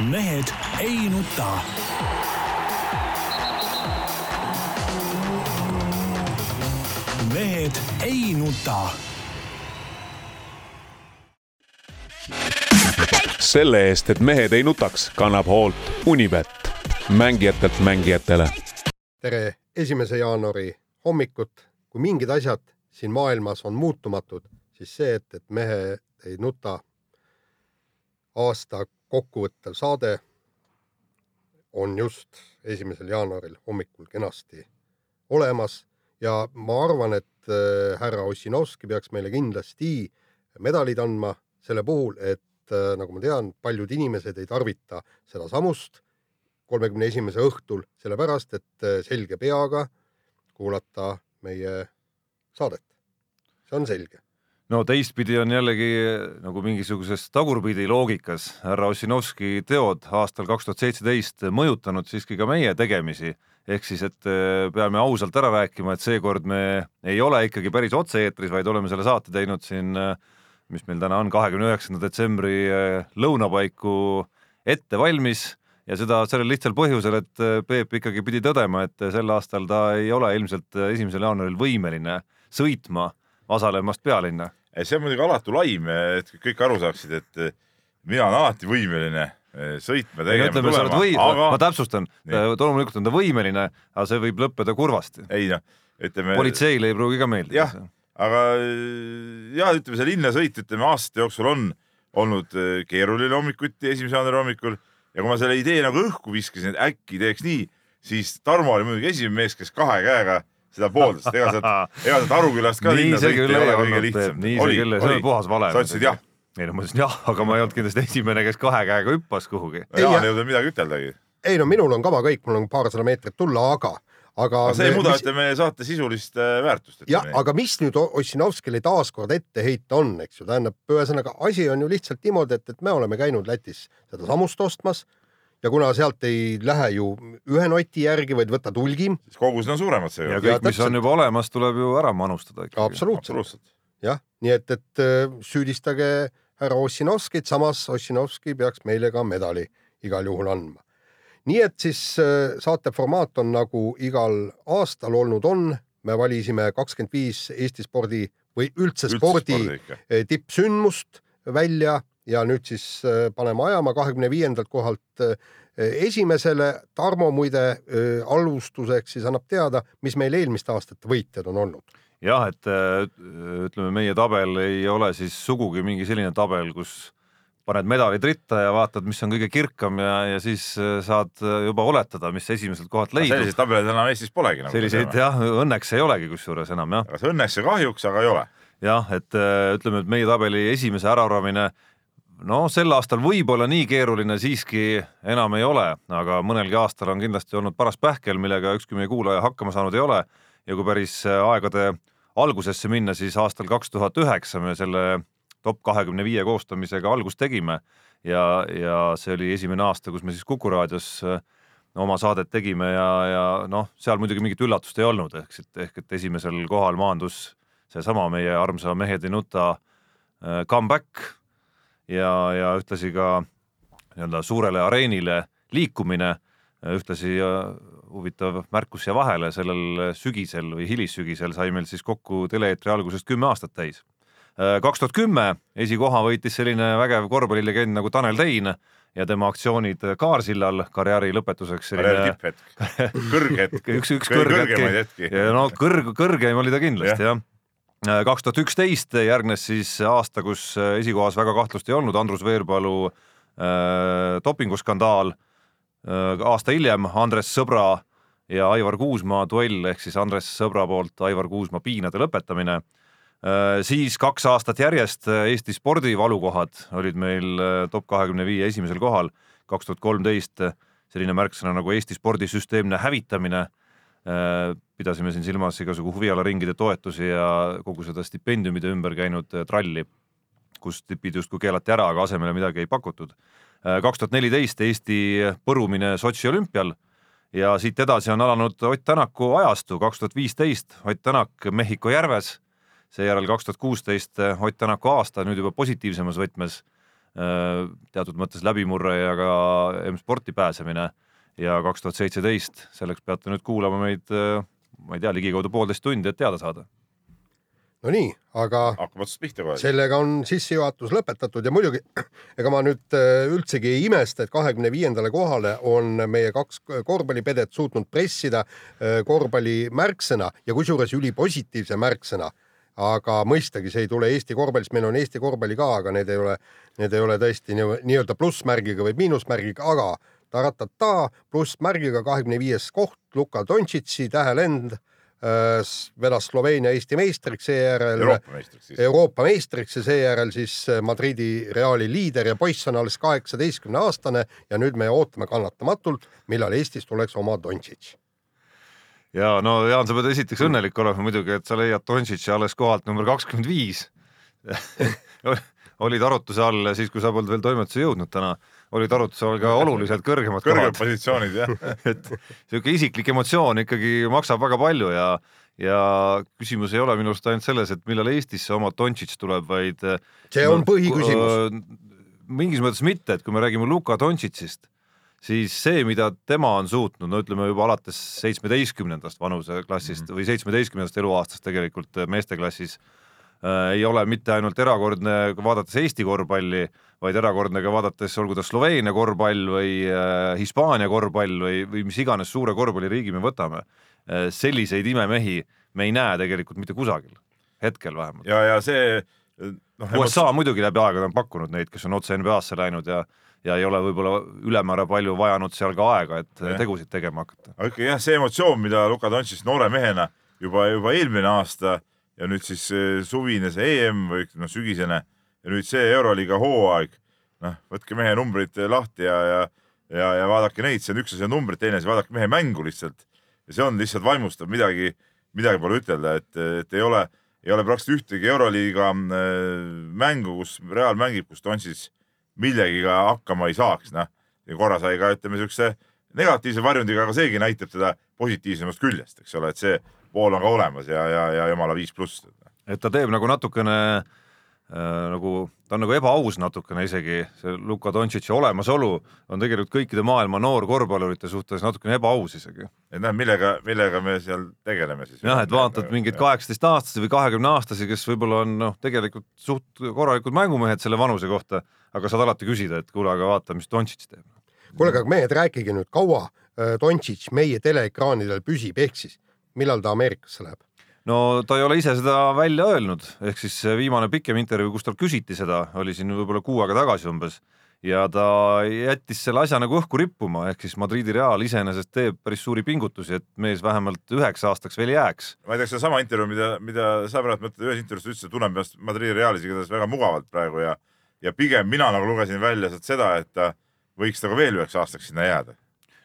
mehed ei nuta. mehed ei nuta. selle eest, et mehed ei nutaks, kannab hoolt Unibet, mängijatelt mängijatele. tere esimese jaanuari hommikut. kui mingid asjad siin maailmas on muutumatud, siis see, et, et mehed ei nuta aasta kokkuvõttev saade on just esimesel jaanuaril hommikul kenasti olemas ja ma arvan, et äh, härra Ossinovski peaks meile kindlasti medalid andma selle puhul, et äh, nagu ma tean, paljud inimesed ei tarvita sedasamust kolmekümne esimese õhtul, sellepärast et äh, selge peaga kuulata meie saadet. see on selge no teistpidi on jällegi nagu mingisuguses tagurpidi loogikas härra Ossinovski teod aastal kaks tuhat seitseteist mõjutanud siiski ka meie tegemisi. ehk siis, et äh, peame ausalt ära rääkima, et seekord me ei ole ikkagi päris otse-eetris, vaid oleme selle saate teinud siin, äh, mis meil täna on, kahekümne üheksanda detsembri lõunapaiku ette valmis ja seda sellel lihtsal põhjusel, et Peep ikkagi pidi tõdema, et sel aastal ta ei ole ilmselt esimesel jaanuaril võimeline sõitma Vasalemmast pealinna. see on muidugi alatu laim, et kõik aru saaksid, et mina olen alati võimeline eh, sõitma, tegema, tulema, või... aga ma täpsustan, loomulikult on ta võimeline, aga see võib lõppeda kurvasti. ei noh, ütleme. politseile ei pruugi ka meeldida. jah, aga jah, ütleme see linnasõit, ütleme aastate jooksul on olnud eh, keeruline hommikuti, esimese jaanuari hommikul ja kui ma selle idee nagu õhku viskasin, et äkki teeks nii, siis Tarmo oli muidugi esimene mees, kes kahe käega seda pooldas, ega sealt, ega sealt Arukülast ka linna sõita ei ole kõige lihtsam. nii see küll, see on puhas vale. sa ütlesid jah? ei no ma ütlesin jah, aga ma ei olnud kindlasti esimene, kes kahe käega hüppas kuhugi. Jaan ei jõudnud midagi üteldagi. ei no minul on kama kõik, mul on paarsada meetrit tulla, aga aga no see ei muuda, ütleme, saate sisulist äh, väärtust. jah, aga mis nüüd Ossinovskile taaskord ette heita on, eks ju, tähendab, ühesõnaga asi on ju lihtsalt niimoodi, et, et me oleme käinud Lätis seda samust ostmas ja kuna sealt ei lähe ju ühe noti järgi, vaid võtad hulgim. siis kogused on suuremad seekord. ja kõik, mis on juba olemas, tuleb ju ära manustada. absoluutselt. jah, nii et, et äh, süüdistage härra Ossinovskit, samas Ossinovski peaks meile ka medali igal juhul andma. nii et siis äh, saate formaat on nagu igal aastal olnud on, me valisime kakskümmend viis Eesti spordi või üldse, üldse spordi, spordi tippsündmust välja ja nüüd siis äh, paneme ajama kahekümne viiendalt kohalt äh, esimesele. Tarmo muide äh, alustuseks siis annab teada, mis meil eelmiste aastate võitjad on olnud. jah, et ütleme, meie tabel ei ole siis sugugi mingi selline tabel, kus paned medalid ritta ja vaatad, mis on kõige kirkam ja, ja siis saad juba oletada, mis esimeselt kohalt leidub. selliseid tabeleid enam Eestis polegi nagu. selliseid jah, õnneks ei olegi kusjuures enam jah. kas õnneks ja kahjuks, aga ei ole. jah, et ütleme, et meie tabeli esimese äraarvamine no sel aastal võib-olla nii keeruline siiski enam ei ole, aga mõnelgi aastal on kindlasti olnud paras pähkel, millega ükski meie kuulaja hakkama saanud ei ole. ja kui päris aegade algusesse minna, siis aastal kaks tuhat üheksa me selle top kahekümne viie koostamisega algust tegime. Ja, ja see oli esimene aasta, kus me siis Kuku raadios äh, oma saadet tegime ja, ja noh, seal muidugi mingit üllatust ei olnud, ehk et ehk et esimesel kohal maandus seesama meie armsa Mehed ei nuta äh, comeback ja, ja ühtlasi ka nii-öelda suurele areenile liikumine, ühtlasi huvitav märkus siia vahele, sellel sügisel või hilissügisel sai meil siis kokku tele-eetri algusest kümme aastat täis. kaks tuhat kümme esikoha võitis selline vägev korvpallilegend nagu Tanel Tein ja tema aktsioonid Kaarsillal karjääri lõpetuseks. karjääri tipphetk, kõrghetk. üks, üks kõrghetk. no kõrg, kõrgeim oli ta kindlasti jah kaks tuhat üksteist järgnes siis aasta, kus esikohas väga kahtlust ei olnud, Andrus Veerpalu äh, dopinguskandaal äh,. aasta hiljem Andres Sõbra ja Aivar Kuusmaa duell ehk siis Andres Sõbra poolt Aivar Kuusmaa piinade lõpetamine äh,. siis kaks aastat järjest Eesti spordivalukohad olid meil äh, top kahekümne viie esimesel kohal. kaks tuhat kolmteist selline märksõna nagu Eesti spordisüsteemne hävitamine Äh, pidasime siin silmas igasugu huvialaringide toetusi ja kogu seda stipendiumide ümber käinud äh, tralli, kus tipid justkui keelati ära, aga asemele midagi ei pakutud. Äh, kaks tuhat neliteist Eesti põrumine Sotši olümpial ja siit edasi on alanud Ott Tänaku ajastu, kaks tuhat viisteist Ott Tänak Mehhiko järves, seejärel kaks tuhat kuusteist Ott Tänaku aasta, nüüd juba positiivsemas võtmes teatud mõttes läbimurre ja ka M-sporti pääsemine ja kaks tuhat seitseteist, selleks peate nüüd kuulama meid, ma ei tea, ligikaudu poolteist tundi, et teada saada Nonii, aga hakkab otsast pihta kohe. sellega on sissejuhatus lõpetatud ja muidugi ega ma nüüd äh, üldsegi ei imesta, et kahekümne viiendale kohale on meie kaks korvpallipedet suutnud pressida äh, korvpalli märksõna ja kusjuures ülipositiivse märksõna. aga mõistagi, see ei tule Eesti korvpallist, meil on Eesti korvpalli ka, aga need ei ole, need ei ole tõesti nii- nii-öelda plussmärgiga või miinusmärgiga, aga taratata plussmärgiga kahekümne viies koht, Luka Dontšitsi tähelend äh, vedas Sloveenia Eesti meistriks, seejärel Euroopa meistriks siis. Euroopa meistriks ja seejärel siis äh, Madridi Reali liider ja poiss on alles kaheksateistkümne aastane ja nüüd me ootame kannatamatult, millal Eestis tuleks oma Dontšitš. ja no Jaan, sa pead esiteks õnnelik olema muidugi, et sa leiad Dontšitši alles kohalt number kakskümmend viis. olid arutluse all siis, kui sa polnud veel toimetusse jõudnud täna, olid arutluse all ka oluliselt kõrgemad kõrged kohad, positsioonid jah. et sihuke isiklik emotsioon ikkagi maksab väga palju ja ja küsimus ei ole minu arust ainult selles, et millal Eestisse oma Dontšitš tuleb, vaid see on põhiküsimus. mingis mõttes mitte, et kui me räägime Luka Dontšitsist, siis see, mida tema on suutnud, no ütleme juba alates seitsmeteistkümnendast vanuseklassist mm -hmm. või seitsmeteistkümnendast eluaastast tegelikult meesteklassis äh, ei ole mitte ainult erakordne vaadates Eesti korvpalli, vaid erakordne ka vaadates, olgu ta Sloveenia korvpall või äh, Hispaania korvpall või, või mis iganes suure korvpalliriigi me võtame äh,. selliseid imemehi me ei näe tegelikult mitte kusagil, hetkel vähemalt. ja, ja see noh, USA muidugi läbi aegade on pakkunud neid, kes on otse NBA-sse läinud ja ja ei ole võib-olla ülemäära palju vajanud seal ka aega, et Jah. tegusid tegema hakata. aga ikkagi jah, see emotsioon, mida Luka Dontšis noore mehena juba, juba eelmine aasta ja nüüd siis eh, suvine see EM või noh, sügisene ja nüüd see Euroliiga hooaeg. noh, võtke mehe numbrid lahti ja, ja, ja, ja vaadake neid, see on üks asi on numbrid, teine asi, vaadake mehe mängu lihtsalt. ja see on lihtsalt vaimustav, midagi, midagi pole ütelda, et, et ei ole, ei ole praktiliselt ühtegi Euroliiga äh, mängu, kus Real mängib, kus Dontšis millegiga hakkama ei saaks, noh. ja korra sai ka ütleme siukse negatiivse varjundiga, aga seegi näitab teda positiivsemast küljest, eks ole, et see pool on ka olemas ja, ja, ja jumala viis pluss. et ta teeb nagu natukene äh, nagu, ta on nagu ebaaus natukene isegi, see Luka Dontšitši olemasolu on tegelikult kõikide maailma noorkorvpallurite suhtes natukene ebaaus isegi. et näed, millega, millega me seal tegeleme siis. jah, et vaatad mingeid kaheksateistaastasi või kahekümneaastasi, kes võib-olla on noh, tegelikult suht korralikud mängumehed selle vanuse kohta, aga saad alati küsida, et kuule, aga vaata, mis Dontšits teeb. kuule, aga mehed, rääkige nüüd, kaua äh, Dontšitš meie teleekraanidel püsib, ehk siis millal ta Ameerikasse läheb? no ta ei ole ise seda välja öelnud, ehk siis viimane pikem intervjuu, kus talt küsiti seda, oli siin võib-olla kuu aega tagasi umbes ja ta jättis selle asja nagu õhku rippuma, ehk siis Madridi Real iseenesest teeb päris suuri pingutusi, et mees vähemalt üheks aastaks veel jääks. ma ei tea, sedasama intervjuu, mida, mida sa praegu mõtled, ühes intervjuus ta ütles, et tunneb ennast Madridi Realis igatahes väga mugavalt praegu ja, ja pigem mina nagu lugesin välja sealt seda, et ta võiks nagu veel üheks aastaks sinna jääda.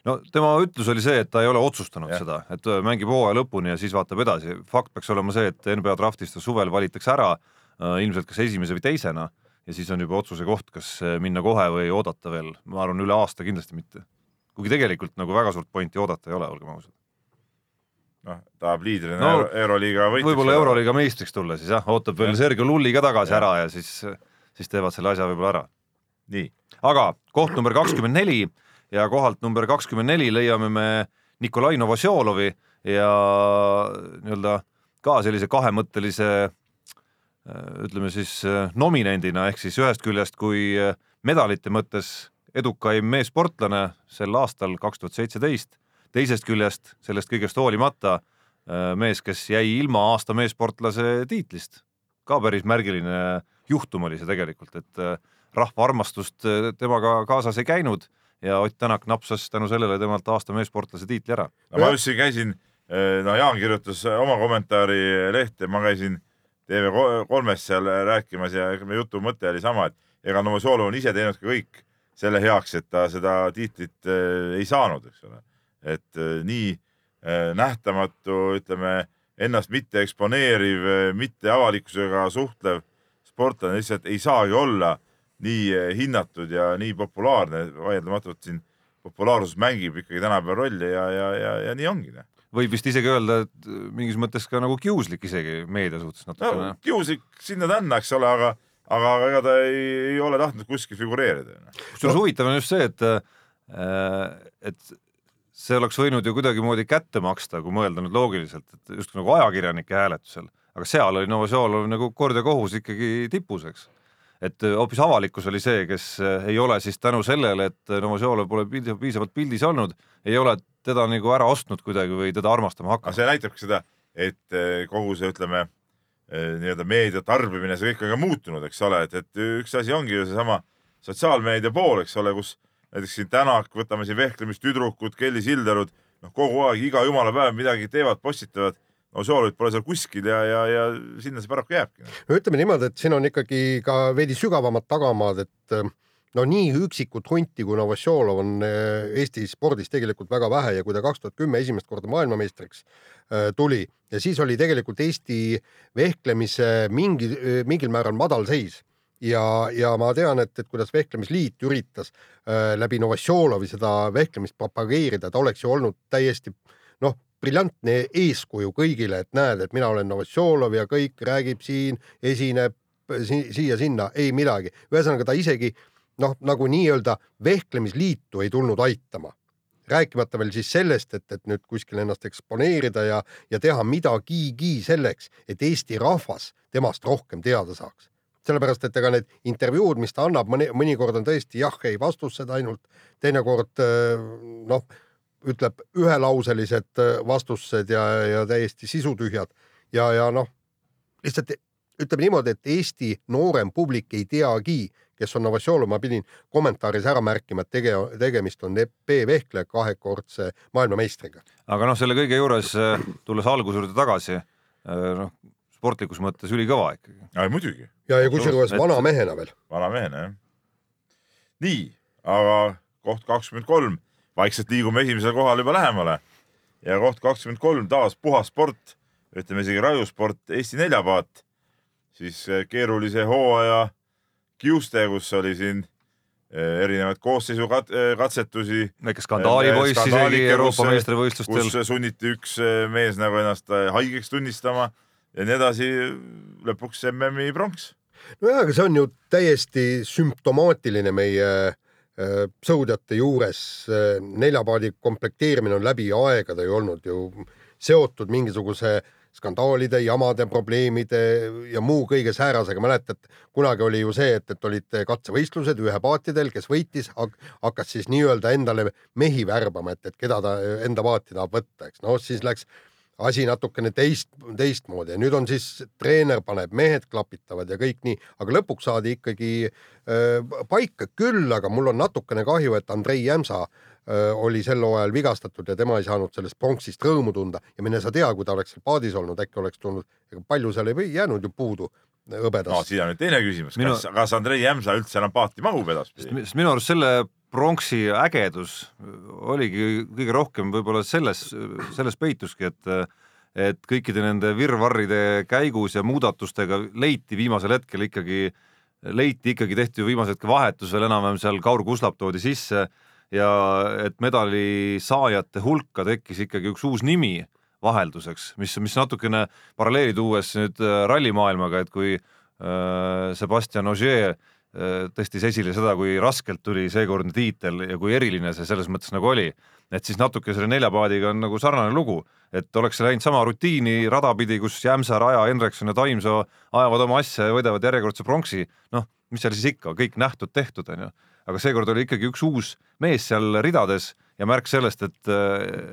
No tema ütlus oli see, et ta ei ole otsustanud ja. seda, et mängib hooaja lõpuni ja siis vaatab edasi. fakt peaks olema see, et NBA draftist ta suvel valitakse ära äh, ilmselt kas esimese või teisena ja siis on juba otsuse koht, kas äh, minna kohe või oodata veel, ma arvan, üle aasta kindlasti mitte. kuigi tegelikult nagu väga suurt pointi oodata ei ole, olgem ausad. noh, tahab liidrina No, Euro, Euroliiga võitjaks. võib-olla Euroliiga meistriks tulla siis jah, ootab veel Jah. Sergei Lulli ka tagasi Jah. ära ja siis, siis teevad selle asja võib-olla ära. nii, aga koht number kakskümmend neli ja kohalt number kakskümmend neli leiame me Nikolai Novosjolovi ja nii-öelda ka sellise kahemõttelise äh, ütleme siis äh, nominendina ehk siis ühest küljest kui äh, medalite mõttes edukaim meessportlane sel aastal kaks tuhat seitseteist, teisest küljest sellest kõigest hoolimata mees, kes jäi ilma aasta meessportlase tiitlist. ka päris märgiline juhtum oli see tegelikult, et rahva armastust temaga kaasas ei käinud ja Ott Tänak napsas tänu sellele temalt aasta meessportlase tiitli ära. ma just käisin, no Jaan kirjutas oma kommentaari lehte, ma käisin TV3-s seal rääkimas ja meie jutu mõte oli sama, et ega Novosjolov on ise teinud ka kõik selle heaks, et ta seda tiitlit eh, ei saanud, eks ole. et eh, nii eh, nähtamatu, ütleme ennast mitte eksponeeriv, mitte avalikkusega suhtlev sportlane lihtsalt ei saagi olla nii eh, hinnatud ja nii populaarne, vaieldamatult siin populaarsus mängib ikkagi tänapäeval rolli ja, ja, ja, ja nii ongi. võib vist isegi öelda, et mingis mõttes ka nagu kiuslik isegi meedia suhtes natukene no. kiuslik sinna-tänna, eks ole, aga, aga ega ta ei, ei ole tahtnud kuskil figureerida. kusjuures huvitav on just see, et äh, et see oleks võinud ju kuidagimoodi kätte maksta, kui mõelda nüüd loogiliselt, et justkui nagu ajakirjanike hääletusel, aga seal oli Novoselov nagu kord ja kohus ikkagi tipus, eks. Et äh, hoopis avalikkus oli see, kes äh, ei ole siis tänu sellele, et Novoselov pole pildi- piisavalt pildis olnud, ei ole teda nagu ära ostnud kuidagi või teda armastama aga hakanud. see näitabki seda, et kogu see, ütleme nii-öelda meedia tarbimine, see kõik on ka muutunud, eks ole, et, et üks asi ongi ju seesama sotsiaalmeedia pool, eks ole, kus näiteks siin Tänak, võtame siin vehklemistüdrukud, Kelly Sildarud, noh, kogu aeg iga jumala päev midagi teevad, postitavad. No Soolit pole seal kuskil ja, ja, ja sinna see paraku jääbki. no ütleme niimoodi, et siin on ikkagi ka veidi sügavamad tagamaad, et äh, no nii üksikut hunti kui Novosjolov on äh, Eesti spordis tegelikult väga vähe ja kui ta kaks tuhat kümme esimest korda maailmameistriks äh, tuli ja siis oli tegelikult Eesti vehklemise mingi, mingil määral madalseis ja, ja ma tean, et, et kuidas Vehklemisliit üritas äh, läbi Novosjolovi seda vehklemist propageerida, ta oleks ju olnud täiesti noh, briljantne eeskuju kõigile, et näed, et mina olen Novosjolov ja kõik räägib siin, esineb si siia-sinna, ei midagi. ühesõnaga ta isegi noh, nagu nii-öelda vehklemisliitu ei tulnud aitama. rääkimata veel siis sellest, et, et nüüd kuskil ennast eksponeerida ja, ja teha midagigi selleks, et Eesti rahvas temast rohkem teada saaks. sellepärast, et ega need intervjuud, mis ta annab, mõni, mõnikord on tõesti jah, ei vastused ainult, teinekord noh, ütleb ühelauselised äh, vastused ja, ja täiesti sisutühjad ja, ja noh, lihtsalt ütleme niimoodi, et Eesti noorem publik ei teagi, kes on Novosjolov, ma pidin kommentaaris ära märkima, et tege-, tegemist on EP Vehkle kahekordse maailmameistriga. aga noh, selle kõige juures, tulles alguse juurde tagasi, noh, sportlikus mõttes ülikõva ikkagi. muidugi, ja, ja kusjuures Et- vana mehena veel. vana mehena jah. nii, aga koht kakskümmend kolm, vaikselt liigume esimesele kohale juba lähemale ja koht kakskümmend kolm taas puhas sport, ütleme isegi rajusport, Eesti neljapaat, siis eh, keerulise hooaja kiuste, kus oli siin eh, erinevaid koosseisu kat- eh, katsetusi. väike skandaalipoiss isegi Euroopa meistrivõistlustel. kus sunniti üks mees nagu ennast haigeks tunnistama ja nii edasi. lõpuks MM-i pronks. nojah, aga see on ju täiesti sümptomaatiline meie äh, sõudjate juures. neljapaadi komplekteerimine on läbi aegade ju olnud ju seotud mingisuguse skandaalide, jamade, probleemide ja muu kõige säärasega. mäletad, kunagi oli ju see, et, et olid katsevõistlused ühepaatidel, kes võitis, hakkas siis nii-öelda endale mehi värbama, et, et keda ta enda paati tahab võtta, eks. noh, siis läks asi natukene teist, teistmoodi. Ja nüüd on siis treener paneb, mehed klapitavad ja kõik nii, aga lõpuks saadi ikkagi äh, paika. Küll, aga mul on natukene kahju, et Andrei Jämsa äh, oli sel hooajal vigastatud ja tema ei saanud sellest pronksist rõõmu tunda. Ja mine sa tea, kui ta oleks seal paadis olnud, äkki oleks tulnud, ega palju seal ei jäänud ju puudu no hõbedast. siin on nüüd teine küsimus Minu- kas, kas Andrei Jämsa üldse enam paati mahub edaspidi? sest minu arust selle pronksi ägedus oligi kõige rohkem võib-olla selles, selles peituski, et et kõikide nende virvarride käigus ja muudatustega leiti viimasel hetkel ikkagi, leiti ikkagi, tehti ju viimasel hetkel vahetus veel enam-vähem seal, Kaur Kuslap toodi sisse ja et medali saajate hulka tekkis ikkagi üks uus nimi vahelduseks, mis, mis natukene paralleeli tuues nüüd äh, rallimaailmaga, et kui äh, Sebastian Ogier äh, tõstis esile seda, kui raskelt tuli seekordne tiitel ja kui eriline see selles mõttes nagu oli, et siis natuke selle neljapaadiga on nagu sarnane lugu, et oleks läinud sama rutiini rada pidi, kus Jämsa, Raja, Hendrikson ja Taimsoo ajavad oma asja ja võidavad järjekordse pronksi, noh, mis seal siis ikka, kõik nähtud-tehtud onju, aga seekord oli ikkagi üks uus mees seal ridades ja märk sellest, et,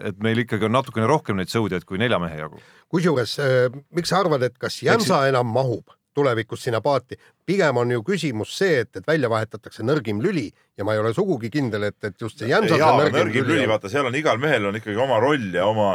et meil ikkagi on natukene rohkem neid sõudjaid kui nelja mehe jagu. kusjuures äh, miks sa arvad, et kas Jämsa enam mahub tulevikus sinna paati, pigem on ju küsimus see, et, et välja vahetatakse nõrgim lüli ja ma ei ole sugugi kindel, et, et just see Jämsa jaa, nõrgim, nõrgim lüli, on. vaata seal on igal mehel on ikkagi oma roll ja oma,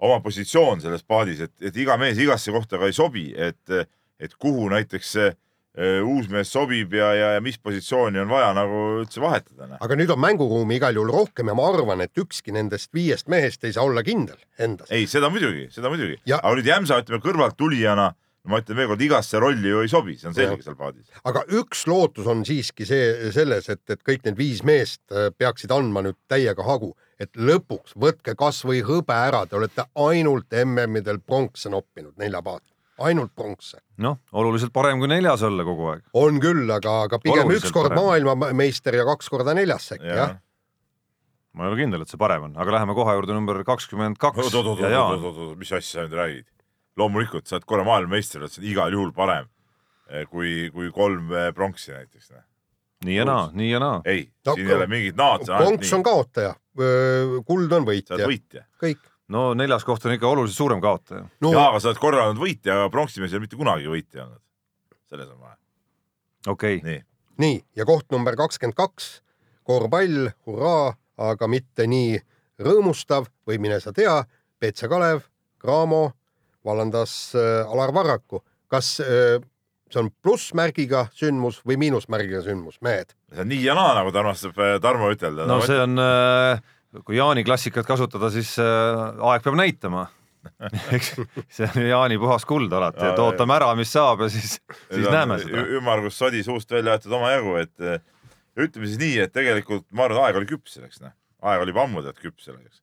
oma positsioon selles paadis, et, et iga mees igasse kohta ka ei sobi, et, et kuhu näiteks see uus mees sobib ja, ja, ja mis positsiooni on vaja nagu üldse vahetada. noh. aga nüüd on mänguruumi igal juhul rohkem ja ma arvan, et ükski nendest viiest mehest ei saa olla kindel endas. ei, seda muidugi, seda muidugi, Ja- aga nüüd Jämsa, ütleme kõrvalt tulijana, ma ütlen veelkord, igasse rolli ju ei sobi, see on selge seal paadis. aga üks lootus on siiski see selles, et, et kõik need viis meest äh, peaksid andma nüüd täiega hagu, et lõpuks võtke kasvõi hõbe ära, te olete ainult MM-idel pronkse noppinud nelja paati, ainult pronksi. noh, oluliselt parem kui neljas olla kogu aeg. on küll, aga, aga pigem Oluliselt üks kord maailmameister ja kaks korda neljas äkki jah. ma ei ole kindel, et see parem on, aga läheme kohe juurde number kakskümmend kaks ja Jaan. oot-oot-oot, mis asja sa nüüd räägid? loomulikult sa oled korra maailmameister, oled sa igal juhul parem eh, kui, kui kolm eh, pronksi näiteks. nii ja naa, nii ja naa. ei No, siin ei ole mingit naad, sa pronks on kaotaja, kuld on sa võitja oled, võitja. kõik. No neljas koht on ikka oluliselt suurem kaotaja. no jaa, aga sa oled korra olnud võitja, aga pronksi mees ei ole mitte kunagi võitja olnud. selles on vahe. okei okay., nii, nii ja koht number kakskümmend kaks, korvpall, hurraa, aga mitte nii rõõmustav või mine sa tea, BC Kalev, Cramo vallandas äh, Alar Varraku. kas äh, see on plussmärgiga sündmus või miinusmärgiga sündmus, mehed? see on nii ja naa, nagu ta armastab eh, Tarmo ütelda. no see on, kui Jaani klassikat kasutada, siis äh, aeg peab näitama. eks see on Jaani puhas kuld alati, et Jaa, ootame ära, mis saab ja siis, siis näeme seda. ümmargus sodi suust välja aetud omajagu, et eh, ütleme siis nii, et tegelikult ma arvan, aeg oli küps selleks, noh. aeg oli juba ammu tead küps selleks.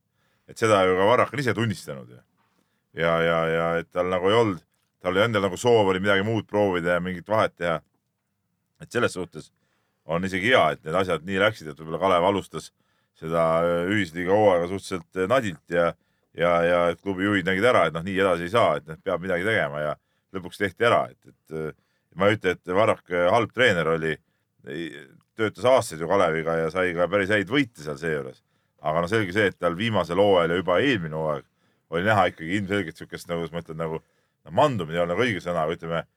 et seda ju ka Varrak on ise tunnistanud ju. ja, ja, ja et tal nagu ei olnud, tal oli endal nagu soov oli midagi muud proovida ja mingit vahet teha. et selles suhtes on isegi hea, et need asjad nii läksid, et võib-olla Kalev alustas seda eh, ühisliiga hooaega suhteliselt eh, nadilt ja, ja, ja klubi juhid nägid ära, et noh, nii edasi ei saa, et noh, peab midagi tegema ja lõpuks tehti ära, et, et äh, ma ei ütle, et Varrak äh, halb treener oli, töötas aastaid ju Kaleviga ja sai ka päris häid võite seal seejuures. aga noh, selge see, et tal viimasel hooajal ja juba eelmine hooaeg oli näha ikkagi ilmselgelt siukest nagu, ma ütlen nagu no, mandumine ei ole nagu õige sõna, aga ütleme äh,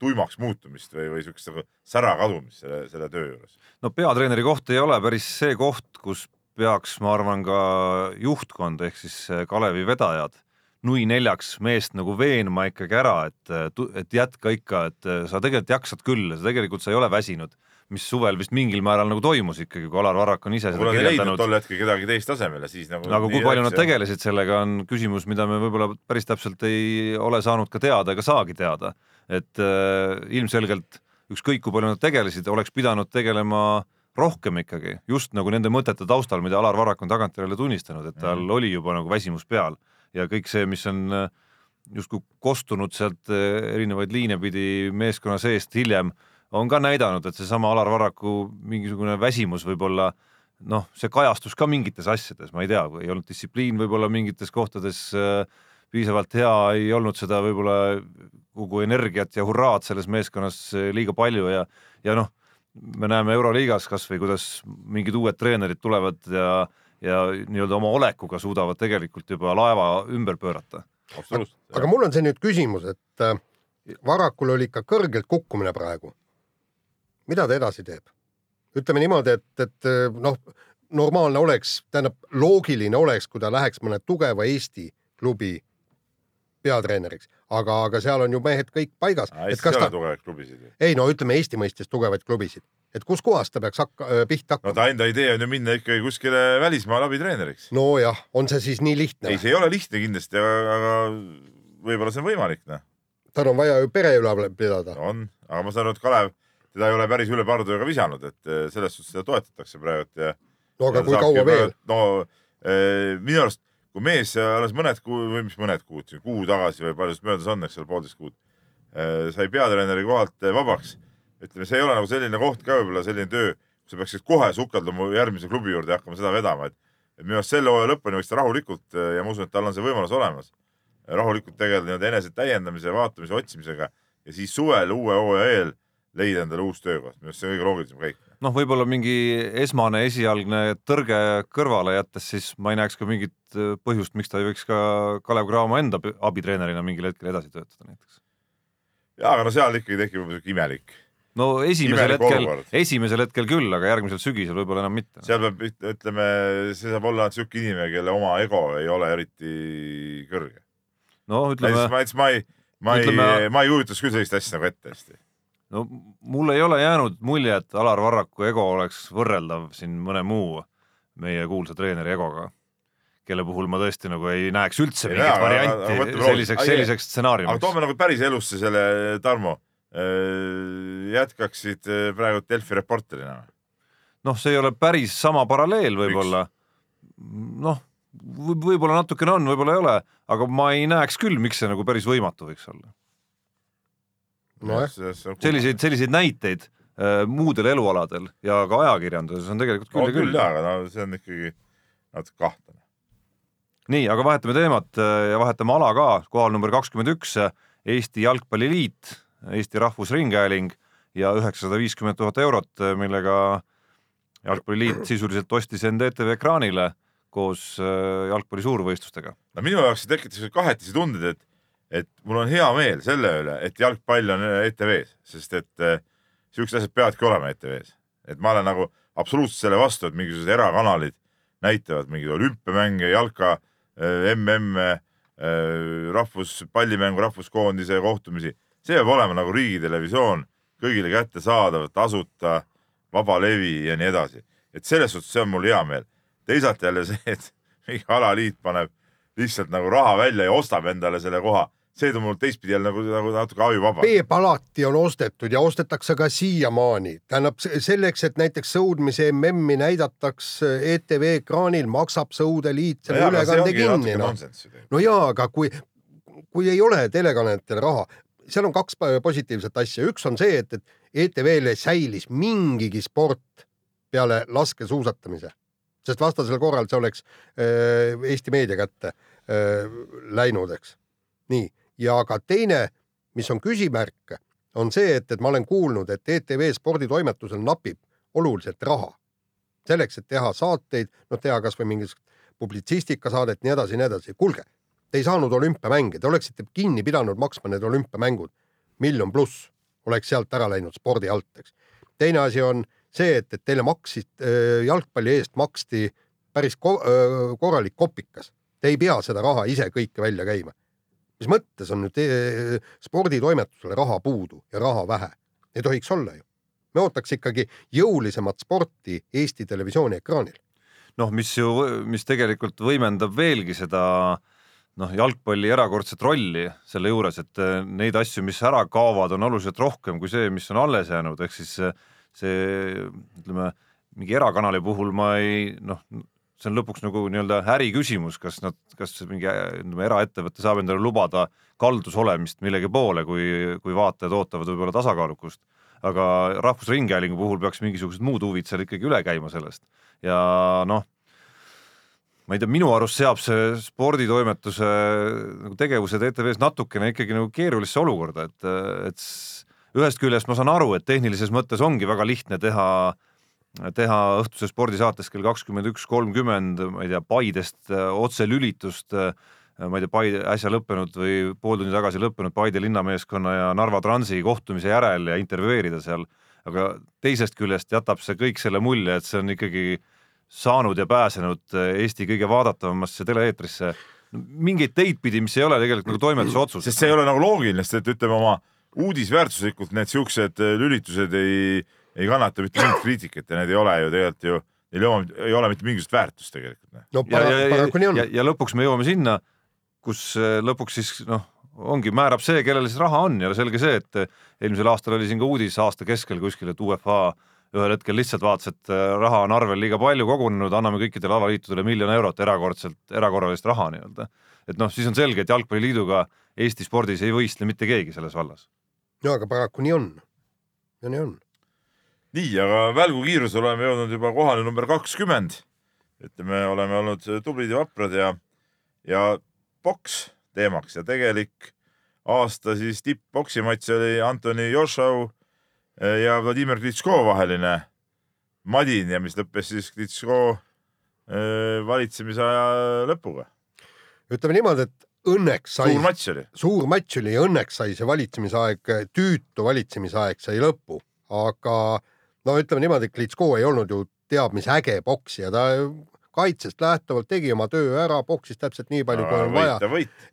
tuimaks muutumist või, või siukest nagu sära kadumist selle, selle töö juures. no peatreeneri koht ei ole päris see koht, kus peaks, ma arvan, ka juhtkond ehk siis äh, Kalevi vedajad nui neljaks meest nagu veenma ikkagi ära, et, et jätka ikka, et äh, sa tegelikult jaksad küll, sa tegelikult sa ei ole väsinud, mis suvel vist mingil määral nagu toimus ikkagi, kui Alar Varrak on ise seda kirjeldanud. tol hetkel kedagi teist asemele, siis nagu. aga kui palju nad tegelesid sellega, on küsimus, mida me võib-olla päris täpselt ei ole saanud ka teada ega saagi teada. Et äh, ilmselgelt ükskõik kui palju nad tegelesid, oleks pidanud tegelema rohkem ikkagi, just nagu nende mõtete taustal, mida Alar Varrak on tagantjärele tunnistanud, et tal mm. oli juba nagu väsimus peal ja kõik see, mis on äh, justkui kostunud sealt äh, erinevaid liine pidi meeskonna seest hiljem, on ka näidanud, et seesama Alar Varraku mingisugune väsimus võib-olla noh, see kajastus ka mingites asjades, ma ei tea, ei olnud distsipliin võib-olla mingites kohtades äh, piisavalt hea, ei olnud seda võib-olla kogu energiat ja hurraad selles meeskonnas liiga palju ja, ja noh, me näeme Euroliigas kasvõi kuidas mingid uued treenerid tulevad ja, ja nii-öelda oma olekuga suudavad tegelikult juba laeva ümber pöörata. absoluutselt. aga mul on see nüüd küsimus, et äh, Varrakul oli ikka kõrgelt kukkumine praegu. mida ta edasi teeb? ütleme niimoodi, et, et äh, noh, normaalne oleks, tähendab loogiline oleks, kui ta läheks mõne tugeva Eesti klubi peatreeneriks, aga, aga seal on ju mehed kõik paigas. et kas ta, tugevaid klubisid ei no ütleme Eesti mõistes tugevaid klubisid, et kuskohast ta peaks hakka-, pihta no hakkama? ta enda idee on ju minna ikkagi kuskile välismaale abitreeneriks. nojah, on see siis nii lihtne ei,? see ei ole lihtne kindlasti, aga, võib-olla see on võimalik, noh. tal on vaja ju pere üleval pidada. on, aga ma saan aru, et Kalev teda ei ole päris üle pardu ega visanud, et eh, selles suhtes seda toetatakse praegu ja. no aga kui kaua veel?? no eh, minu arust, kui mees alles mõned kuud või mis mõned kuud, kuu tagasi või palju sellest möödas on, eks ole, poolteist kuud, sai peatreeneri kohalt eh, vabaks. ütleme, see ei ole nagu selline koht ka võib-olla selline töö, kus sa peaksid kohe sukelduma järgmise klubi juurde ja hakkama seda vedama, et, et minu arust selle hooaja lõpuni võiks ta rahulikult ja ma usun, et tal on see võimalus olemas, rahulikult tegeleda nii-öelda enese täiendamise, vaatamise, otsimisega ja siis suvel uue hooaja eel leida endale uus töökoht, minu arust see on kõige loogilisem käik. noh, võib-olla mingi esmane esialgne tõrge kõrvale jättes, siis ma ei näeks ka mingit äh, põhjust, miks ta ei võiks ka Kalev Cramo enda abitreenerina mingil hetkel edasi töötada näiteks. ja aga no seal ikkagi tekib siuke imelik, no esimesel Imelik hetkel esimesel hetkel küll, aga järgmisel sügisel võib-olla enam mitte. seal peab, ütleme, see saab olla siuke inimene, kelle oma ego ei ole eriti kõrge. no ütleme ma, ma ei, ma ei ma ei kujutaks küll sellist asja nagu ette hästi. No mul ei ole jäänud mulje, et Alar Varraku ego oleks võrreldav siin mõne muu meie kuulsa treeneri egoga, kelle puhul ma tõesti nagu ei näeks üldse mingit näe, aga- aga varianti mõtleme selliseks, selliseks aga stsenaariumiks. toome nagu päris elusse selle, Tarmo. jätkaksid eh, praegu Delfi reporterina. noh, see ei ole päris sama paralleel võib-olla. noh, võib-olla natukene on, võib-olla ei ole, aga ma ei näeks küll, miks see nagu päris võimatu võiks olla. Nojah. selliseid, selliseid näiteid äh, muudel elualadel ja ka ajakirjanduses on tegelikult küll on ja küll, küll jaa, aga no see on ikkagi natuke kahtlane. nii, aga vahetame teemat äh, ja vahetame ala ka, kohal number kakskümmend üks, Eesti Jalgpalliliit, Eesti Rahvusringhääling ja üheksasada viiskümmend tuhat eurot, millega Jalgpalliliit sisuliselt ostis end ETV ekraanile koos äh, jalgpalli suurvõistlustega. no minu jaoks see tekitas kahetisi tundeid, et, et mul on hea meel selle üle, et jalgpall on ETV-s, sest et äh, siuksed asjad peavadki olema ETV-s. et ma olen nagu absoluutselt selle vastu, et mingisugused erakanalid näitavad mingeid olümpiamänge, jalka, MM-e, rahvuspallimängu rahvuskoondise kohtumisi. see peab olema nagu riigitelevisioon, kõigile kättesaadav, tasuta, vaba levi ja nii edasi. et selles suhtes see on mul hea meel. teisalt jälle see, et mingi alaliit paneb lihtsalt nagu raha välja ja ostab endale selle koha, see tundub mulle teistpidi jälle nagu, nagu natuke ajuvaba. Peep alati on ostetud ja ostetakse ka siiamaani. tähendab se- selleks, et näiteks sõudmise MM-i näidataks ETV ekraanil, maksab Sõudeliit selle ülekande kinni, noh. no jaa, aga kui, kui ei ole telekanalitel raha, seal on kaks positiivset asja, üks on see, et, et ETV-le säilis mingigi sport peale laskesuusatamise, sest vastasel korral see oleks äh, Eesti meedia kätte äh, läinud, eks. nii, ja ka teine, mis on küsimärk, on see, et, et ma olen kuulnud, et ETV sporditoimetusel napib oluliselt raha selleks, et teha saateid, noh, teha kasvõi mingisugust publitsistikasaadet, nii edasi, nii edasi. kuulge, te ei saanud olümpiamänge, te oleksite kinni pidanud maksma need olümpiamängud, miljon pluss oleks sealt ära läinud spordi alt, eks. teine asi on see, et, et teile maksid, jalgpalli eest maksti päris ko öö, korralik kopikas. Te ei pea seda raha ise kõike välja käima. Mis mõttes on nüüd eh, sporditoimetusele raha puudu ja raha vähe? ei tohiks olla ju. me ootaks ikkagi jõulisemat sporti Eesti Televisiooni ekraanil. noh, mis ju, mis tegelikult võimendab veelgi seda noh, jalgpalli erakordset rolli selle juures, et eh, neid asju, mis ära kaovad, on oluliselt rohkem kui see, mis on alles jäänud, ehk siis see, see ütleme, mingi erakanali puhul ma ei noh, see on lõpuks nagu nii-öelda äriküsimus, kas nad, kas mingi eraettevõte saab endale lubada kaldus olemist millegi poole, kui, kui vaatajad ootavad võib-olla tasakaalukust. aga Rahvusringhäälingu puhul peaks mingisugused muud huvid seal ikkagi üle käima sellest ja noh, ma ei tea, minu arust seab see sporditoimetuse nagu tegevused ETV-s natukene ikkagi nagu keerulisse olukorda, et, et ühest küljest ma saan aru, et tehnilises mõttes ongi väga lihtne teha teha õhtuse spordisaates kell kakskümmend üks kolmkümmend, ma ei tea, Paidest äh, otselülitust, ma ei tea, Paide äsja lõppenud või pool tundi tagasi lõppenud Paide linnameeskonna ja Narva Transi kohtumise järel ja intervjueerida seal. aga teisest küljest jätab see kõik selle mulje, et see on ikkagi saanud ja pääsenud äh, Eesti kõige vaadatavamasse tele-eetrisse mingeid teid pidi, mis ei ole tegelikult nagu toimetuse otsus. sest see ei ole nagu loogiline, sest et ütleme oma uudisväärtuslikult need siuksed äh, lülitused ei, ei kannata mitte mingit kriitikat ja need ei ole ju tegelikult ju, neil ei ole, ei ole mitte mingisugust väärtust tegelikult. no ja, ja, paraku nii on ja,. ja lõpuks me jõuame sinna, kus äh, lõpuks siis noh, ongi, määrab see, kellel siis raha on ja selge see, et äh, eelmisel aastal oli siin ka uudis aasta keskel kuskil, et UEFA ühel hetkel lihtsalt vaatas, et äh, raha on arvel liiga palju kogunenud, anname kõikidele alaliitudele miljon eurot erakordselt, erakorralist raha nii-öelda. et noh, siis on selge, et Jalgpalliliiduga Eesti spordis ei võistle mitte keegi selles vallas. no aga paraku nii on. ja nii on. nii, aga välgukiirusel oleme jõudnud juba kohale number kakskümmend. ütleme, oleme olnud tublid ja vaprad ja, ja poks teemaks ja tegelik aasta siis tipp-poksimatš oli Antoni Jošov ja Vladimir Klitško vaheline madin ja mis lõppes siis Klitško äh, valitsemisaja lõpuga. ütleme niimoodi, et õnneks sai suur matš oli. suur matš oli ja õnneks sai see valitsemisaeg, tüütu valitsemisaeg sai lõppu, aga no ütleme niimoodi, et Klitschko ei olnud ju teab mis äge poksija, ta kaitsest lähtuvalt tegi oma töö ära, poksis täpselt nii palju, kui on vaja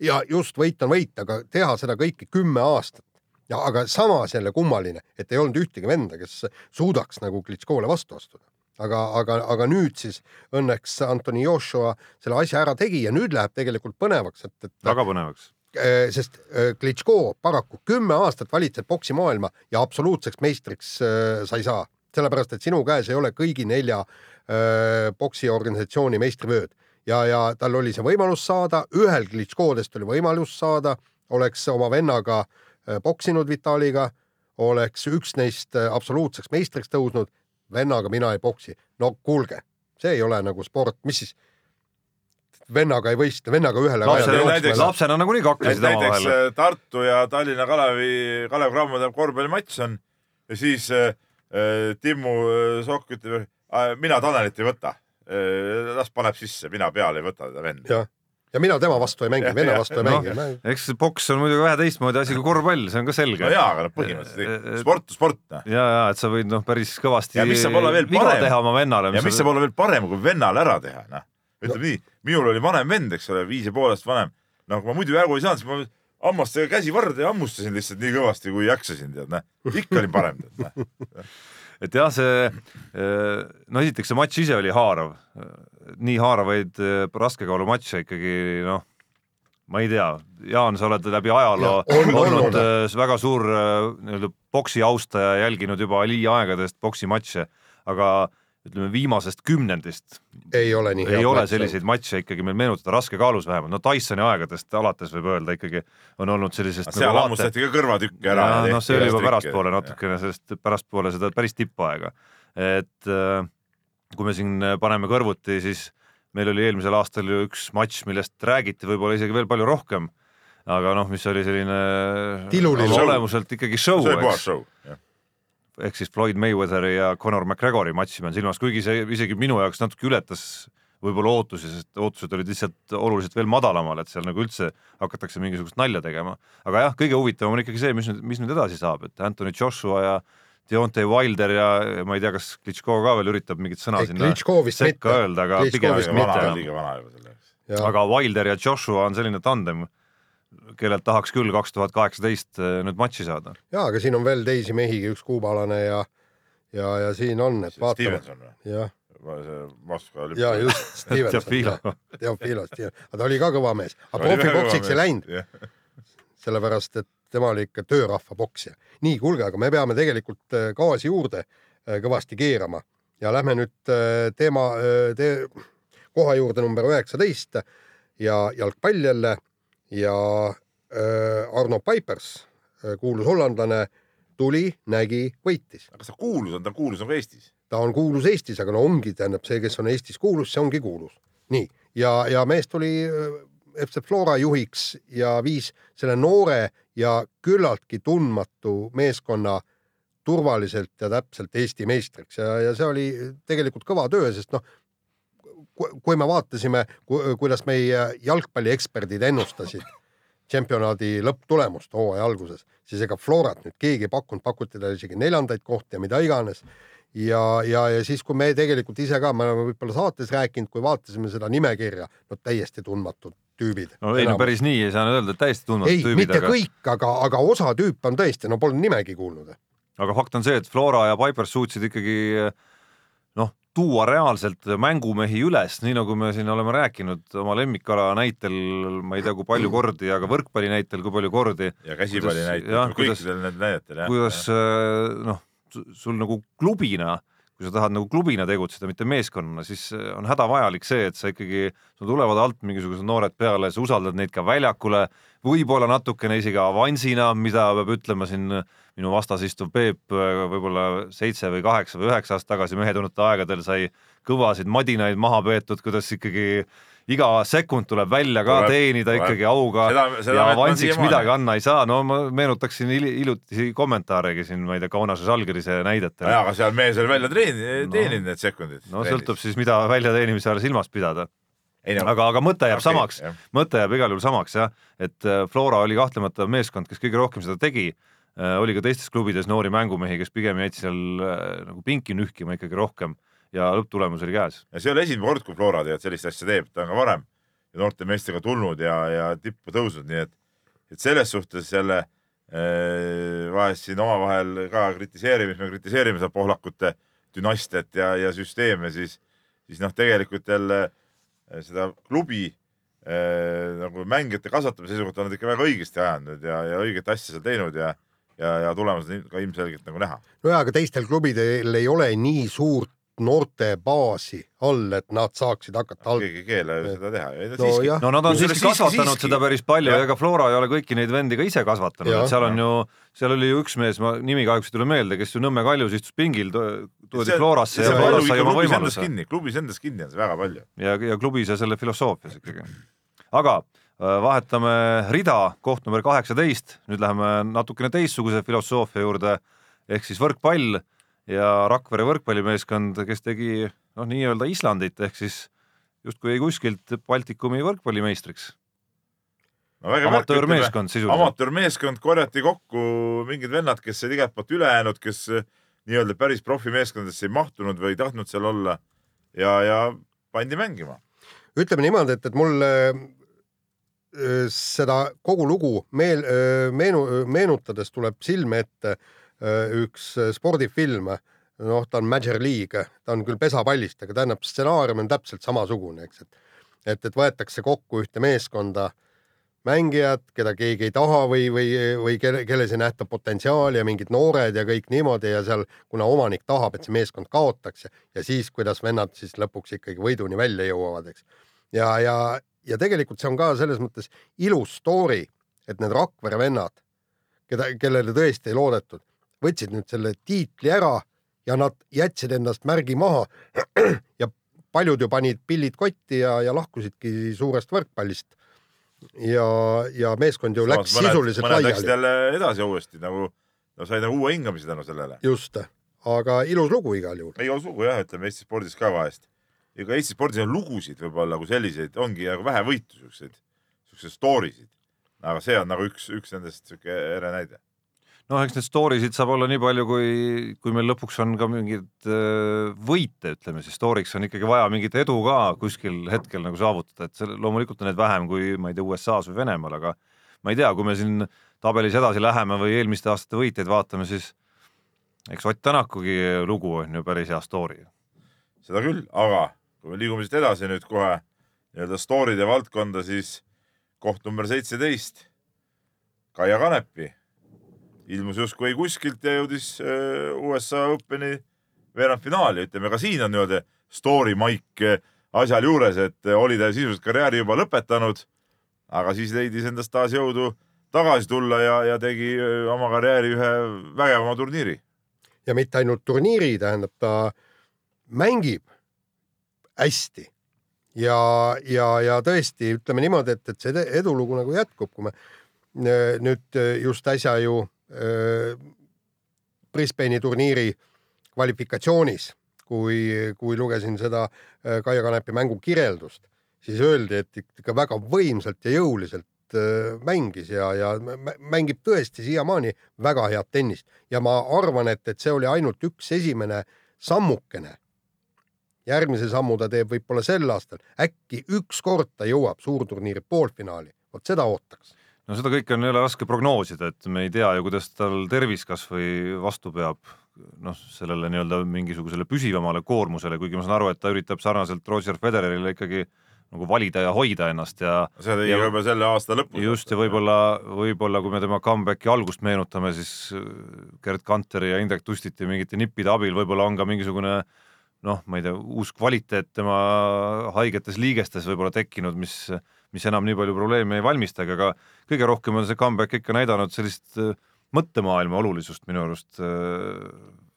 ja just võit on võit, aga teha seda kõike kümme aastat ja aga samas jälle kummaline, et ei olnud ühtegi venda, kes suudaks nagu Klitschkole vastu astuda. aga, aga, aga nüüd siis õnneks Antoni Joshua selle asja ära tegi ja nüüd läheb tegelikult põnevaks, et, et väga põnevaks. Eh, sest eh, Klitschko paraku kümme aastat valitseb poksimaailma ja absoluutseks meistriks eh, sa ei saa, sellepärast et sinu käes ei ole kõigi nelja eh, poksiorganisatsiooni meistrivööd ja, ja tal oli see võimalus saada, ühel Klitschkodest oli võimalus saada, oleks oma vennaga poksinud Vitaliga, oleks üks neist absoluutseks meistriks tõusnud, vennaga mina ei boksi. no kuulge, see ei ole nagu sport, mis siis? vennaga ei võistle, vennaga ühele lapsena, rajale näiteks- lapsena nagunii kaklesid näiteks omavahel. äh, Tartu ja Tallinna Kalevi, Kalev Cramo tähendab korvpallimatš on ja siis äh, Timmu äh, Sokk ütleb, mina Tanelit ei võta. las paneb sisse, mina peale ei võta teda vend. Jah. ja mina tema vastu ei mängi venna vastu ei Noh, mängi. eks see poks on muidugi vähe teistmoodi asi kui korvpall, see on ka selge. no jaa, aga noh, põhimõtteliselt sport, sport noh. ja, ja et sa võid noh, päris kõvasti Ja mis saab olla veel viga parem? teha oma vennale. ja mis saab olla veel parem, kui vennale ära teha, noh. ütleme nii, minul oli vanem vend, eks ole, viis ja pool aastat vanem. no kui ma muidu jagu ei saanud, siis ma hammastega käsi varda ja hammustasin lihtsalt nii kõvasti, kui jaksasin, tead, noh. ikka olin parem, tead, noh. et jah, see no esiteks see matš ise oli haarav, nii haaravaid eh, raskekaalumatše ikkagi noh, ma ei tea, Jaan, sa oled läbi ajaloo Ja, on, on, olnud on. eh, väga suur eh, nii-öelda boksi austaja, jälginud juba Ali aegadest boksimatše, aga ütleme viimasest kümnendist ei ole nii. ei ole selliseid matše ikkagi meil meenutada raskekaalus vähemalt, no Tysoni aegadest alates võib öelda ikkagi on olnud sellisest seal hammustati ka kõrvatükke ära. noh, see oli juba pärastpoole. natukene, sellest pärastpoole seda päris tippaega. et äh, kui me siin paneme kõrvuti, siis meil oli eelmisel aastal ju üks matš, millest räägiti võib-olla isegi veel palju rohkem. aga noh, mis oli selline Tiluline show. olemuselt ikkagi show, see oli puhas eks, show. Ehk siis Floyd Mayweatheri ja Conor McGregori matši pean silmas, kuigi see isegi minu jaoks natuke ületas võib-olla ootusi, sest ootused olid lihtsalt oluliselt veel madalamal, et seal nagu üldse hakatakse mingisugust nalja tegema. aga jah, kõige huvitavam on ikkagi see, mis nüüd, mis nüüd edasi saab, et Anthony Joshua ja Deontay Wilder ja ma ei tea, kas Klitško ka veel üritab mingit sõna Ei, sinna sekka mitte. öelda, aga pigem liiga vana, juba selle jaoks. aga aga Wilder ja Joshua on selline tandem, kellelt tahaks küll kaks tuhat kaheksateist nüüd matši saada. ja, aga siin on veel teisi mehi, üks kuubalane ja, ja, ja siin on, et vaatame. Jah, Moskva oli. ja just, Stevenson. Teofilo. Teofilo, aga ta oli ka kõva mees, aga profipoksiks ei läinud, sellepärast et tema oli ikka töörahva poksja. nii, kuulge, aga me peame tegelikult äh, gaasi juurde äh, kõvasti keerama ja lähme nüüd äh, teema te,, koha juurde number üheksateist ja jalgpall jälle ja Arno Pipers, kuulus hollandlane, tuli, nägi, võitis. kas ta kuulus on, ta on kuulus nagu Eestis? ta on kuulus Eestis, aga no ongi, tähendab see, kes on Eestis kuulus, see ongi kuulus. nii, ja, ja mees tuli FC Flora juhiks ja viis selle noore ja küllaltki tundmatu meeskonna turvaliselt ja täpselt Eesti meistriks ja, ja see oli tegelikult kõva töö, sest noh, kui me vaatasime, kuidas meie jalgpallieksperdid ennustasid tšempionaadi lõpptulemust hooaja alguses, siis ega Florat nüüd keegi ei pakkunud, pakuti talle isegi neljandaid kohti ja mida iganes ja, ja, ja siis, kui me tegelikult ise ka, me oleme võib-olla saates rääkinud, kui vaatasime seda nimekirja, no täiesti tundmatud tüübid. no ei no päris nii ei saa nüüd öelda, et täiesti ei tundmatud, tüübid, mitte aga kõik, aga, aga osa tüüpe on tõesti, no pole nimegi kuulnud. aga fakt on see, et Flora ja Pipers suutsid ikkagi noh, tuua reaalselt mängumehi üles, nii nagu me siin oleme rääkinud oma lemmikala näitel, ma ei tea, kui palju kordi, aga võrkpalli näitel, kui palju kordi, ja käsipalli näitel kõikidel nendel näidetel jah. kuidas äh, noh, sul nagu klubina, kui sa tahad nagu klubina tegutseda, mitte meeskonnana, siis äh, on hädavajalik see, et sa ikkagi, sul tulevad alt mingisugused noored peale, sa usaldad neid ka väljakule, võib-olla natukene isegi avansina, mida peab ütlema siin minu vastas istuv Peep äh, võib-olla seitse või kaheksa või üheksa aastat tagasi mehetunnete aegadel sai kõvasid madinaid maha peetud, kuidas ikkagi iga sekund tuleb välja ka Tuleb, teenida tuleb. ikkagi auga Seda- seda ja avansiks midagi anna ei saa, no ma meenutaksin hil- hiljutisi kommentaaregi siin, ma ei tea, Kaunase Žalgirise näidetel jaa, aga seal mees oli välja treeninud, No. need sekundid. no sõltub siis, mida väljateenimise all silmas pidada, ei no aga, aga mõte jääb okei, samaks mõte jääb igal juhul samaks jah, et äh, Flora oli kahtlemata meeskond, kes kõige rohkem seda tegi. Oli ka teistes klubides noori mängumehi, kes pigem jäid seal äh, nagu pinki nühkima ikkagi rohkem ja lõpptulemus oli käes. ja see ei ole esimene kord, kui Flora tegelikult sellist asja teeb, ta on ka varem noorte meestega tulnud ja, ja tippu tõusnud, nii et, et selles suhtes jälle äh, vahest siin omavahel ka kritiseerime, me kritiseerime seda pohlakute dünastiat ja, ja süsteeme, siis, siis noh, tegelikult jälle äh, seda klubi äh, nagu mängijate kasvatamise seisukohalt on nad ikka väga õigesti ajanud ja, ja õiget asja seal teinud ja, ja, ja tulemused on ka ilmselgelt nagu näha. no jaa, aga teistel klubidel ei ole nii suurt noortebaasi all, et nad saaksid hakata alt-. keegi ei keela ju seda teha. No jah. no nad on Kusjuures siiski kasvatanud siiski- seda päris palju ja ega Flora ei ole kõiki neid vendi ka ise kasvatanud, et seal on ju, seal oli ju üks mees, ma nimi kahjuks ei tule meelde, kes ju Nõmme kaljus istus pingil, toodi Florasse ja Floras sai oma klubis endas võimaluse kinni, klubis endas kinni on see väga palju. ja, ja klubis ja selle filosoofias ikkagi. aga vahetame rida, koht number kaheksateist, nüüd läheme natukene teistsuguse filosoofia juurde ehk siis võrkpall ja Rakvere võrkpallimeeskond, kes tegi noh, nii-öelda Islandit ehk siis justkui jäi kuskilt Baltikumi võrkpallimeistriks. no väga amatöörmeeskond sisuliselt. amatöörmeeskond korjati kokku mingid vennad, kes olid igalt poolt ülejäänud, kes eh, nii-öelda päris profimeeskondadesse ei mahtunud või ei tahtnud seal olla ja, ja pandi mängima. ütleme niimoodi, et, et mul äh, seda kogu lugu meel, meenu, meenutades tuleb silme ette üks spordifilm, noh, ta on Major League, ta on küll pesapallist, aga tähendab, stsenaarium on täpselt samasugune, eks, et et, et võetakse kokku ühte meeskonda mängijad, keda keegi ei taha või, või, või kelle, kelles ei nähta potentsiaali ja mingid noored ja kõik niimoodi ja seal, kuna omanik tahab, et see meeskond kaotaks ja siis, kuidas vennad siis lõpuks ikkagi võiduni välja jõuavad, eks. ja, ja, ja tegelikult see on ka selles mõttes ilus story, et need Rakvere vennad, keda, kellele tõesti ei loodetud, võtsid nüüd selle tiitli ära ja nad jätsid endast märgi maha ja paljud ju panid pillid kotti ja, ja lahkusidki suurest võrkpallist ja, ja meeskond ju läks sisuliselt mõned läksid laiali. jälle edasi uuesti nagu, no said nagu uue hingamise tänu sellele. just, aga ilus lugu igal juhul. ei ole sugu jah, ütleme Eesti spordis ka vahest. Ega Eesti spordis on lugusid võib-olla nagu selliseid, ongi nagu vähe võitu siukseid, siukseid story sid. aga see on nagu üks, üks nendest siuke ere näide. noh, eks neid story sid saab olla nii palju, kui, kui meil lõpuks on ka mingeid äh, võite, ütleme siis story'ks on ikkagi vaja mingit edu ka kuskil hetkel nagu saavutada, et selle loomulikult on neid vähem kui ma ei tea, USA-s või Venemaal, aga ma ei tea, kui me siin tabelis edasi läheme või eelmiste aastate võitjaid vaatame, siis eks Ott Tänakugi lugu on ju päris hea story. seda küll, aga kui me liigume siit edasi nüüd kohe nii-öelda story'de valdkonda, siis koht number seitseteist, Kaia Kanepi ilmus justkui kuskilt ja jõudis äh, USA Openi veerandfinaali, ütleme ka siin on niimoodi story maik asjal juures, et oli ta sisuliselt karjääri juba lõpetanud, aga siis leidis endast taas jõudu tagasi tulla ja, ja tegi äh, oma karjääri ühe vägevama turniiri. ja mitte ainult turniiri, tähendab ta mängib hästi ja, ja, ja tõesti ütleme niimoodi, et, et see edulugu nagu jätkub, kui me nüüd äh, just äsja ju äh, Brisbane'i turniiri kvalifikatsioonis, kui, kui lugesin seda äh, Kaia Kanepi mängu kirjeldust, siis öeldi, et ikka väga võimsalt ja jõuliselt äh, mängis ja, ja mä- mängib tõesti siiamaani väga head tennist ja ma arvan, et, et see oli ainult üks esimene sammukene. Järgmise sammu ta teeb võib-olla sel aastal, äkki ükskord ta jõuab suurturniiri poolfinaali, vot seda ootaks. no seda kõike on jälle raske prognoosida, et me ei tea ju, kuidas tal tervis kasvõi vastu peab noh, sellele nii-öelda mingisugusele püsivamale koormusele, kuigi ma saan aru, et ta üritab sarnaselt Roger Federerile ikkagi nagu valida ja hoida ennast ja see tegi juba selle aasta lõpus. just ja võib-olla, võib-olla kui me tema comeback'i algust meenutame, siis äh, Gerd Kanteri ja Indrek Tustiti mingite nippide abil võib-olla on ka mingisugune noh, ma ei tea, uus kvaliteet tema haigetes liigestes võib-olla tekkinud, mis, mis enam nii palju probleeme ei valmistagi, aga kõige rohkem on see comeback ikka näidanud sellist äh, mõttemaailma olulisust minu arust.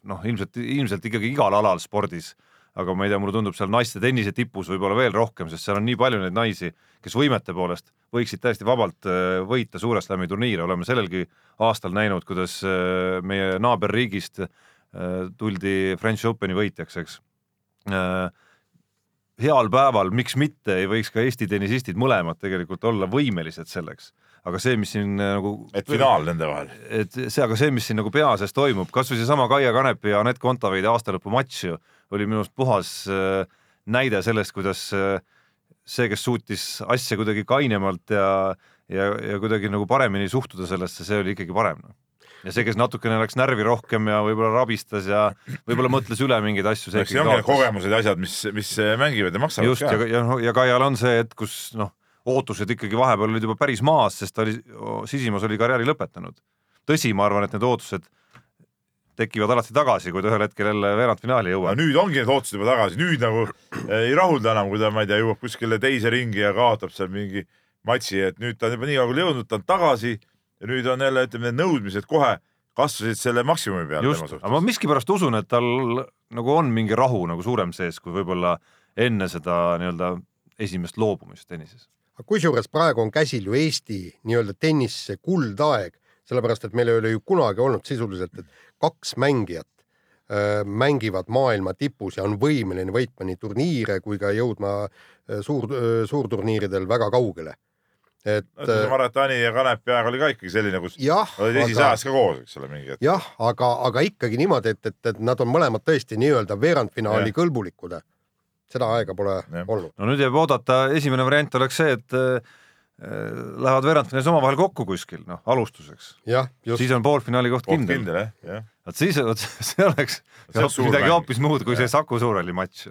noh, ilmselt, ilmselt ikkagi igal alal spordis aga ma ei tea, mulle tundub seal naiste tennise tipus võib-olla veel rohkem, sest seal on nii palju neid naisi, kes võimete poolest võiksid täiesti vabalt äh, võita Suure Slami turniire, oleme sellelgi aastal näinud, kuidas äh, meie naaberriigist äh, tuldi French Openi võitjaks, eks. Heal päeval, miks mitte, ei võiks ka Eesti tennisistid mõlemad tegelikult olla võimelised selleks, aga see, mis siin äh, nagu et finaal nende vahel. et see, aga see, mis siin nagu pea sees toimub, kasvõi seesama Kaia Kanepi ja Anett Kontaveidi aastalõpu matš ju oli minu arust puhas äh, näide sellest, kuidas äh, see, kes suutis asja kuidagi kainemalt ja, ja, ja kuidagi nagu paremini suhtuda sellesse, see oli ikkagi parem no.. Ja see, kes natukene läks närvi rohkem ja võib-olla rabistas ja võib-olla mõtles üle mingeid asju, eks see ongi need kogemused ja asjad, mis, mis mängivad ja maksavad just ja, ja, ja Kaial on see hetk, kus noh, ootused ikkagi vahepeal olid juba päris maas, sest ta oli, Sisimas oli karjääri lõpetanud. tõsi, ma arvan, et need ootused tekivad alati tagasi, kui ta ühel hetkel jälle veerandfinaali jõuab. nüüd ongi need ootused juba tagasi, nüüd nagu eh, ei rahulda enam, kui ta, ma ei tea, jõuab kuskile teise ringi ja kaotab seal mingi matši, et nüüd ta on juba nii kaugele jõudnud, ta on tagasi ja nüüd on jälle, ütleme, nõudmised kohe kasvasid selle maksimumi peale tema just, suhtes aga ma miskipärast usun, et tal nagu on mingi rahu nagu suurem sees kui võib-olla enne seda nii-öelda esimest loobumist tennises. kusjuures praegu on käsil ju Eesti nii-öelda tennise kuldaeg, sellepärast et meil ei ole ju kunagi olnud sisuliselt, et kaks mängijat äh, mängivad maailma tipus ja on võimeline võitma nii turniire kui ka jõudma äh, suur, suurturniiridel väga kaugele. Et äh, Maratani ja Kanepi aeg oli ka ikkagi selline, kus jah, olid esimeses aga ka koos, eks ole, mingi hetk. jah, aga, aga ikkagi niimoodi, et, et, et nad on mõlemad tõesti nii-öelda veerandfinaali Jah. kõlbulikud. seda aega pole Jah. olnud. no nüüd jääb oodata, esimene variant oleks see, et äh, lähevad veerandfinaalis omavahel kokku kuskil, noh alustuseks, siis on poolfinaali koht kindel. kindel jah, jah, vot siis, vot see oleks See midagi hoopis muud kui see Jah. Saku Suurhalli matš.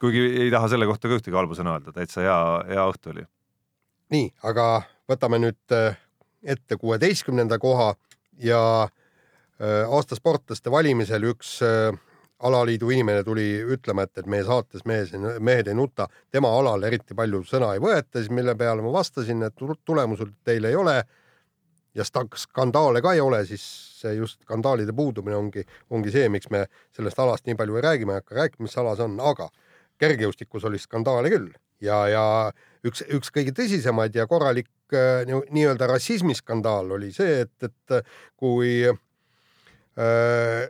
kuigi ei taha selle kohta ka ühtegi halba sõna öelda, täitsa hea, hea õhtu oli. nii, aga võtame nüüd äh, ette kuueteistkümnenda koha ja äh, aasta sportlaste valimisel üks äh, alaliidu inimene tuli ütlema, et, et meie saates mees, mehed ei nuta, tema alal eriti palju sõna ei võeta, siis mille peale ma vastasin, et tu- tulemused teil ei ole ja skandaale ka ei ole, siis see just skandaalide puudumine ongi, ongi see, miks me sellest alast nii palju ei räägi, ma ei hakka rääkima, mis ala see on, aga kergejõustikus oli skandaale küll. Ja, ja üks, üks kõige tõsisemaid ja korralik äh, nii- nii-öelda rassismiskandaal oli see, et, et kui äh,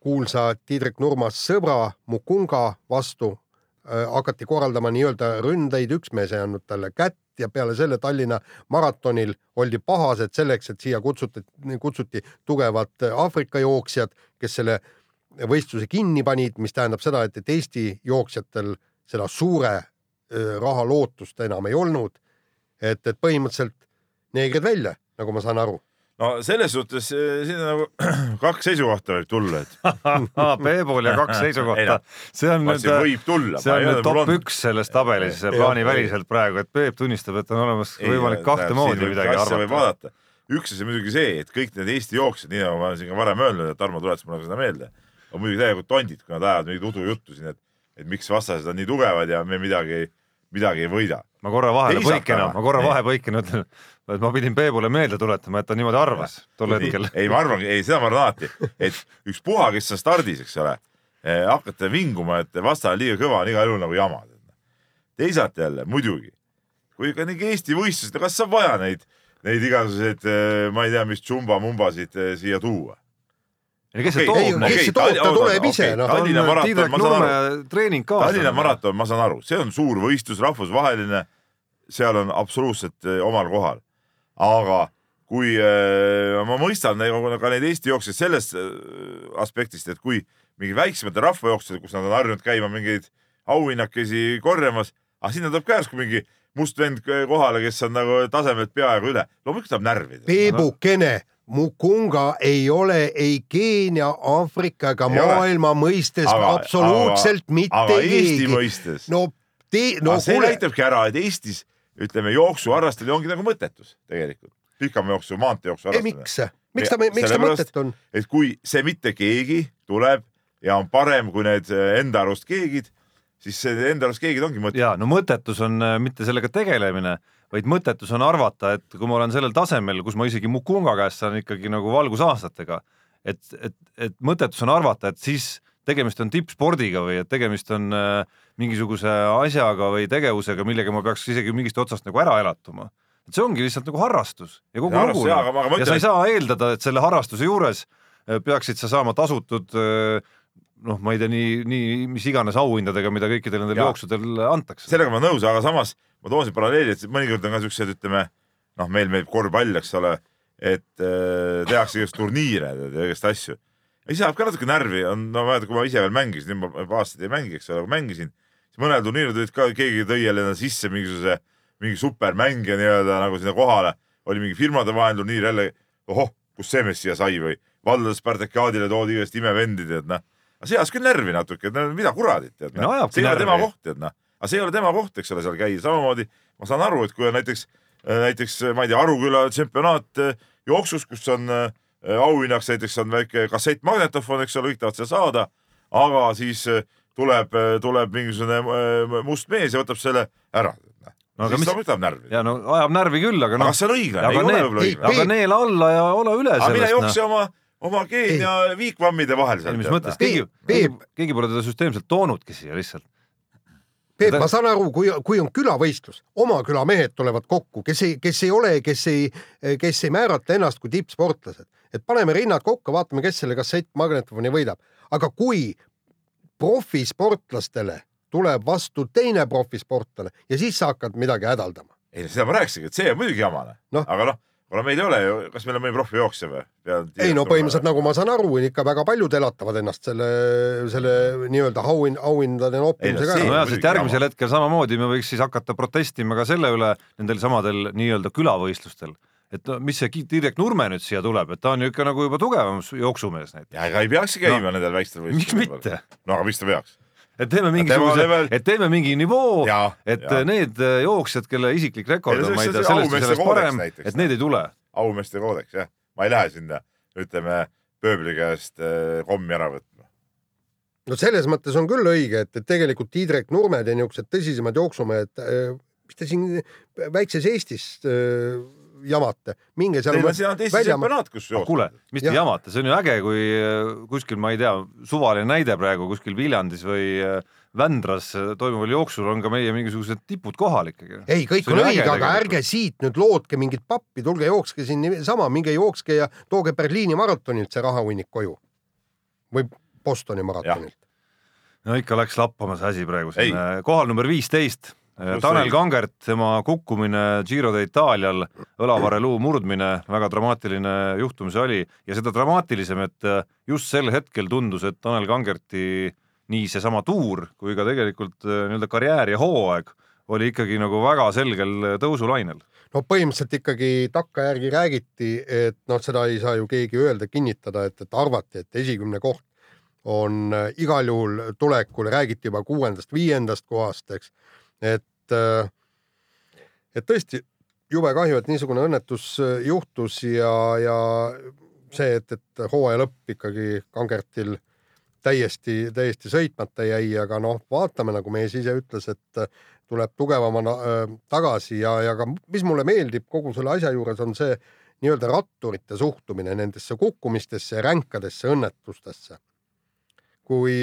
kuulsa Tiidrik Nurmas sõbra Mukunga vastu äh, hakati korraldama nii-öelda ründeid, üks mees ei andnud talle kätt ja peale selle Tallinna maratonil oldi pahased selleks, et siia kutsuti, kutsuti tugevad Aafrika jooksjad, kes selle võistluse kinni panid, mis tähendab seda, et, et Eesti jooksjatel seda suure raha lootust enam ei olnud. et, et põhimõtteliselt neegrid välja, nagu ma saan aru. no selles suhtes eh, siin on nagu kaks seisukohta võib tulla, et Peebul ja kaks Ei seisukohta see on nüüd tulla. see on nüüd top üks selles tabelis plaaniväliselt praegu, et Peep tunnistab, et on olemas võimalik kahte moodi midagi arvata. üks asi muidugi see, et kõik need Eesti jooksjad, nii nagu ma olen siin ka varem öelnud, et Tarmo tuletas mulle seda meelde, on muidugi täielikult tondid, kui nad ajavad mingit udujuttu siin, et, et miks vastased on nii tugevad ja me midagi, midagi ei võida. ma korra vahele põikena, ma korra vahepõikena ütlen, et ma pidin Peebule meelde tuletama, et ta niimoodi arvas tol hetkel. ei, ma arvangi, ei seda ma arvan alati, et ükspuha, kes on stardis, eks ole, hakkate vinguma, et vastane liiga kõva on igal juhul nagu jama. teisalt jälle muidugi, kui ikka mingi Eesti võistlused, kas on vaja neid, neid igasuguseid, ma ei tea, mis tšumba-mumbasid eh, siia tuua? Kes see Okei, ei, toob kes neid see? toob, ta tuleb ise, noh. Tallinna maraton, Tiidrek ma saan Nurme aru, treening kaasa. Tallinna maraton, ma saan aru, see on suur võistlus, rahvusvaheline, seal on absoluutselt eh, omal kohal. aga kui äh, ma mõistan nagu ka neid Eesti jooksjaid sellest äh, aspektist, et kui mingi väiksemate rahvajooksjad, kus nad on harjunud käima mingeid auhinnakesi korjamas, aga sinna tuleb ka järsku mingi must vend kohale, kes on nagu tasemelt peaaegu üle, loomulikult tuleb närvi. Peebukene, Mukunga ei ole ei Keenia, Aafrika ega Ei ole. maailma mõistes Aga- absoluutselt aga- mitte aga Eesti keegi. mõistes no tee, no, see kuule, näitabki ära, et Eestis ütleme jooksuharrastamine ongi nagu mõttetus tegelikult, pikamajooksu, maanteejooksu ei miks, miks ta, miks ta mõttetu on? et kui see mitte keegi tuleb ja on parem kui need eh, enda arust keegid, siis see enda arust keegid ongi mõttetu. ja no mõttetus on äh, mitte sellega tegelemine, vaid mõttetus on arvata, et kui ma olen sellel tasemel, kus ma isegi Mukunga käest saan ikkagi nagu valgusaastatega, et, et, et mõttetus on arvata, et siis tegemist on tippspordiga või et tegemist on äh, mingisuguse asjaga või tegevusega, millega ma peaks isegi mingist otsast nagu ära elatuma. et see ongi lihtsalt nagu harrastus ja kogu Ja lugu harrastus, jaa, aga aga ja sa ei saa eeldada, et selle harrastuse juures äh, peaksid sa saama tasutud äh, noh, ma ei tea, nii, nii mis iganes auhindadega, mida kõikidel nendel jooksudel antakse. sellega ma nõus, aga samas ma toon siin paralleeli, et mõnikord on ka siuksed, ütleme noh, meil meeldib korvpall, eks ole, et äh, tehakse igast turniire ja igast asju. siis ajab ka natuke närvi, on, no ma mäletan, kui ma ise veel mängisin, nüüd ma juba aastaid ei mängi, eks ole, aga mängisin, siis mõnel turniiril tulid ka, keegi tõi jälle sisse mingisuguse, mingi supermängija nii-öelda nagu sinna kohale, oli mingi firmade vaheline turniir jälle, ohoh, kust see mees siia sai või valdade Spartakiaadile toodi igast imevendi, tead noh. see ajas küll närvi natuke, et mida kuradit, No noh see ei ole tema koht, tead noh. Aga see ei ole tema koht, eks ole, seal käia, samamoodi ma saan aru, et kui on näiteks, näiteks ma ei tea, Aruküla tsempionaat eh, jooksus, kus on, auhinnaks näiteks on väike kassettmagnetofon, eks ole, kõik tahavad seda saada, aga siis äh, tuleb, tuleb mingisugune äh, must mees ja võtab selle ära. No aga siis mis- ta võtab närvi. ja no ajab närvi küll, aga aga noh kas, see on õiglane? Aga ei ole need- võib-olla ei, õiglane. aga neela alla ja ole üle aga mine sellest. jookse oma, oma geen ja viikvammide vahel ei, mis mõttes, keegi, Peep- keegi, keegi pole teda süsteemselt toonudki siia lihtsalt. Peep, ma saan aru, kui, kui on külavõistlus, oma küla mehed tulevad kokku, kes ei, kes ei ole, kes ei, kes ei määrata ennast kui tippsportlased, et paneme rinnad kokku, vaatame, kes selle kassettmagnetofoni võidab. aga kui profisportlastele tuleb vastu teine profisportlane ja siis sa hakkad midagi hädaldama. ei, seda ma rääkisingi, et see on muidugi jamane Noh.. aga noh, kuna meil ei ole ju, kas meil on mõni profijooksja või? ei no põhimõtteliselt nagu ma saan aru, ikka väga paljud elatavad ennast selle, selle nii-öelda auhind, auhindade noppimisega ära. nojah, sest järgmisel hetkel samamoodi me võiks siis hakata protestima ka selle üle nendel samadel nii-öelda külavõistlustel. et no mis see Tiidrek Nurme nüüd siia tuleb, et ta on ju ikka nagu juba tugevam jooksumees näiteks. ja ega ei peakski käima no, nendel väikestel miks mitte? no aga miks ta peaks? Et teeme mingisuguse level-, et teeme mingi nivoo, et jaa. need äh, jooksjad, kelle isiklik rekord Ja on, ma ei tea, sellest ja aumeeste sellest parem, et need ei tule. aumeeste koodeks jah, ma ei lähe sinna, ütleme pööbli käest äh, kommi ära võtma. no selles mõttes on küll õige, et, et tegelikult Tiidrek Nurmed ja niisugused tõsisemad jooksumehed, mis te siin väikses Eestis äh, jamate, minge seal Teil on Eesti välja- tsempionaat, kus joosta. kuule, mis te Jah. jamate, see on ju äge, kui äh, kuskil, ma ei tea, suvaline näide praegu kuskil Viljandis või äh, Vändras äh, toimuval jooksul on ka meie mingisugused tipud kohal ikkagi. ei, kõik on õige, aga ärge siit nüüd lootke mingit pappi, tulge jookske siin niisama, minge jookske ja tooge Berliini maratonilt see rahahunnik koju. või Bostoni maratonilt. no ikka läks lappama see asi praegu siin, kohal number viisteist. Pluss Tanel. Kangert, tema kukkumine Giro d'Italial, õlavareluu murdmine, väga dramaatiline juhtum see oli ja seda dramaatilisem, et äh, just sel hetkel tundus, et Tanel Kangerti nii seesama tuur kui ka tegelikult äh, nii-öelda karjäär ja hooaeg oli ikkagi nagu väga selgel tõusulainel. no põhimõtteliselt ikkagi takkajärgi räägiti, et noh, seda ei saa ju keegi öelda, kinnitada, et, et arvati, et esikümne koht on äh, igal juhul tulekul, räägiti juba kuuendast-viiendast kohast, eks. et, et tõesti jube kahju, et niisugune õnnetus äh, juhtus ja, ja see, et, et hooaja lõpp ikkagi Kangertil täiesti, täiesti sõitmata jäi, aga noh, vaatame, nagu mees ise ütles, et äh, tuleb tugevamana äh, tagasi ja, ja ka mis mulle meeldib kogu selle asja juures on see nii-öelda ratturite suhtumine nendesse kukkumistesse ränkadesse õnnetustesse. kui,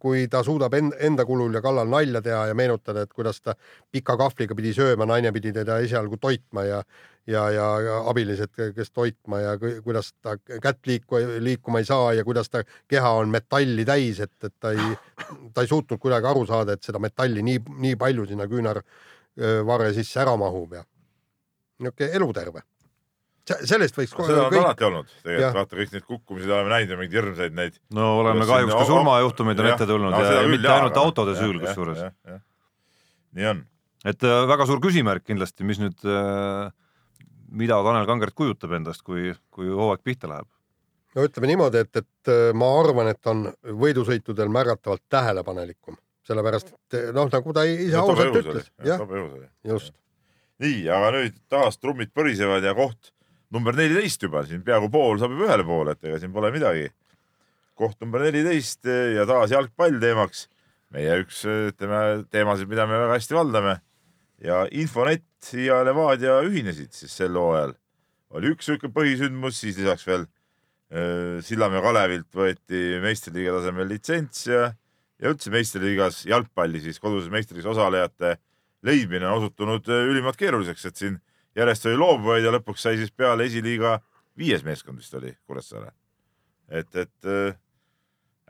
kui ta suudab en- enda kulul ja kallal nalja teha ja meenutada, et kuidas ta pika kahvliga pidi sööma, naine pidi teda esialgu toitma ja ja, ja, abilised, kes toitma ja ku- kuidas ta kätt liiku, liikuma ei saa ja kuidas ta keha on metalli täis, et, et ta ei, ta ei suutnud kuidagi aru saada, et seda metalli nii, nii palju sinna küünarvarre sisse ära mahub ja niisugune eluterve. Sellest võiks kohe seda on kõik, alati olnud tegelikult, vaata kõik need kukkumised oleme näinud ja mingeid hirmsaid neid. no oleme kahjuks ka surmajuhtumeid on ette tulnud ja, ja mitte ainult autode süül kusjuures. nii on. et äh, väga suur küsimärk kindlasti, mis nüüd, mida Tanel Kangert kujutab endast, kui, kui hooaeg pihta läheb. no ütleme niimoodi, et, et äh, ma arvan, et on võidusõitudel märgatavalt tähelepanelikum, sellepärast et noh, nagu ta ise ausalt ütles, jah, just. nii, aga nüüd taas trummid põrisevad ja koht number neliteist juba siin peaaegu pool saab juba ühele poole, et ega siin pole midagi. koht number neliteist ja taas jalgpall teemaks. meie üks ütleme teemasid, mida me väga hästi valdame ja Infonet ja Levadia ühinesid siis sel hooajal. oli üks sihuke põhisündmus, siis lisaks veel äh, Sillamäe Kalevilt võeti meistriliiga tasemel litsents ja, ja üldse meistriliigas jalgpalli siis koduses meistriliigas osalejate leidmine on osutunud ülimalt keeruliseks, et siin järjest oli loobujaid ja lõpuks sai siis peale esiliiga viies meeskond vist oli Kuressaare. et, et äh,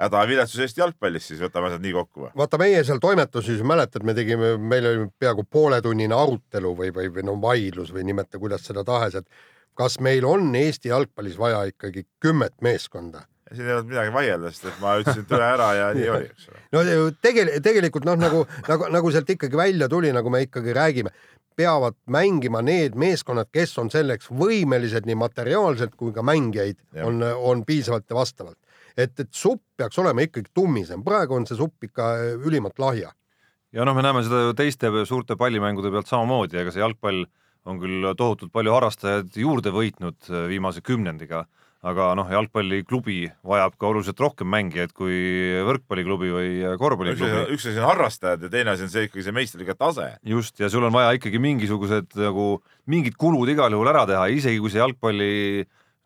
häda ja viletsuse eest jalgpallis siis võtame asjad nii kokku või? vaata, meie seal toimetuses mäletad, me tegime, meil oli peaaegu pooletunnine arutelu või, või, või no vaidlus või nimeta, kuidas seda tahes, et kas meil on Eesti jalgpallis vaja ikkagi kümmet meeskonda siin ei olnud midagi vaielda, sest et ma ütlesin tõe ära ja nii oli, eks ole. no tegelikult, tegelikult noh, nagu, nagu, nagu sealt ikkagi välja tuli, nagu me ikkagi räägime, peavad mängima need meeskonnad, kes on selleks võimelised nii materiaalselt kui ka mängijaid Jah. on, on piisavalt ja vastavalt. et, et supp peaks olema ikkagi tummisem, praegu on see supp ikka ülimalt lahja. ja noh, me näeme seda ju teiste suurte pallimängude pealt samamoodi, ega see jalgpall on küll tohutult palju harrastajaid juurde võitnud äh, viimase kümnendiga, aga noh, jalgpalliklubi vajab ka oluliselt rohkem mängijaid kui võrkpalliklubi või korvpalliklubi on- üks asi on harrastajad ja teine asi on see ikkagi see meistriliiga tase. just, ja sul on vaja ikkagi mingisugused nagu mingid kulud igal juhul ära teha, isegi kui see jalgpalli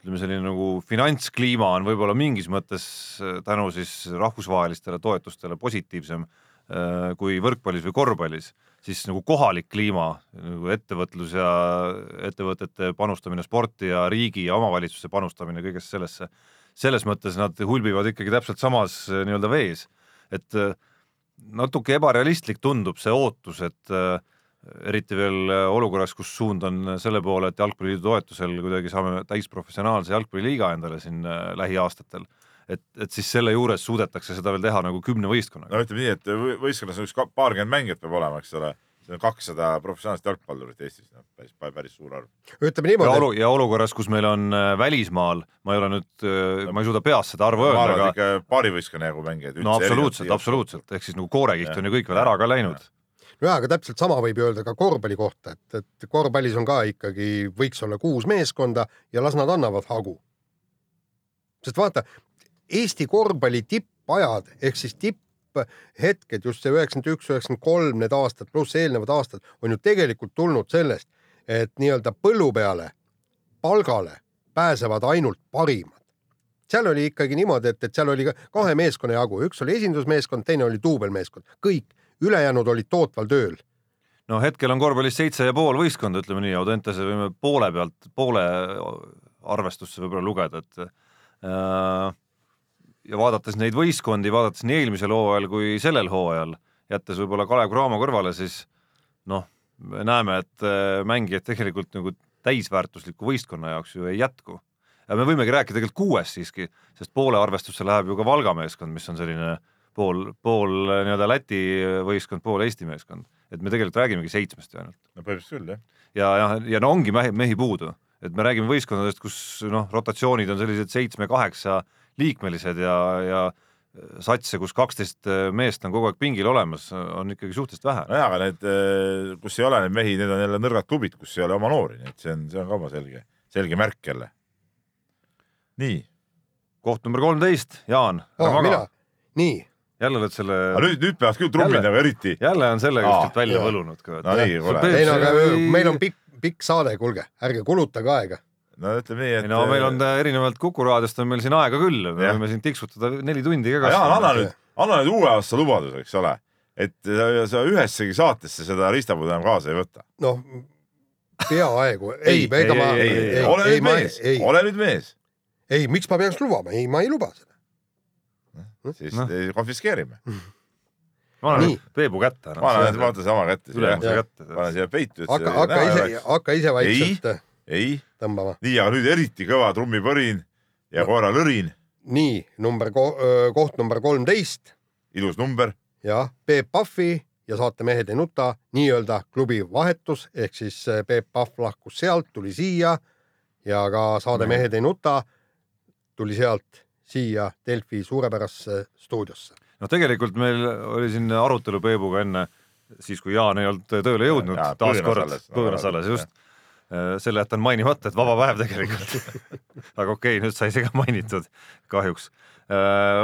ütleme, selline nagu finantskliima on võib-olla mingis mõttes äh, tänu siis rahvusvahelistele toetustele positiivsem äh, kui võrkpallis või korvpallis, siis nagu kohalik kliima nagu ettevõtlus ja ettevõtete panustamine sporti ja riigi ja omavalitsuse panustamine kõigesse sellesse, selles mõttes nad hulbivad ikkagi täpselt samas äh, nii-öelda vees, et äh, natuke ebarealistlik tundub see ootus, et äh, eriti veel olukorras, kus suund on selle poole, et jalgpalliliidu toetusel kuidagi saame täisprofessionaalse jalgpalliliiga endale siin äh, lähiaastatel. et, et siis selle juures suudetakse seda veel teha nagu kümne võistkonnaga. no ütleme nii, et võ- võistkonnas on üks paarkümmend mängijat peab olema, eks ole. see on kakssada professionaalset jalgpallurit Eestis, noh päris, päris suur arv. ütleme ja, niimoodi, olu, ja olukorras, kus meil on äh, välismaal, ma ei ole nüüd, ma ei suuda peast seda arvu ma öelda, arvan, aga et ikka paari võistkonna jagu mängijaid. no absoluutselt, absoluutselt, ehk siis nagu koorekiht Jah. on ju kõik veel ära ka läinud. no jaa, aga täpselt sama võib ju öelda ka korvpalli kohta, et, et korvpallis on ka ikkagi, võiks olla kuus meeskonda ja las nad annavad hagu. sest vaata, Eesti korvpalli tippajad ehk siis tipphetked, just see üheksakümmend üks, üheksakümmend kolm, need aastad pluss eelnevad aastad on ju tegelikult tulnud sellest, et nii-öelda põllu peale palgale pääsevad ainult parimad. seal oli ikkagi niimoodi, et, et seal oli ka kahe meeskonna jagu, üks oli esindusmeeskond, teine oli duubelmeeskond, kõik ülejäänud olid tootval tööl. no hetkel on korvpallis seitse ja pool võistkonda, ütleme nii, Audentese võime poole pealt, poole arvestusse võib-olla lugeda, et äh, ja vaadates neid võistkondi, vaadates nii eelmisel hooajal kui sellel hooajal, jättes võib-olla Kalev Cramo kõrvale, siis noh, me näeme, et äh, mängijaid tegelikult nagu täisväärtusliku võistkonna jaoks ju ei jätku. ja me võimegi rääkida tegelikult kuuest siiski, sest poole arvestusse läheb ju ka Valga meeskond, mis on selline pool, pool nii-öelda Läti võistkond, pool Eesti meeskond, et me tegelikult räägimegi seitsmest ju ainult no põhimõtteliselt küll jah. ja, ja, ja no ongi mehi, mehi puudu, et me räägime võistkondadest, kus noh, rotatsioonid on sellised seitsme-kaheksa liikmelised ja, ja satse, kus kaksteist meest on kogu aeg pingil olemas, on ikkagi suhteliselt vähe. nojah, aga need, kus ei ole neid mehi, need on jälle nõrgad klubid, kus ei ole oma noori, nii et see on, see on ka oma selge, selge märk jälle. nii, koht number kolmteist, Jaan, maga,, nii, jälle oled selle, nüüd, nüüd peavad küll trummid nagu eriti. jälle on selle kuskilt välja võlunud no nii, kuule, meil on pikk, pikk saade, kuulge, ärge kulutage aega. No ütleme nii, et. no meil on ta erinevalt Kuku raadiost on meil siin aega küll, me võime siin tiksutada neli tundi ka Jaan, anna nüüd, anna nüüd uue aasta lubadus, eks ole, et sa, sa ühessegi saatesse seda riistapuud enam kaasa ei võta. noh, peaaegu, ei, ega ma, ei, ei ei,, ole ei, nüüd ma, mees, ei, ole nüüd mees, ei, miks ma peaks lubama, ei, ma ei luba seda. siis Noh. no. konfiskeerime. ma annan Peebu kätte. ma annan vaata sama kätte. ülemuse kätte. panen siia peitu. hakka, hakka ise, hakka ise vaikselt äh, ei, nii, aga nüüd eriti kõva trummipõrin ja No. koeralõrin, nii, number, koht number kolmteist ilus number. jah, Peep Pahvi ja saate Mehed ei nuta nii-öelda klubi vahetus ehk siis äh, Peep Pahv lahkus sealt, tuli siia ja ka saade Mehed ei nuta tuli sealt siia Delfi suurepärasse stuudiosse. noh, tegelikult meil oli siin arutelu Peebuga enne, siis kui Jaan ei olnud tööle jõudnud Jaa,, taas põõnas kord alles., põõnas alles, just. Selle jätan mainimata, et vaba päev tegelikult. aga okei okay,, nüüd sai see ka mainitud kahjuks.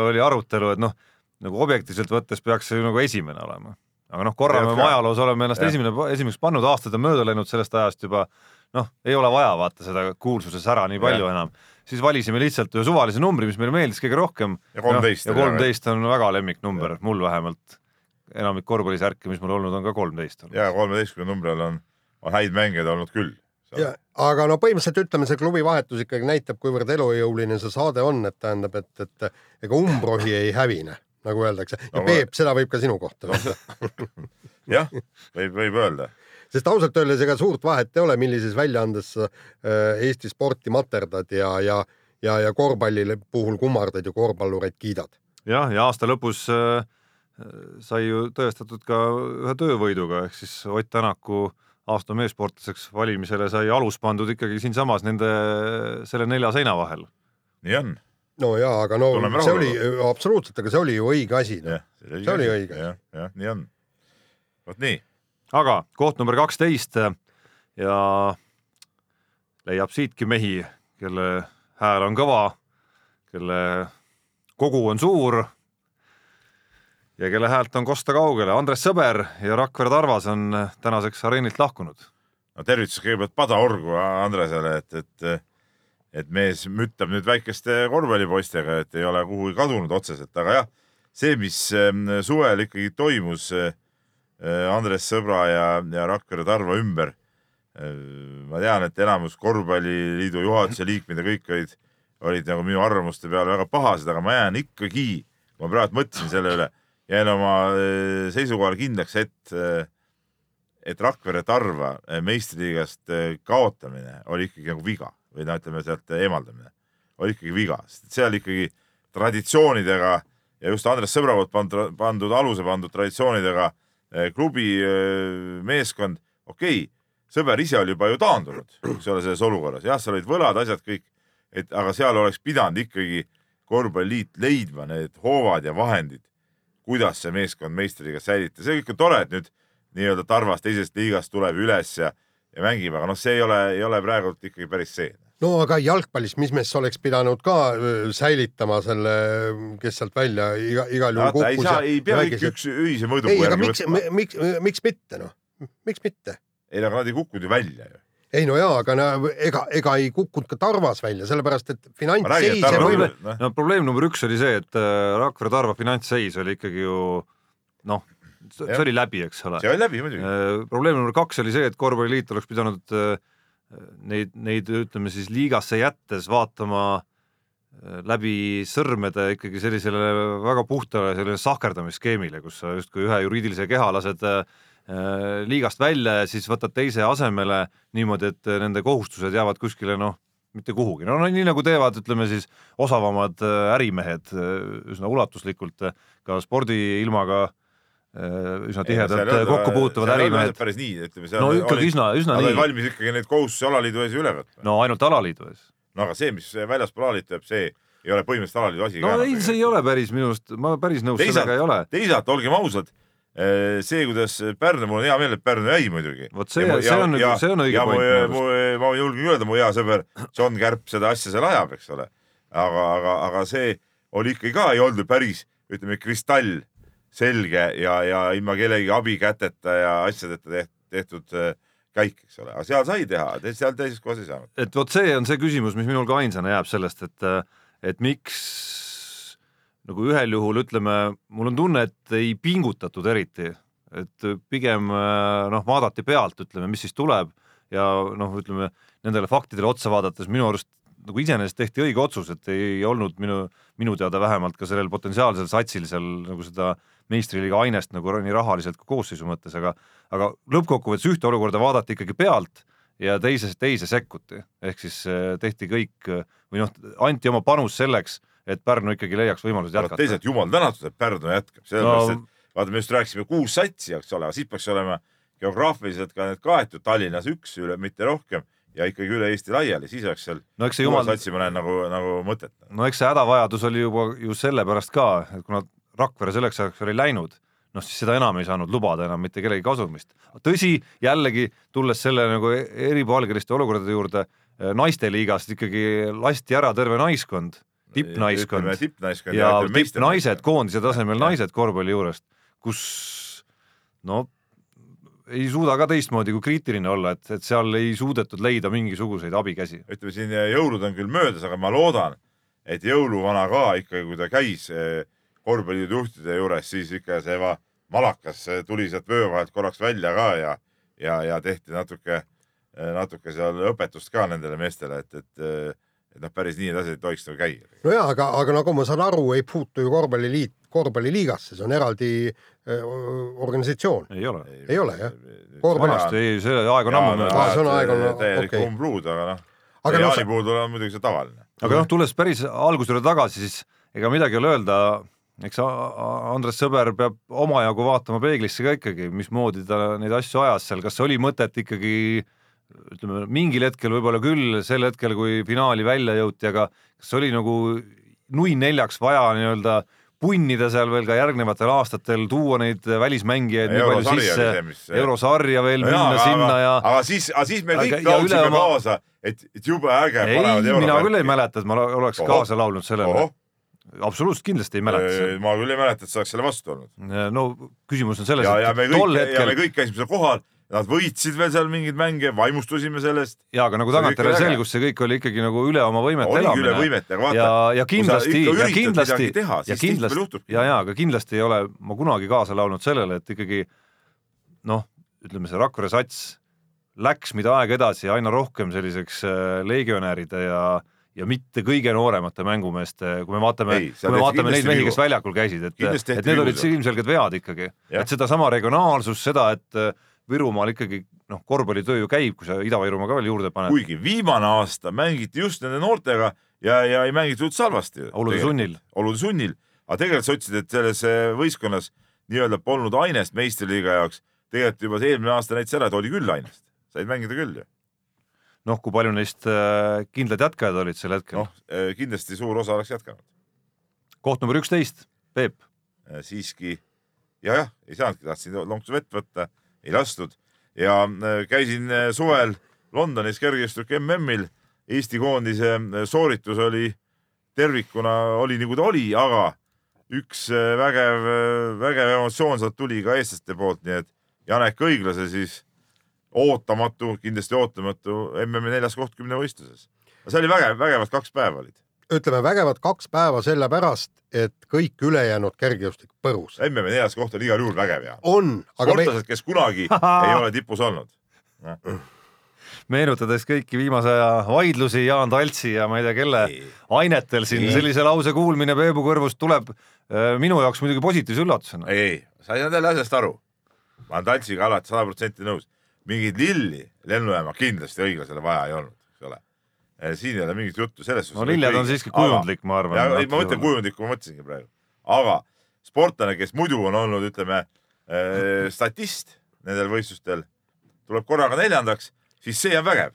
oli arutelu, et noh, nagu objektiivselt võttes peaks see nagu esimene olema. aga noh, korra me oma ajaloos oleme ennast Jah. esimene, esimeseks pannud, aastad on mööda läinud sellest ajast juba, noh, ei ole vaja vaata seda kuulsuse sära nii palju Jah. enam. siis valisime lihtsalt ühe suvalise numbri, mis meile meeldis kõige rohkem. Ja 13 ja oli väga- kolmteist on väga lemmiknumber, mul vähemalt. enamik korvpallisärke, mis mul olnud on ka kolmteist olnud. ja kolmeteistkümne numbril on, on häid mängijaid olnud küll. Ja aga no põhimõtteliselt ütleme, see klubi vahetus ikkagi näitab, kuivõrd elujõuline see saade on, et tähendab, et, et ega umbrohi ei hävine, nagu öeldakse. ja No, Peep, seda võib ka sinu kohta öelda. jah, võib, võib öelda. sest ausalt öeldes ega suurt vahet ei ole, millises väljaandes sa äh, Eesti sporti materdad ja, ja, ja, ja korvpalli puhul kummardad ja korvpallureid kiidad. jah, ja aasta lõpus äh, sai ju tõestatud ka ühe töövõiduga ehk siis Ott Tänaku aasta meessportlaseks valimisele sai alus pandud ikkagi siinsamas nende selle nelja seina vahel. nii on. no ja, aga no Tunneme see oli rahule. absoluutselt, aga see oli ju õige asi. noh. jah, See oli õige. jah, jah, nii on. vot nii, aga koht number kaksteist ja leiab siitki mehi, kelle hääl on kõva, kelle kogu on suur ja kelle häält on kosta kaugele. Andres Sõber ja Rakvere Tarvas on tänaseks areenilt lahkunud. no tervitus kõigepealt padaorgu Andresele, et, et, et mees müttab nüüd väikeste korvpallipoistega, et ei ole kuhugi kadunud otseselt, aga jah, see, mis ähm, suvel ikkagi toimus äh, Andres Sõbra ja, ja Rakvere Tarva ümber. äh, ma tean, et enamus korvpalliliidu juhatuse liikmed ja kõik olid, olid nagu minu arvamuste peale väga pahased, aga ma jään ikkagi, ma praegu mõtlesin selle üle, jään oma äh, seisukohale kindlaks, et äh, et Rakvere Tarva äh, meistriliigast kaotamine oli ikkagi nagu viga või no ütleme sealt eemaldamine oli ikkagi viga, sest seal ikkagi traditsioonidega ja just Andres Sõbra poolt pandud, pandud aluse pandud traditsioonidega klubi meeskond, okei okay,, sõber ise oli juba ju taandunud, eks ole, selles olukorras, jah, seal olid võlad, asjad kõik, et aga seal oleks pidanud ikkagi korvpalliliit leidma need hoovad ja vahendid, kuidas see meeskond meistriliigas säilitada, see kõik on tore, et nüüd nii-öelda Tarvas teisest liigast tuleb üles ja, ja mängib, aga noh, see ei ole, ei ole praegult ikkagi päris see. no aga jalgpallis, mis mees oleks pidanud ka säilitama selle, kes sealt välja iga, igal juhul vaata, ei kukkus saa, ei pea kõik üks ühise mõõdupuu järgi miks, võtma. miks, miks mitte noh, miks mitte? ei, aga nad ei kukkunud ju välja ju. Ei no jaa, aga no, ega, ega ei kukkunud ka Tarvas välja, sellepärast et finantsseis võime, noh. no probleem number üks oli see, et äh, Rakvere Tarva finantsseis oli ikkagi ju noh, see oli läbi, eks ole. see oli läbi muidugi. Äh, probleem number kaks oli see, et korvpalliliit oleks pidanud äh, neid, neid ütleme siis liigasse jättes vaatama läbi sõrmede ikkagi sellisele väga puhtale sellisele sahkerdamisskeemile, kus sa justkui ühe juriidilise keha lased äh, liigast välja ja siis võtad teise asemele niimoodi, et nende kohustused jäävad kuskile noh, mitte kuhugi, no, nii nagu teevad, ütleme siis osavamad äh, ärimehed äh, üsna ulatuslikult äh, ka spordiilmaga äh, üsna tihedalt äh, kokku puutuvad ärimehed. päris nii, ütleme seal no ikkagi üsna, üsna olid nii. valmis ikkagi neid kohustusi alaliidu ees üle võtma. no ainult alaliidu ees. no aga see, mis väljaspool alaliitu jääb, see ei ole põhimõtteliselt alaliidu asi no ka. ei, see ei ole päris minu arust, ma päris nõus Teisalt- sellega ei ole. teisalt olgem ausad, see, kuidas Pärnu, mul on hea meel, et Pärnu jäi muidugi. vot see, see on, see on õige ja point minu mu, ma julgen öelda, mu hea sõber John Kärp seda asja seal ajab, eks ole. aga, aga, aga see oli ikkagi ka, ei olnud ju päris, ütleme, kristall selge ja, ja ilma kellegi abikäteta ja asjadeta tehtud, tehtud äh, käik, eks ole, aga seal sai teha, seal teises kohas ei saanud. et vot see on see küsimus, mis minul ka ainsana jääb sellest, et, et miks nagu ühel juhul ütleme, mul on tunne, et ei pingutatud eriti, et pigem noh, vaadati pealt, ütleme, mis siis tuleb. Ja noh, ütleme nendele faktidele otsa vaadates minu arust nagu iseenesest tehti õige otsus, et ei olnud minu, minu teada vähemalt ka sellel potentsiaalsel satsil seal nagu seda meistriliiga ainest nagu nii rahaliselt kui koosseisu mõttes, aga, aga lõppkokkuvõttes ühte olukorda vaadati ikkagi pealt ja teise, teise sekkuti, ehk siis eh, tehti kõik eh, või noh, anti oma panus selleks, et Pärnu ikkagi leiaks võimalused jätkata. teisalt jumal tänatud, et Pärnu jätkab, sellepärast et vaata, me just rääkisime kuus satsi, eks ole, siis peaks olema geograafiliselt ka need kaetud Tallinnas üks üle, mitte rohkem ja ikkagi üle Eesti laiali, siis oleks seal no kuue jumal, satsi ma näen nagu, nagu mõtet. no eks see hädavajadus oli juba ju sellepärast ka, et kuna Rakvere selleks ajaks oli läinud, noh siis seda enam ei saanud lubada enam mitte kellegi kasumist. tõsi, jällegi tulles selle nagu eripalgeliste olukordade juurde, naisteliigast ikkagi lasti ära terve naiskond, tippnaiskond ja tippnaised, koondise tasemel naised korvpalli juurest, kus no ei suuda ka teistmoodi kui kriitiline olla, et, et seal ei suudetud leida mingisuguseid abikäsi. ütleme siin jõulud on küll möödas, aga ma loodan, et jõuluvana ka ikkagi, kui ta käis eh, korvpalliliidu juhtide juures, siis ikka see va, malakas eh, tuli sealt vöö vahelt korraks välja ka ja, ja, ja tehti natuke, natuke seal õpetust ka nendele meestele, et, et, et noh, päris nii need asjad ei tohiks nagu käia. no jaa, aga, aga nagu ma saan aru, ei puutu ju korvpalliliit korvpalliliigasse, see on eraldi äh, organisatsioon. ei ole. ei ole jah? vanasti ei, see aeg on ammu möödas. See on aeg on- täielik okei. umbluud, aga noh, Aga Jaani puhul on muidugi see tavaline. aga noh, tulles päris alguse juurde tagasi, siis ega midagi ei ole öelda, eks Andres Sõber peab omajagu vaatama peeglisse ka ikkagi, mismoodi ta neid asju ajas seal, kas oli mõtet ikkagi ütleme, mingil hetkel võib-olla küll, sel hetkel, kui finaali välja jõuti, aga kas oli nagu nui neljaks vaja nii-öelda punnida seal veel ka järgnevatel aastatel, tuua neid välismängijaid nii palju sisse mis-, eurosarja veel No minna jaa, sinna aga, ja aga siis, aga siis me kõik laulsime oma- kaasa, et, et jube äge. ei, mina küll ei mäleta, et ma oleks Ohoh. kaasa laulnud sellele absoluutselt kindlasti ei mäleta ma küll ei mäleta, et sa oleks selle vastu olnud. no küsimus on selles, et tol ja me hetkel kõik käisime seal kohal, nad võitsid veel seal mingeid mänge, vaimustusime sellest. ja aga nagu tagantjärele selgus, see kõik oli ikkagi nagu üle oma võimete oligi üle elamine. võimete, aga vaata ja, ja kindlasti, ja kindlasti ja kindlasti ja, ja aga kindlasti ei ole ma kunagi kaasa laulnud sellele, et ikkagi noh, ütleme see Rakvere sats läks mida aeg edasi aina rohkem selliseks äh, legionäride ja ja mitte kõige nooremate mängumeeste, kui me vaatame, kui me vaatame neid mehi, kes väljakul käisid, et, et need olid ilmselged vead ikkagi, et sedasama regionaalsust, seda, et Virumaal ikkagi noh, korvpallitöö ju käib, kui sa Ida-Virumaa ka veel juurde paned, kuigi viimane aasta mängiti just nende noortega ja, ja ei mängitud üldse halvasti. olude sunnil. olude sunnil, aga tegelikult sa ütlesid, et selles eh, võistkonnas nii-öelda polnud ainest meistriliiga jaoks. tegelikult juba eelmine aasta näitas ära, et oli küll ainest, said mängida küll ju. noh, kui palju neist äh, kindlad jätkajad olid sel hetkel noh, kindlasti suur osa oleks jätkanud. koht number üksteist, Peep. siiski ja jah, ei saanudki, tahtsin lonksu vett võtta, ei lastud ja äh, käisin äh, suvel Londonis kergejõustik MM-il. Eesti koondise äh, sooritus oli tervikuna oli nagu ta oli, aga üks vägev, vägev emotsioon sealt tuli ka eestlaste poolt, nii et Janek Õiglase siis ootamatu, kindlasti ootamatu MM-i neljas koht kümnevõistluses. see oli vägev, vägevad kaks päeva olid. Ütleme vägevad kaks päeva sellepärast, et kõik ülejäänud kergejõustik põrus. MM-i neljas koht oli igal juhul vägev ja on, aga me, sportlased, kes kunagi ei ole tipus olnud. meenutades kõiki viimase aja vaidlusi Jaan Taltsi ja ma ei tea kelle ainetel siin Ei. sellise lause kuulmine Peebu kõrvust tuleb minu jaoks muidugi positiivse üllatusena. ei, ei, sa ei saanud jälle asjast aru. ma olen Taltsiga alati sada protsenti nõus. mingit lilli lennujaama kindlasti õiglasele vaja ei olnud, eks ole. Siin ei ole mingit juttu selles no lilled on siiski kujundlik, ma arvan. ja ei, ma mõtlen. kujundlikku, ma mõtlesingi praegu, aga sportlane, kes muidu on olnud, ütleme äh, statist nendel võistlustel, tuleb korraga neljandaks, siis see on vägev.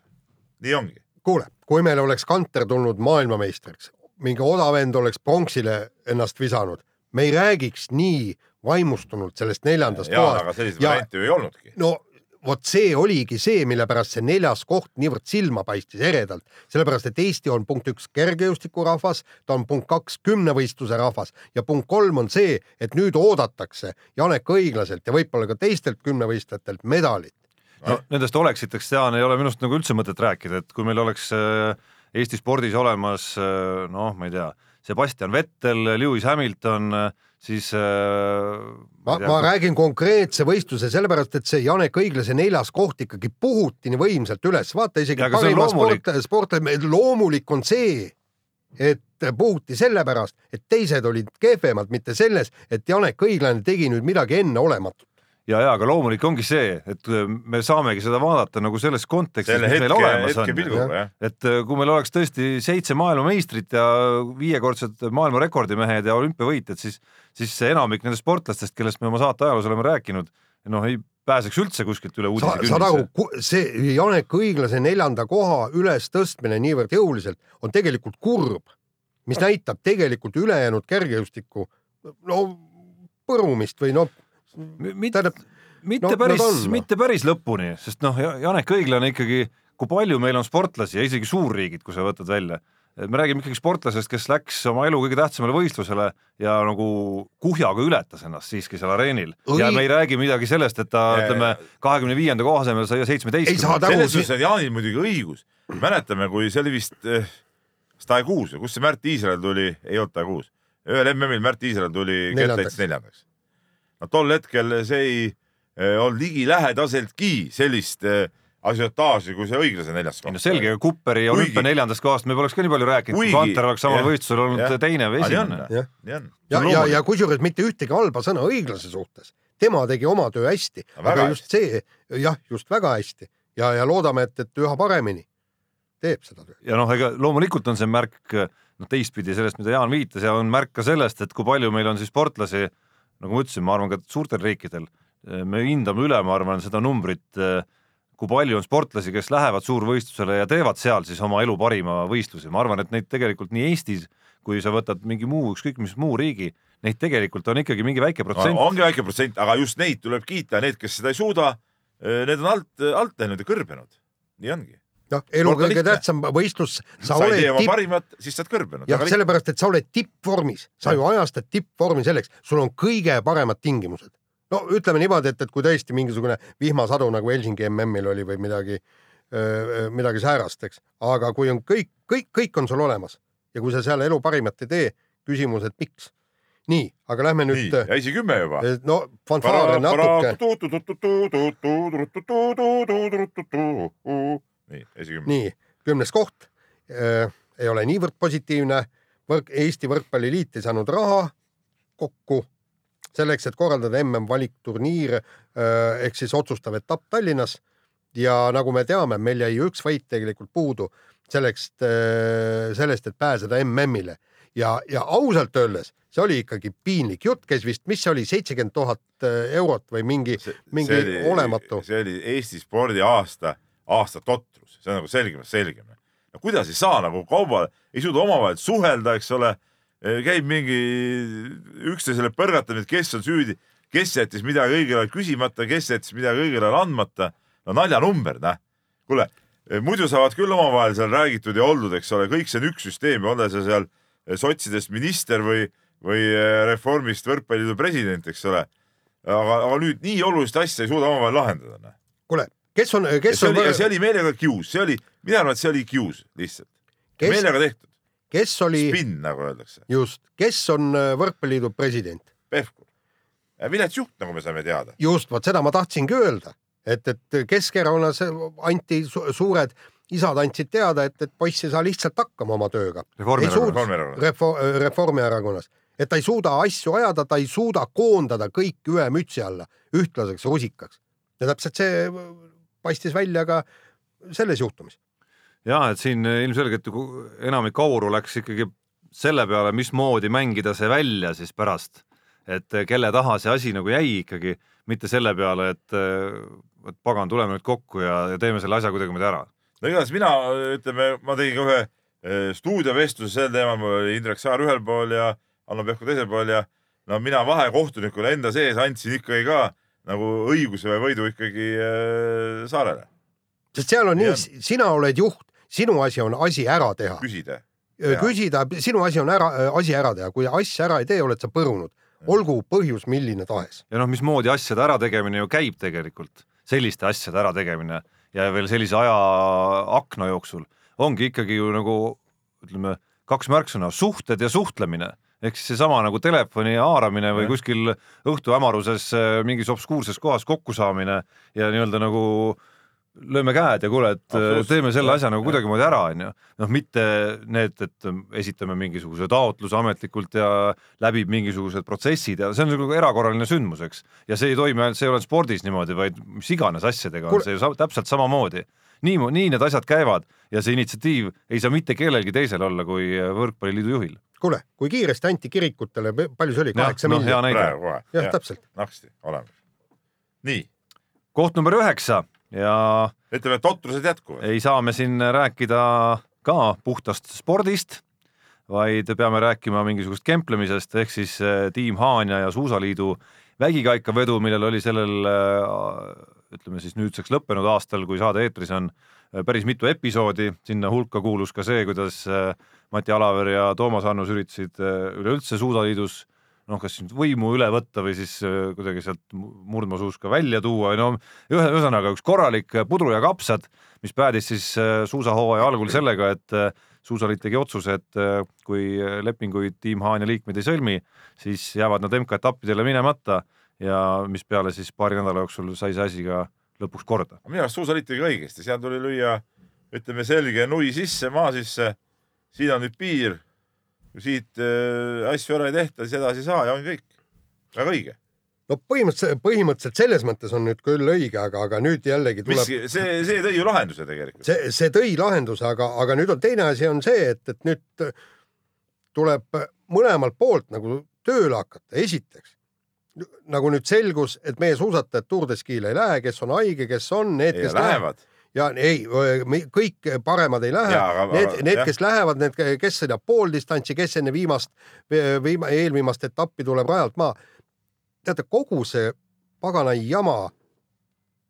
nii ongi. kuule, kui meil oleks Kanter tulnud maailmameistriks, mingi odav vend oleks pronksile ennast visanud, me ei räägiks nii vaimustunult sellest neljandast jaa, aga kohast. selliseid variante ju ei olnudki. no vot see oligi see, mille pärast see neljas koht niivõrd silma paistis eredalt, sellepärast et Eesti on punkt üks kergejõustikurahvas, ta on punkt kaks kümnevõistluse rahvas ja punkt kolm on see, et nüüd oodatakse Janek Õiglaselt ja võib-olla ka teistelt kümnevõistlejatelt medalit. no nendest oleksitest, Jaan, ei ole minu arust nagu üldse mõtet rääkida, et kui meil oleks äh, Eesti spordis olemas äh, noh, ma ei tea, Sebastian Vettel, Lewis Hamilton, siis äh, ma, ma räägin konkreetse võistluse sellepärast, et see Janek Õiglase neljas koht ikkagi puhuti nii võimsalt üles, vaata isegi Ja aga see on parima loomulik. sport, sportlane, loomulik on see, et puhuti sellepärast, et teised olid kehvemad, mitte selles, et Janek Õiglane tegi nüüd midagi enneolematut. ja, ja aga loomulik ongi see, et äh, me saamegi seda vaadata nagu selles kontekstis, mis meil hetke, olemas on. et äh, kui meil oleks tõesti seitse maailmameistrit ja viiekordsed maailmarekordimehed ja olümpiavõitjad, siis, siis enamik nendest sportlastest, kellest me oma saate ajaloos oleme rääkinud, noh, ei pääseks üldse kuskilt üle sa, uudise saad aru künnise., see Janek Õiglase neljanda koha ülestõstmine niivõrd jõuliselt on tegelikult kurb, mis näitab tegelikult ülejäänud kergejõustiku no põrumist või noh, mitte tähendab, mitte no- päris mitte päris lõpuni, sest noh, Janek Õiglane ikkagi, kui palju meil on sportlasi ja isegi suurriigid, kui sa võtad välja, me räägime ikkagi sportlasest, kes läks oma elu kõige tähtsamale võistlusele ja nagu kuhjaga ületas ennast siiski seal areenil Õi- ja me ei räägi midagi sellest, et ta Ja- ütleme kahekümne viienda koha asemel sai Ei saa seitsmeteistkümnenda. ta- selles suhtes on Jaanil muidugi õigus. mäletame, kui see oli vist eh, kas Taekuus või kus see Märt Iisrael tuli, ei olnud Taekuus, ühel MM-il Märt Iisrael tuli kettaits neljandaks. no tol hetkel see ei eh, olnud ligilähedaseltki sellist eh, asiotaaži kui see õiglase neljas koht. no selge, Kupperi ja olümpia neljandast kohast me poleks ka nii palju rääkinud, kui Kanter oleks samal võistlusel olnud jah. teine või esimene. ja, on ja, loomulik. ja kusjuures mitte ühtegi halba sõna õiglase suhtes, tema tegi oma töö hästi, Väga aga just see, jah, just väga hästi ja, ja loodame, et, et üha paremini teeb seda tööd. ja noh, ega loomulikult on see märk noh, teistpidi sellest, mida Jaan viitas ja on märk ka sellest, et kui palju meil on siis sportlasi, nagu ma ütlesin, ma arvan ka suurtel riikidel, me hindame üle, ma arvan, seda numbrit, kui palju on sportlasi, kes lähevad suurvõistlusele ja teevad seal siis oma elu parima võistlusi, ma arvan, et neid tegelikult nii Eestis kui sa võtad mingi muu, ükskõik mis muu riigi, neid tegelikult on ikkagi mingi väike protsent. ongi väike protsent, aga just neid tuleb kiita, need, kes seda ei suuda, need on alt, alt läinud ja kõrbenud. nii ongi. noh, elu Sport on kõige lihtne. tähtsam võistlus, sa sa ei oled tee oma tipp, parimat, siis sa oled kõrbenud. jah, sellepärast, et sa oled tippvormis, sa ju ajastad tippvormi selleks, sul on kõige paremad tingimused. No ütleme niimoodi, et, et kui tõesti mingisugune vihmasadu nagu Helsingi MM-il oli või midagi, midagi säärast, eks, aga kui on kõik, kõik, kõik on sul olemas ja kui sa seal elu parimat ei tee, küsimus, et miks. nii, aga lähme nii nüüd, ja esikümme juba. no fanfaare natuke, nii, esikümme. nii, kümnes koht äh, ei ole niivõrd positiivne. Eesti Võrkpalliliit ei saanud raha kokku selleks, et korraldada MM valikturniir äh, ehk siis otsustav etapp Tallinnas ja nagu me teame, meil jäi üks võit tegelikult puudu selleks, sellest, et pääseda MM-ile ja, ja ausalt öeldes see oli ikkagi piinlik jutt, käis vist, mis see oli, seitsekümmend tuhat eurot või mingi, mingi olematu. see oli Eesti spordi aasta, aasta totrus, see on nagu selgemast selgem. no kuidas ei saa nagu kaubal, ei suuda omavahel suhelda, eks ole, käib mingi üksteisele põrgatamine, et kes on süüdi, kes jättis midagi õigel ajal küsimata, kes jättis midagi õigel ajal andmata. no naljanumber, noh. kuule, muidu saavad küll omavahel seal räägitud ja oldud, eks ole, kõik see on üks süsteem ja on ta see seal sotsidest minister või, või Reformist võrkpalliliidu president, eks ole. aga, aga nüüd nii olulist asja ei suuda omavahel lahendada, noh. kuule, kes on, kes see on oli, see oli meelega kius, see oli, mina arvan, et see oli kius lihtsalt. kes, meelega tehtud, kes oli, spinn nagu öeldakse, just, kes on äh, Võrkpalliliidu president? Pevkur. vilets juht, nagu me saime teada. just, vot seda ma tahtsingi öelda, et, et Keskerakonnas anti su suured isad andsid teada, et, et poiss ei saa lihtsalt hakkama oma tööga. Reformierakond. Reformierakond. Refo Reformierakonnas, et ta ei suuda asju ajada, ta ei suuda koondada kõik ühe mütsi alla ühtlaseks rusikaks. ja täpselt see paistis välja ka selles juhtumis. Ja et siin ilmselgelt ju enamik auru läks ikkagi selle peale, mismoodi mängida see välja siis pärast, et kelle taha see asi nagu jäi ikkagi, mitte selle peale, et, et pagan, tuleme nüüd kokku ja, ja teeme selle asja kuidagimoodi ära. no igatahes mina, ütleme, ma tegin ka ühe eh, stuudiovestluse sel teemal, mul oli Indrek Saar ühel pool ja Hanno Pevkur teisel pool ja no mina vahekohtunikule enda sees andsin ikkagi ka nagu õiguse või võidu ikkagi eh, Saarele sest seal on Jah. nii, sina oled juht, sinu asi on asi ära teha, küsida. küsida, sinu asi on ära, asi ära teha, kui asja ära ei tee, oled sa põrunud, olgu põhjus milline tahes. ja noh, mismoodi asjade ärategemine ju käib tegelikult, selliste asjade ärategemine ja veel sellise ajaakna jooksul ongi ikkagi ju nagu ütleme, kaks märksõna, suhted ja suhtlemine. Ehk siis seesama nagu telefoni haaramine või Jah. kuskil õhtu hämaruses äh, mingis obskuurses kohas kokkusaamine ja nii-öelda nagu lööme käed ja kuule, et äh, teeme selle asja nagu kuidagimoodi ära, onju. noh, mitte need, et esitame mingisuguse taotluse ametlikult ja läbib mingisugused protsessid ja see on nagu erakorraline sündmus, eks. ja see ei toimi ainult, see ei ole spordis niimoodi, vaid mis iganes asjadega on Kuule- see ju täpselt samamoodi. nii, nii need asjad käivad ja see initsiatiiv ei saa mitte kellelgi teisel olla kui Võrkpalliliidu juhil. kuule, kui kiiresti anti kirikutele, palju see oli, kaheksa noh, miljonit? jah, täpselt. naksti, olemas. nii, koht number üheksa ja ütleme, et totrused jätkuvad. ei saa me siin rääkida ka puhtast spordist, vaid peame rääkima mingisugust kemplemisest ehk siis eh, tiim Haanja ja Suusaliidu vägikaikavedu, millel oli sellel eh, ütleme siis nüüdseks lõppenud aastal, kui saade eetris on, päris mitu episoodi, sinna hulka kuulus ka see, kuidas eh, Mati Alaver ja Toomas Annus üritasid eh, üleüldse Suusaliidus noh, kas võimu üle võtta või siis eh, kuidagi sealt murdmaasuuska välja tuua, no ühe, ühesõnaga üks korralik pudru ja kapsad, mis päädis siis äh, suusahooaja algul sellega, et äh, suusaliit tegi otsuse, et äh, kui lepinguid tiim Haanja liikmed ei sõlmi, siis jäävad nad MK-etappidele minemata ja mispeale siis paari nädala jooksul sai see asi ka lõpuks korda. minu arust suusaliit tegi õigesti, seal tuli lüüa, ütleme selge nui sisse, maa sisse. siin on nüüd piir. Kui siit äh, asju ära ei tehta, siis edasi ei saa ja on kõik. väga õige. no põhimõtteliselt, põhimõtteliselt selles mõttes on nüüd küll õige, aga, aga nüüd jällegi tuleb, see, see tõi ju lahenduse tegelikult. see, see tõi lahenduse, aga, aga nüüd on teine asi on see, et, et nüüd tuleb mõlemalt poolt nagu tööle hakata, esiteks nagu nüüd selgus, et meie suusatajad Tour de Ski'le ei lähe, kes on haige, kes on, need, kes lähevad lähevad. Ja ei, kõik paremad ei lähe need need, kes lähevad, need, kes sõidab pool distantsi, kes enne viimast, viima-, eelviimast etappi tuleb rajalt maha. teate, kogu see pagana jama,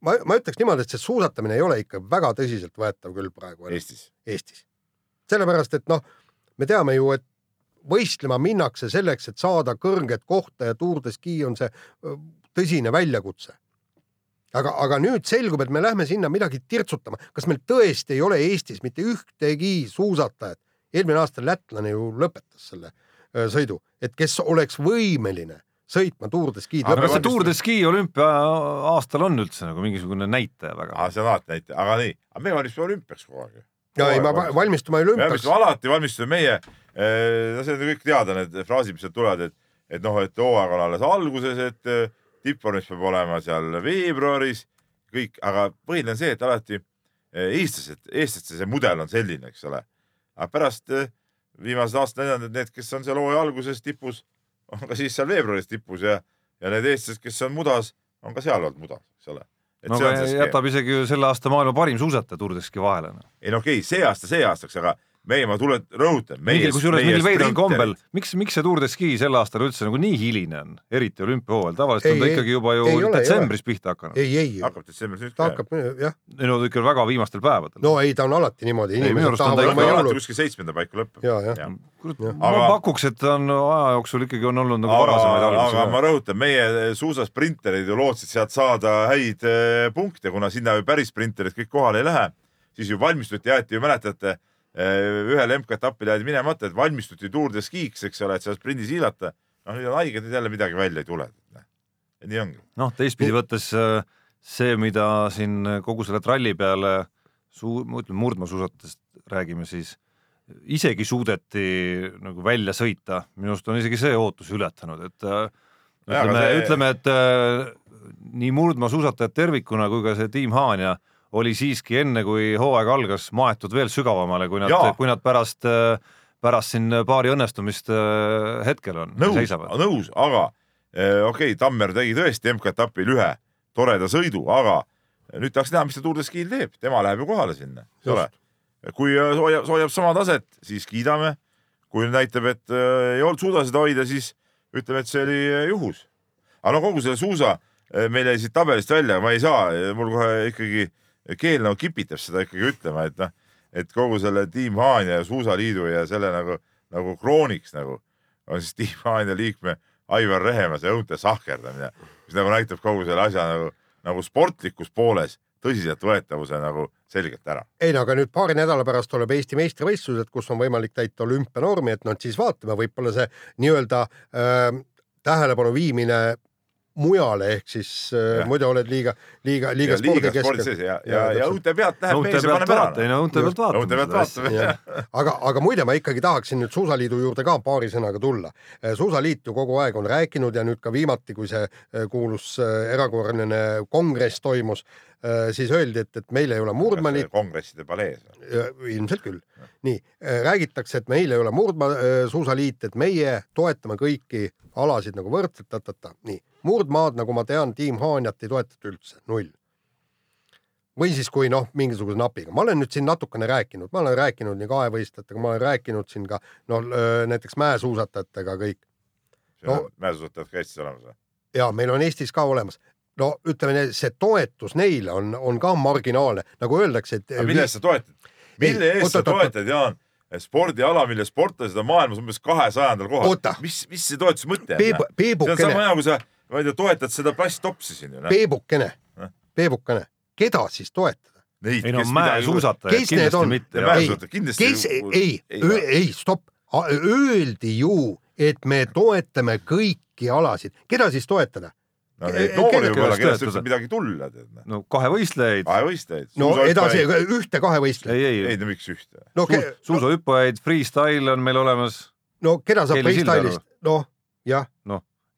ma, ma ütleks niimoodi, et see suusatamine ei ole ikka väga tõsiseltvõetav küll praegu Eestis. Eestis. sellepärast, et noh, me teame ju, et võistlema minnakse selleks, et saada kõrget kohta ja Tour de Ski on see tõsine väljakutse. aga, aga nüüd selgub, et me lähme sinna midagi tirtsutama. kas meil tõesti ei ole Eestis mitte ühtegi suusatajat, eelmine aasta lätlane ju lõpetas selle sõidu, et kes oleks võimeline sõitma Tour de Ski'd Aga kas see Tour de Ski olümpia aastal on üldse nagu mingisugune näitaja väga? aa, see on alati näitaja, aga nii, aga me valmistume olümpiaks kogu aeg ju. ja ei, ma va- valmistuma me olümpiaks valmistume, alati valmistume meie, no see on kõik teada, need fraasid, mis sealt tulevad, et, et noh, et hooaeg on alles alguses, et tippvormis peab olema seal veebruaris, kõik, aga põhiline on see, et alati eh, eestlased, eestlaste see mudel on selline, eks ole. aga pärast eh, viimased aastad näidanud, et need, kes on seal hooaja alguses tipus, on ka siis seal veebruaris tipus ja, ja need eestlased, kes on mudas, on ka seal olnud mudas, eks ole. no aga jätab isegi ju selle aasta maailma parim suusataja Tour de Ski vahele. noh. ei no okei okay,, see aasta see aastaks, aga meie, ma tulen, rõhutan. kusjuures mingil veidral kombel, miks, miks see Tour de Ski sel aastal üldse nagu nii hiline on, eriti olümpiahooajal, tavaliselt on Ei, ta ei, ikkagi juba ju ei ole, ei detsembris pihta hakanud. ei, ei, hakkab detsembris nüüd ta hakkab jah, ei no ikka väga viimastel päevadel. no ei, ta on alati niimoodi, Ei, minu arust on ta ikka alati kuskil seitsmenda paiku lõpeb. ja, jah. kurat, Jah. ma Aga- pakuks, et ta on aja jooksul ikkagi on olnud nagu varasemaid aga ma algusi. rõhutan, meie suusasprinterid ju lootsid sealt saada häid eh, punkte, kuna sinna ju päris sprinterid kõik kohale ei lähe, siis ju valmistuti, jäeti ju mäletate, ühel MK-etapil jäid minemata, et valmistuti Tour de Ski'ks, eks ole, et seal sprindis hiilata. noh, nüüd on haiged, nüüd jälle midagi välja ei tule. nii ongi. noh, teistpidi võttes äh, see, mida siin kogu selle tralli peale suu-, ma ütlen murdmaasuusatest räägime, siis isegi suudeti nagu välja sõita, minu arust on isegi see ootus ületanud, et äh, ütleme see-, ütleme, et äh, nii murdmaasuusatajad tervikuna kui ka see tiim Haanja oli siiski enne, kui hooaeg algas, maetud veel sügavamale, kui nad kui nad pärast, pärast siin paari õnnestumist äh, hetkel on, nõus, nõus, aga okei okay,, Tammer tegi tõesti MK-etapil ühe toreda sõidu, aga nüüd tahaks näha, mis ta Tour de Ski'l teeb, tema läheb ju kohale sinna, eks ole. kui äh, hoiab, hoiab sama taset, siis kiidame. kui näitab, et äh, ei olnud, suuda seda hoida, siis ütleme, et see oli äh, juhus. aga no kogu selle suusa äh, meil jäi siit tabelist välja, ma ei saa, mul kohe ikkagi keel nagu kipitab seda ikkagi ütlema, et noh, et kogu selle Tiim Haanja ja Suusaliidu ja selle nagu, nagu krooniks nagu on siis Tiim Haanja liikme Aivar Rehemase õunte sahkerdamine, mis nagu näitab kogu selle asja nagu, nagu sportlikus pooles tõsiseltvõetavuse nagu selgelt ära. ei no aga nüüd paari nädala pärast tuleb Eesti meistrivõistlused, kus on võimalik täita olümpianormi, et noh, siis vaatame, võib-olla see nii-öelda äh, tähelepanu viimine mujale ehk siis äh, Jah. muidu oled liiga, liiga, liiga ja spordikeskel sees ja, ja, ja õunte pealt läheb mees ja paneb ära ei no õunte pealt vaatame õunte pealt vaatame, Jah. aga, aga muide, ma ikkagi tahaksin nüüd Suusaliidu juurde ka paari sõnaga tulla. suusaliit ju kogu aeg on rääkinud ja nüüd ka viimati, kui see eh, kuulus erakorraline kongress toimus, siis öeldi, et, et meil ei ole murdmaaliit, kongresside palees. ilmselt küll. nii, räägitakse, et meil ei ole murdmaasuusaliit, et meie toetame kõiki alasid nagu võrdselt, ta-ta-ta, nii. murdmaad, nagu ma tean, tiim Haanjat ei toetata üldse, null. või siis, kui noh, mingisuguse napiga, ma olen nüüd siin natukene rääkinud, ma olen rääkinud nii kahevõistlejatega, ma olen rääkinud siin ka noh, näiteks mäesuusatajatega kõik No- mäesuusatajad ka Eestis olemas või? ja meil on Eestis ka olemas. no ütleme, see toetus neile on, on ka marginaalne, nagu öeldakse, et mille eest sa toetad? mille eest sa toetad, Jaan? spordiala, mille sportlased on maailmas umbes kahesajandal kohal mis, mis see toetuse mõte on? See on sama hea, kui sa, ma ei tea, toetad seda plasttopsi siin ju. Peebukene Noh., Peebukene, keda siis toetada? Neid, ei no mäesuusatajad kindlasti on? mitte. Kindlasti kes, ei, ei ei, stopp, öeldi ju, et me toetame kõiki alasid, keda siis toetada? no neid Ke- noori võib-olla, kellest üldse midagi tulla, tead. no kahevõistlejaid, kahevõistlejaid. no edasi, ühte kahevõistlejat. ei, ei, ei ei, no miks ühte? no, Suus, suusahüppajaid, freestyle on meil olemas no keda saab freestyle'ist, noh jah,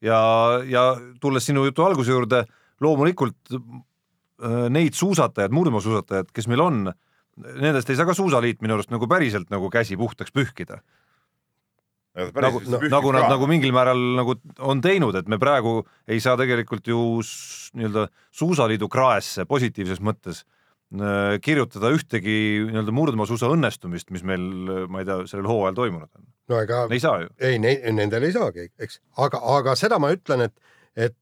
ja, ja tulles sinu jutu alguse juurde, loomulikult äh, neid suusatajaid, murdmaasuusatajad, kes meil on, nendest ei saa ka Suusaliit minu arust nagu päriselt nagu käsi puhtaks pühkida. nagu, nagu nad nagu mingil määral nagu on teinud, et me praegu ei saa tegelikult ju nii-öelda Suusaliidu kraesse positiivses mõttes äh, kirjutada ühtegi nii-öelda murdmaasuusa õnnestumist, mis meil, ma ei tea, sellel hooajal toimunud on. no ega ei saa ju. ei, nendel ei saagi, eks, aga, aga seda ma ütlen, et, et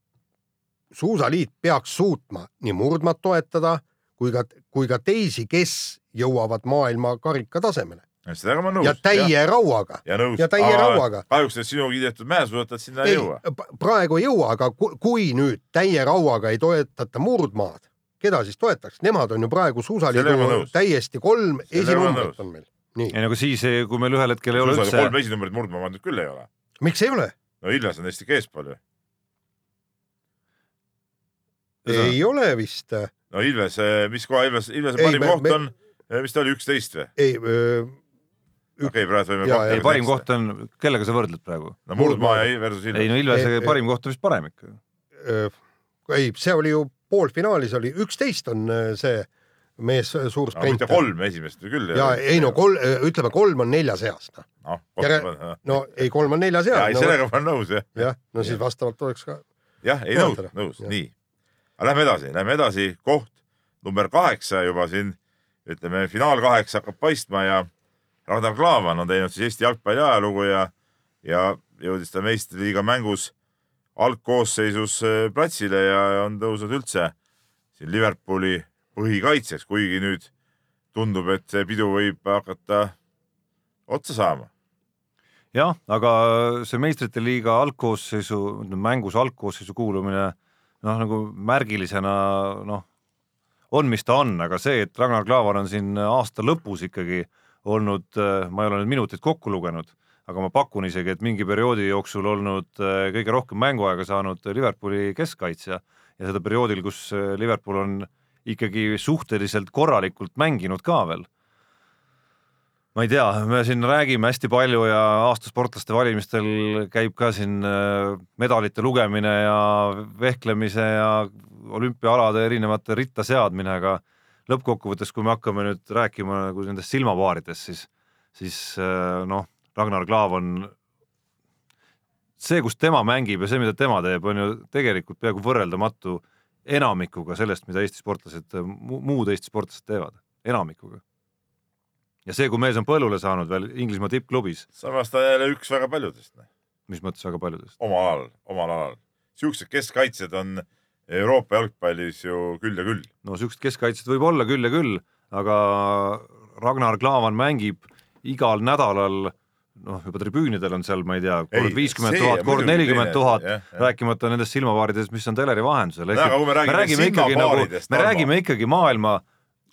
suusaliit peaks suutma nii murdmaad toetada kui ka, kui ka teisi, kes jõuavad maailma karika tasemele. sellega ma nõus. ja täie ja. rauaga. ja täie rauaga. kahjuks need sinu kiidetud mäesuusatajad sinna ei, ei jõua. praegu ei jõua, aga kui nüüd täie rauaga ei toetata murdmaad, keda siis toetaks, nemad on ju praegu suusaliidu täiesti kolm esinumbrit on meil. ei no aga siis, kui meil ühel hetkel ei ole üldse. kolm esinumbrit murdmaa pandud küll ei ole. miks ei ole? no Ilves on Eesti eespool ju. ei ole vist. no Ilves, mis koha Ilves, Ilvese parim me, koht me... on, mis ta oli, üksteist või? ei okei okay,, praegu võime ei, parim koht on, kellega sa võrdled praegu? no Murdmaa ja versus Ilves. ei no Ilvese parim koht on vist parem ikka. ei, see oli ju poolfinaalis oli, üksteist on äh, see mees äh, suur sprint no,. kolm esimest küll. ja ei no kolm, äh, ütleme kolm on nelja seas noh. no, no ei, kolm on nelja seas. No, sellega ma olen nõus jah. jah, no siis vastavalt oleks ka. jah, ei nõus, nõus, nii. aga lähme edasi, lähme edasi, koht number kaheksa juba siin, ütleme finaal kaheksa hakkab paistma ja Ragnar Klavan on teinud siis Eesti jalgpalli ajalugu ja, ja jõudis ta meistriliiga mängus algkoosseisus äh, platsile ja on tõusnud üldse siin Liverpooli põhikaitseks, kuigi nüüd tundub, et see pidu võib hakata otsa saama. jah, aga see meistrite liiga algkoosseisu, mängus algkoosseisu kuulumine noh, nagu märgilisena noh, on, mis ta on, aga see, et Ragnar Klavan on siin aasta lõpus ikkagi olnud, ma ei ole nüüd minuteid kokku lugenud aga ma pakun isegi, et mingi perioodi jooksul olnud äh, kõige rohkem mänguaega saanud Liverpooli keskkaitsja ja seda perioodil, kus äh, Liverpool on ikkagi suhteliselt korralikult mänginud ka veel. ma ei tea, me siin räägime hästi palju ja aasta sportlaste valimistel käib ka siin äh, medalite lugemine ja vehklemise ja olümpiaalade erinevate ritta seadmine, aga lõppkokkuvõttes, kui me hakkame nüüd rääkima nagu nendest silmapaaridest, siis, siis noh Ragnar Klav on see, kus tema mängib ja see, mida tema teeb, on ju tegelikult peaaegu võrreldamatu enamikuga sellest, mida Eesti sportlased, muud Eesti sportlased teevad, enamikuga. ja see, kui mees on põllule saanud veel Inglismaa tippklubis. samas ta jälle üks väga paljudest. Noh. mis mõttes väga paljudest? omal alal, omal alal. siuksed keskkaitsjad on Euroopa jalgpallis ju küll ja küll. no siuksed keskkaitsjad võib olla küll ja küll, aga Ragnar Klavan mängib igal nädalal noh, juba tribüünidel on seal, ma ei tea, kord viiskümmend tuhat, kord nelikümmend tuhat, rääkimata nendest silmapaaridest, mis on teleri vahendusel. me räägime ikkagi nagu, me räägime ikkagi maailma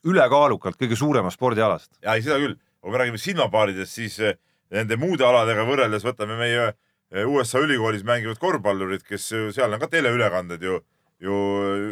ülekaalukalt kõige suuremast spordialast. ja ei, seda küll, kui me räägime silmapaaridest, siis eh, nende muude aladega võrreldes võtame meie eh, USA ülikoolis mängivad korvpallurid, kes seal on ka teleülekanded ju ju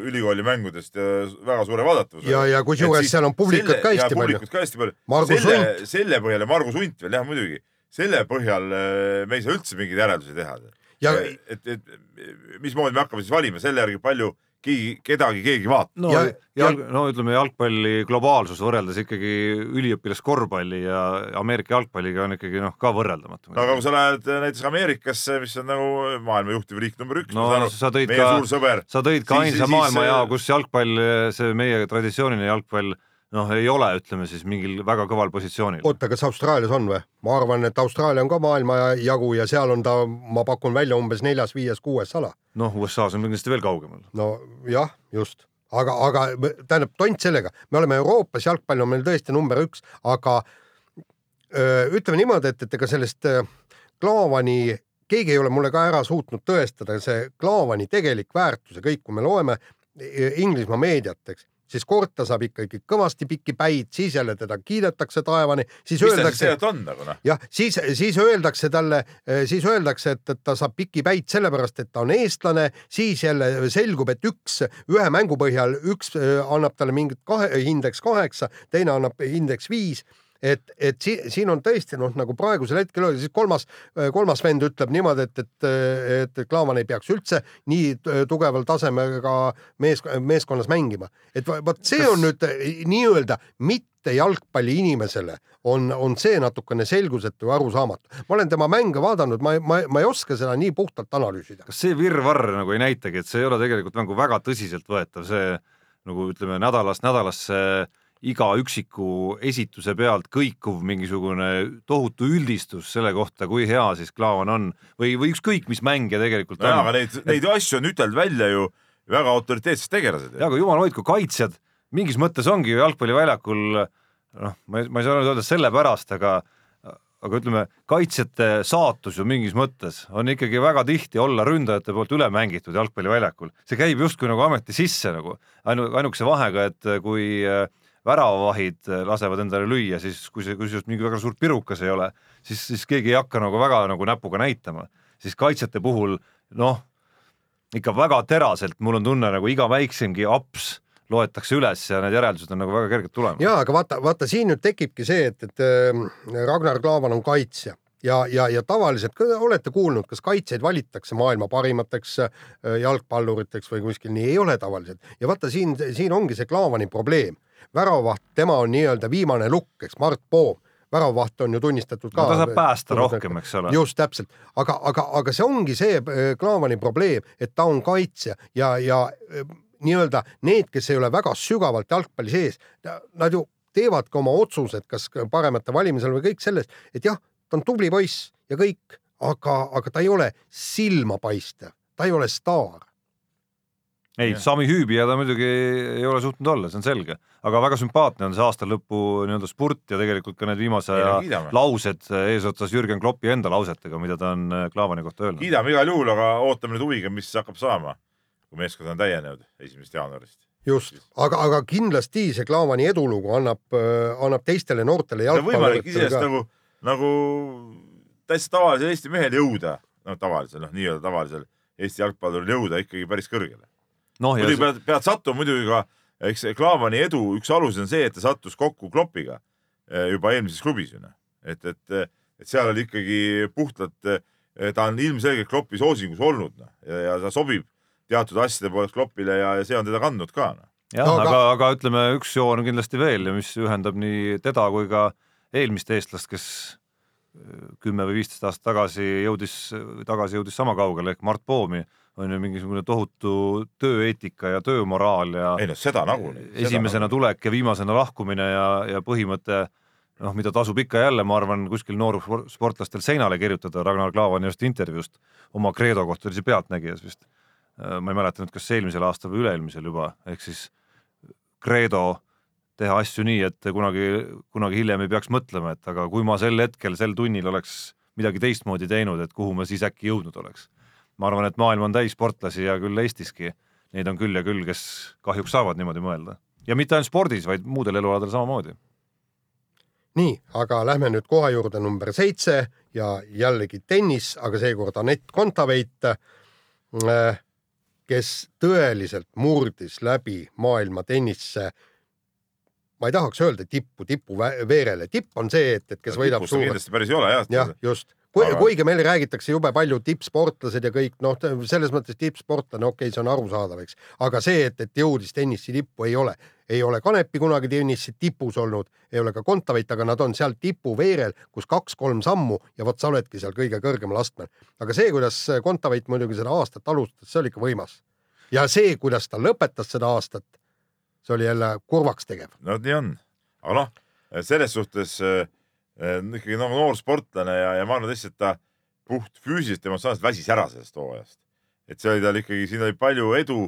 ülikooli mängudest ja väga suure vaadatavusega. ja, ja kusjuures seal on publikut ka hästi palju. publikut ka hästi palju. selle, selle põhjal ja Margus Unt veel jah muidugi selle põhjal äh, me ei saa üldse mingeid järeldusi teha. et, et, et mismoodi me hakkame siis valima selle järgi, palju keegi, kedagi keegi vaatab. no, ja, jalg, no ütleme, jalgpalli globaalsus võrreldes ikkagi üliõpilaskorvpalli ja Ameerika jalgpalliga on ikkagi noh, ka võrreldamatu. no aga kui sa lähed näiteks Ameerikasse, mis on nagu maailma juhtiv riik number üks. no aru, sa tõid ka, sa tõid ka ainsa maailmajao, kus jalgpall, see meie traditsiooniline jalgpall noh, ei ole, ütleme siis mingil väga kõval positsioonil. oota, kas Austraalias on või? ma arvan, et Austraalia on ka maailmajagu ja seal on ta, ma pakun välja umbes neljas, viies, kuues ala. noh, USA-s on kindlasti veel kaugemal. nojah, just, aga, aga tähendab, tont sellega, me oleme Euroopas, jalgpall on meil tõesti number üks, aga öö, ütleme niimoodi, et, et ega sellest Klaavani keegi ei ole mulle ka ära suutnud tõestada, see Klaavani tegelik väärtus ja kõik, kui me loeme Inglismaa meediat, eks siis kord ta saab ikkagi kõvasti pikki päid, siis jälle teda kiidetakse taevani, siis mis öeldakse. Nagu, noh? jah, siis, siis öeldakse talle, siis öeldakse, et, et ta saab pikki päid sellepärast, et ta on eestlane, siis jälle selgub, et üks, ühe mängu põhjal üks äh, annab talle mingit kahe, indeks kaheksa, teine annab indeks viis et, et si siin on tõesti noh, nagu praegusel hetkel oli, siis kolmas, kolmas vend ütleb niimoodi, et, et, et Klaavan ei peaks üldse nii tugeval tasemega mees, meeskonnas mängima. et vot see on nüüd nii-öelda mitte jalgpalliinimesele on, on see natukene selgusetu ja arusaamatu. ma olen tema mänge vaadanud, ma, ma, ma ei oska seda nii puhtalt analüüsida. kas see virvarr nagu ei näitagi, et see ei ole tegelikult nagu väga tõsiseltvõetav, see nagu ütleme nädalast nädalasse iga üksiku esituse pealt kõikuv mingisugune tohutu üldistus selle kohta, kui hea siis Klaavan on või, või ükskõik, mis mängija tegelikult no on. aga neid, neid asju on ütelnud välja ju väga autoriteetsed tegelased. ja aga jumal hoidku, kaitsjad mingis mõttes ongi ju jalgpalliväljakul noh, ma ei, ma ei saa nüüd öelda sellepärast, aga aga ütleme, kaitsjate saatus ju mingis mõttes on ikkagi väga tihti olla ründajate poolt üle mängitud jalgpalliväljakul. see käib justkui nagu ameti sisse nagu, ainu-, ainukese vahega, et kui äh, väravavahid äh, lasevad endale lüüa, siis kui see, kusjuures mingi väga suur pirukas ei ole, siis, siis keegi ei hakka nagu väga nagu näpuga näitama, siis kaitsjate puhul noh, ikka väga teraselt, mul on tunne nagu iga väiksemgi aps loetakse üles ja need järeldused on nagu väga kerged tulema. ja aga vaata, vaata siin nüüd tekibki see, et, et äh, Ragnar Klavan on kaitsja ja, ja, ja tavaliselt olete kuulnud, kas kaitsjaid valitakse maailma parimateks äh, jalgpalluriteks või kuskil nii ei ole tavaliselt ja vaata siin, siin ongi see Klavani probleem. väravaht, tema on nii-öelda viimane lukk, eks Mart Poom, väravavaht on ju tunnistatud ka no ta saab päästa rohkem, eks ole. just täpselt, aga, aga, aga see ongi see äh, Klaavani probleem, et ta on kaitsja ja, ja äh, nii-öelda need, kes ei ole väga sügavalt jalgpalli sees, nad ju teevad ka oma otsused, kas ka paremate valimisel või kõik sellest, et jah, ta on tubli poiss ja kõik, aga, aga ta ei ole silmapaistev, ta ei ole staar. ei, Sami Hüübija ta muidugi ei ole suutnud olla, see on selge, aga väga sümpaatne on see aasta lõpu nii-öelda spurt ja tegelikult ka need viimase aja laused eesotsas Jürgen Kloppi enda lausetega, mida ta on äh, Klaavani kohta öelnud. kiidame igal juhul, aga ootame nüüd huviga, mis hakkab saama, kui meeskond on täienenud esimesest jaanuarist. just, aga, aga kindlasti see Klaavani edulugu annab, annab teistele noortele on võimalik jalgpalluritele iseenesest ka. nagu, nagu täitsa tavalisel Eesti mehel jõuda, no tavalisel, noh, nii-öelda tavalisel Eesti jalgpalluril jõuda ikkagi päris kõrgele. noh, ja muidugi pead, pead sattuma muidugi ka, eks Klaavani edu üks alus on see, et ta sattus kokku Kloppiga eh, juba eelmises klubis ju. Noh, et, et, et seal oli ikkagi puhtalt, ta on ilmselgelt Kloppi soosingus olnud noh ja, ja ta sobib teatud asjade poolest Kloppile ja, ja see on teda kandnud ka noh. jah No no,, aga- aga, ütleme, üks joon on kindlasti veel ja mis ühendab nii teda kui ka eelmist eestlast, kes äh, kümme või viisteist aastat tagasi jõudis, tagasi jõudis sama kaugele ehk Mart Poomi on ju mingisugune tohutu tööeetika ja töömoraal ja ei noh, seda nagunii. esimesena tulek ja viimasena lahkumine ja, ja põhimõte noh, mida tasub ikka jälle, ma arvan, kuskil noorsportlastel seinale kirjutada, Ragnar Klavan just intervjuust oma Kreedo kohta oli see Pealtnägijas vist. ma ei mäleta nüüd, kas eelmisel aastal või üle-eelmisel juba, ehk siis Kreedo teha asju nii, et kunagi, kunagi hiljem ei peaks mõtlema, et aga kui ma sel hetkel, sel tunnil oleks midagi teistmoodi teinud, et kuhu ma siis äkki jõudnud oleks. Ma arvan, et maailm on täis sportlasi ja küll Eestiski, neid on küll ja küll, kes kahjuks saavad niimoodi mõelda ja mitte ainult spordis, vaid muudel elualadel samamoodi. nii, aga lähme nüüd koha juurde number seitse ja jällegi tennis, aga seekord Anett Kontaveit, kes tõeliselt murdis läbi maailma tennisse. ma ei tahaks öelda tippu tipu veerele, tipp on see, et, et kes võidab suure, kindlasti päris ei ole jah. jah, just. Aga-, kuigi meil räägitakse jube palju tippsportlased ja kõik noh, selles mõttes tippsportlane, okei okay,, see on arusaadav, eks, aga see, et, et jõudis tennissi tippu, ei ole, ei ole Kanepi kunagi tennissi tipus olnud, ei ole ka Kontaveit, aga nad on seal tipu veerel, kus kaks-kolm sammu ja vot sa oledki seal kõige kõrgemal astmel. aga see, kuidas Kontaveit muidugi seda aastat alustas, see oli ikka võimas. ja see, kuidas ta lõpetas seda aastat, see oli jälle kurvaks tegev. no nii on, aga noh, selles suhtes äh, ikkagi nagu noor sportlane ja, ja ma arvan tõesti, et ta puht füüsiliselt emotsionaalselt väsis ära sellest hooajast. et see oli tal ikkagi, siin oli palju edu,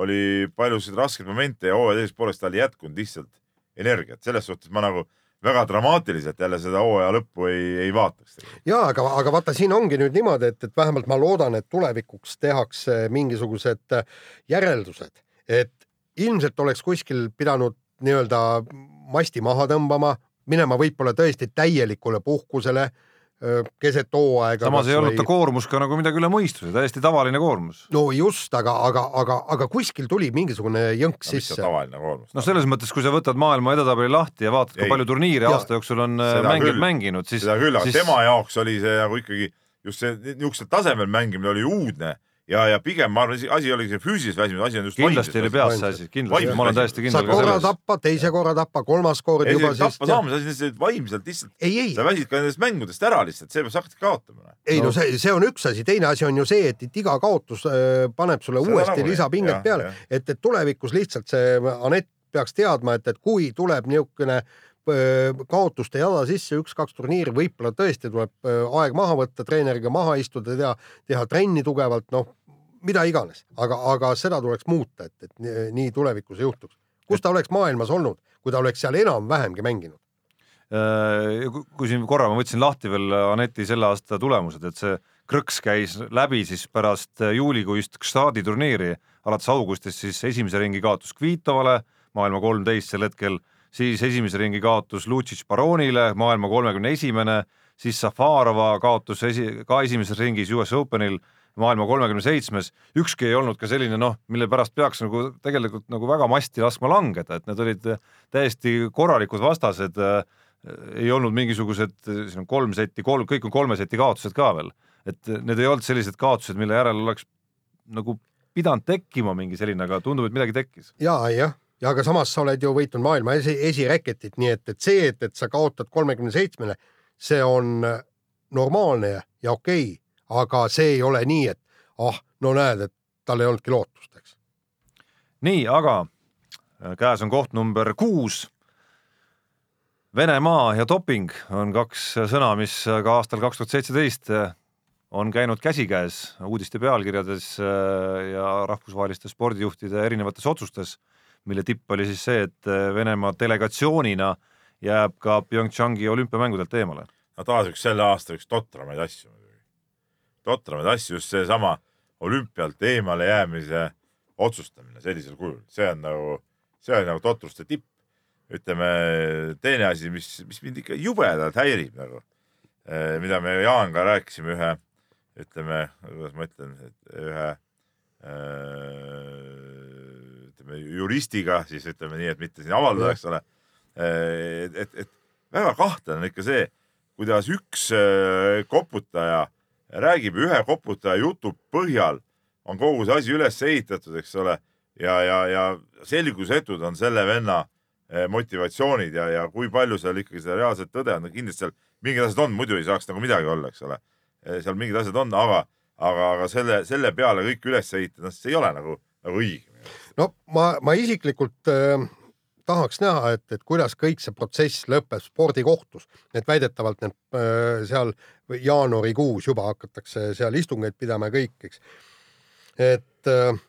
oli paljusid raskeid momente ja hooaja teisest poolest tal ei jätkunud lihtsalt energiat, selles suhtes ma nagu väga dramaatiliselt jälle seda hooaja lõppu ei, ei vaataks. ja aga, aga vaata, siin ongi nüüd niimoodi, et, et vähemalt ma loodan, et tulevikuks tehakse mingisugused järeldused, et ilmselt oleks kuskil pidanud nii-öelda masti maha tõmbama, minema võib-olla tõesti täielikule puhkusele keset hooaega. samas ei olnud ta koormus ka nagu midagi üle mõistuse, täiesti tavaline koormus. no just, aga, aga, aga, aga kuskil tuli mingisugune jõnks no sisse. tavaline koormus noh, selles mõttes, kui sa võtad maailma edetabeli lahti ja vaatad, kui palju turniire Ja- aasta jooksul on äh, mängijad mänginud, siis seda küll, aga siis tema jaoks oli see nagu ikkagi just see niisugusel tasemel mängimine oli uudne ja, ja pigem ma arvan, asi ei olegi see füüsilises väsimus, asi on just kindlasti oli peas see asi, kindlasti, ma olen täiesti saad kindel ka korra tappa, teise korra tappa, kolmas kord ei, juba see siis tappa. saamise asi, see vaimselt lihtsalt, ei, ei, sa väsid ka nendest mängudest ära lihtsalt, seepärast sa hakkad kaotama. ei no see, see on üks asi, teine asi on ju see, et, et iga kaotus äh, paneb sulle Seda uuesti nagu, lisapinget peale. et, et tulevikus lihtsalt see Anett peaks teadma, et, et kui tuleb niisugune öö, kaotuste jada sisse üks-kaks turniiri, võib-olla tõesti tuleb öö, aeg maha võtta, treeneriga maha istuda, teha, teha trenni tugevalt, noh, mida iganes, aga, aga seda tuleks muuta, et, et nii- nii tulevikus ei juhtuks. kus ta oleks maailmas olnud, kui ta oleks seal enam-vähemgi mänginud? Äh, kui- kui siin korra ma võtsin lahti veel Aneti selle aasta tulemused, et see krõks käis läbi siis pärast juulikuist Gstadi turniiri alates augustist siis esimese ringi kaotus Kvitovale, maailma kolmteist sel hetkel, siis esimese ringi kaotus Lucic Baronile, maailma kolmekümne esimene, siis Safarova kaotus esi, ka esimeses ringis US Openil, maailma kolmekümne seitsmes, ükski ei olnud ka selline noh, mille pärast peaks nagu tegelikult nagu väga masti laskma langeda, et need olid täiesti korralikud vastased äh, ei olnud mingisugused, siin on kolm seti, kolm, kõik on kolme seti kaotused ka veel, et need ei olnud sellised kaotused, mille järel oleks nagu pidanud tekkima mingi selline, aga tundub, et midagi tekkis. ja, jah, ja aga samas sa oled ju võitnud maailma esi, esireketit, nii et, et see, et, et sa kaotad kolmekümne seitsmele, see on äh, normaalne ja okei okay., aga see ei ole nii, et ah, no näed, et tal ei olnudki lootust, eks. nii, aga äh, käes on koht number kuus. Venemaa ja doping on kaks sõna, mis ka aastal kaks tuhat seitseteist on käinud käsikäes uudiste pealkirjades äh, ja rahvusvaheliste spordijuhtide erinevates otsustes, mille tipp oli siis see, et äh, Venemaa delegatsioonina jääb ka PyeongChangi olümpiamängudelt eemale. no taas üks selle aasta üks totramaid asju. Totramaid asju, just seesama olümpialt eemale jäämise otsustamine sellisel kujul, see on nagu, see on nagu totruste tipp. ütleme teine asi, mis, mis mind ikka jubedalt häirib nagu, mida me Jaan ka rääkisime ühe, ütleme, kuidas ma ütlen, ühe äh, ütleme juristiga, siis ütleme nii, et mitte siin avaldada, eks ole. et, et, et väga kahtlane on ikka see, kuidas üks äh, koputaja räägib ühe koputaja jutu põhjal, on kogu see asi üles ehitatud, eks ole, ja, ja, ja selgusetud on selle venna äh, motivatsioonid ja, ja kui palju seal ikkagi seda reaalset tõde on, kindlasti seal mingid asjad on, muidu ei saaks nagu midagi olla, eks ole. seal mingid asjad on, aga, aga, aga selle, selle peale kõik üles ehitada, see ei ole nagu, nagu õige. no ma, ma isiklikult äh, tahaks näha, et, et kuidas kõik see protsess lõpeb spordikohtus, et väidetavalt need äh, seal jaanuarikuus juba hakatakse seal istungeid pidama ja kõik, eks. et äh,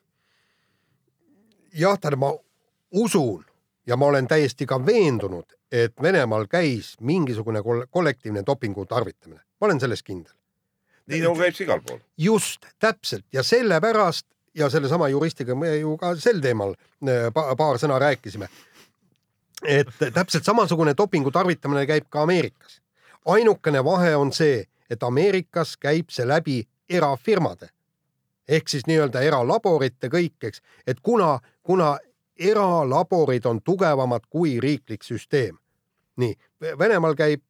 jah, tähendab, ma usun ja ma olen täiesti ka veendunud, et Venemaal käis mingisugune koll- kollektiivne dopingu tarvitamine, ma olen selles kindel. nii nagu käib see igal pool. just täpselt ja sellepärast ja sellesama juristiga me ju ka sel teemal äh, pa paar sõna rääkisime. Et täpselt samasugune dopingu tarvitamine käib ka Ameerikas. ainukene vahe on see, et Ameerikas käib see läbi erafirmade. Ehk siis nii-öelda eralaborite kõik, eks, et kuna, kuna eralaborid on tugevamad kui riiklik süsteem. nii, Venemaal käib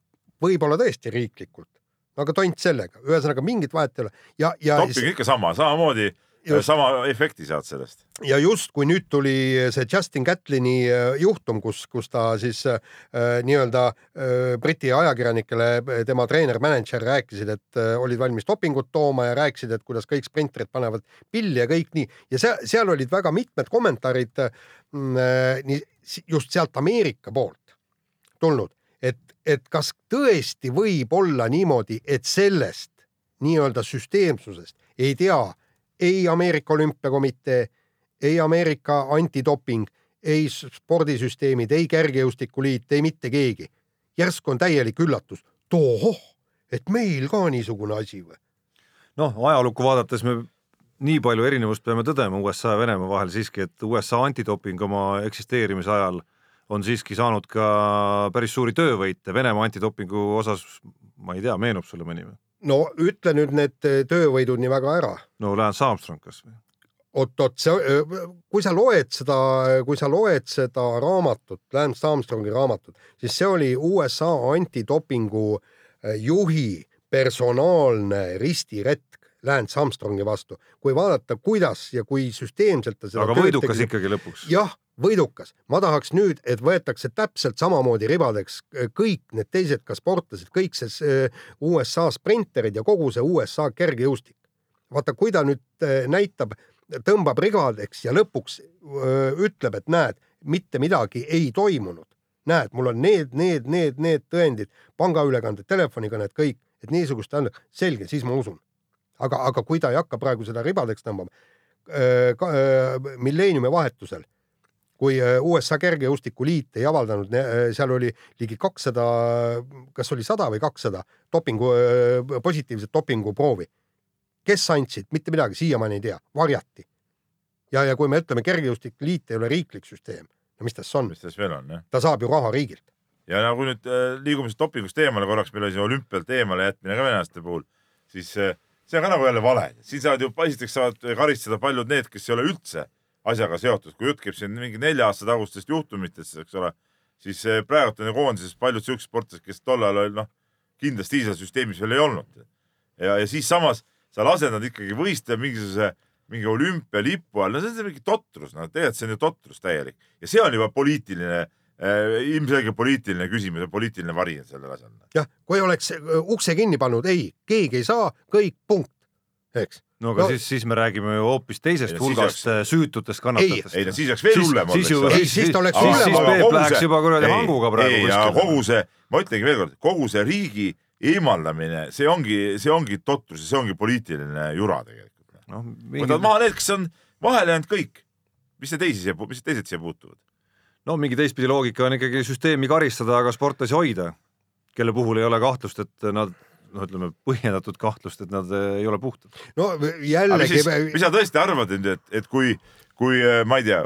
võib-olla tõesti riiklikult, aga tont sellega, ühesõnaga mingit vahet ei ole. Ja, ja doping ikka sama, samamoodi, Just. sama efekti saad sellest. ja just kui nüüd tuli see Justin Gatlini äh, juhtum, kus, kus ta siis äh, nii-öelda äh, Briti ajakirjanikele äh, tema treener-mänedžer rääkisid, et äh, olid valmis dopingut tooma ja rääkisid, et kuidas kõik sprinterid panevad pilli ja kõik nii ja seal, seal olid väga mitmed kommentaarid äh, nii just sealt Ameerika poolt tulnud, et, et kas tõesti võib olla niimoodi, et sellest nii-öelda süsteemsusest ei tea ei Ameerika Olümpiakomitee, ei Ameerika antidoping, ei spordisüsteemid, ei Kergejõustikuliit, ei mitte keegi. järsku on täielik üllatus, tohoh, et meil ka niisugune asi või? noh, ajalukku vaadates me nii palju erinevust peame tõdema USA ja Venemaa vahel siiski, et USA antidoping oma eksisteerimise ajal on siiski saanud ka päris suuri töövõite, Venemaa antidopingu osas ma ei tea, meenub sulle mõni või? No ütle nüüd need töövõidud nii väga ära no Lance Armstrong kas või? oot-oot, see, kui sa loed seda, kui sa loed seda raamatut, Lance Armstrongi raamatut, siis see oli USA antidopingu eh, juhi personaalne ristiretk, Lance Armstrongi vastu. kui vaadata, kuidas ja kui süsteemselt ta seda aga võidukas tegi- ikkagi lõpuks. jah, võidukas. ma tahaks nüüd, et võetakse täpselt samamoodi ribadeks kõik need teised ka sportlased, kõik see eh, USA sprinterid ja kogu see USA kergejõustik. vaata, kui ta nüüd eh, näitab, tõmbab ribadeks ja lõpuks öö, ütleb, et näed, mitte midagi ei toimunud. näed, mul on need, need, need, need tõendid, pangaülekanded, telefonikõned, kõik, et niisugust on selge, siis ma usun. aga, aga kui ta ei hakka praegu seda ribadeks tõmbama, milleeniumi vahetusel, kui öö, USA Kergejõustikuliit ei avaldanud, seal oli ligi kakssada, kas oli sada või kakssada dopingu, positiivset dopinguproovi. kes andsid, mitte midagi, siiamaani ei tea, varjati. ja, ja kui me ütleme, Kergejõustikliit ei ole riiklik süsteem, no mis tast on, mis tas veel on jah? ta saab ju raha riigilt. ja nagu nüüd äh, liigume siis dopingust eemale korraks, meil oli see olümpialt eemale jätmine ka venelaste puhul, siis äh, see on ka nagu jälle vale, siin saavad ju, esiteks saavad karistada paljud need, kes ei ole üldse asjaga seotud, kui jutt käib siin mingi nelja aasta tagustest juhtumitest, eks ole, siis äh, praegu on ju koondises paljud siuksed sportlased, kes tol ajal olid noh, kindlasti seal süsteemis veel ei olnud. ja, ja siis samas sa lased nad ikkagi võistlema mingisuguse mingi olümpialipu all, no see on mingi totrus, no tegelikult see on ju totrus täielik ja see on juba poliitiline äh, ilmselge poliitiline küsimus ja poliitiline vari on sellel asjal. jah, kui oleks ukse kinni pannud, ei, keegi ei saa, kõik, punkt, eks. No aga No- no, siis, siis me räägime ju hoopis teisest Ei, no siis hulgast oleks- süütutest kannatajatest. ei no siis oleks veel hullem siis Ei, siis ta oleks siis, hullem, siis Peep kogu läheks juba kuradi ei, hanguga praegu ei, ja kuskile. kogu see, ma ütlengi veel kord, kogu see riigi eemaldamine, see ongi, see ongi totrus ja see ongi poliitiline jura tegelikult. noh, võtad maha need, kes on vahele jäänud kõik. mis see teisi siia, mis teised siia puutuvad? no mingi teistpidi loogika on ikkagi süsteemi karistada, aga sportlasi hoida, kelle puhul ei ole kahtlust, et nad no ütleme, põhjendatud kahtlust, et nad eh, ei ole puhtad. no jällegi mis sa tõesti arvad et, et kui, kui äh, ma ei tea,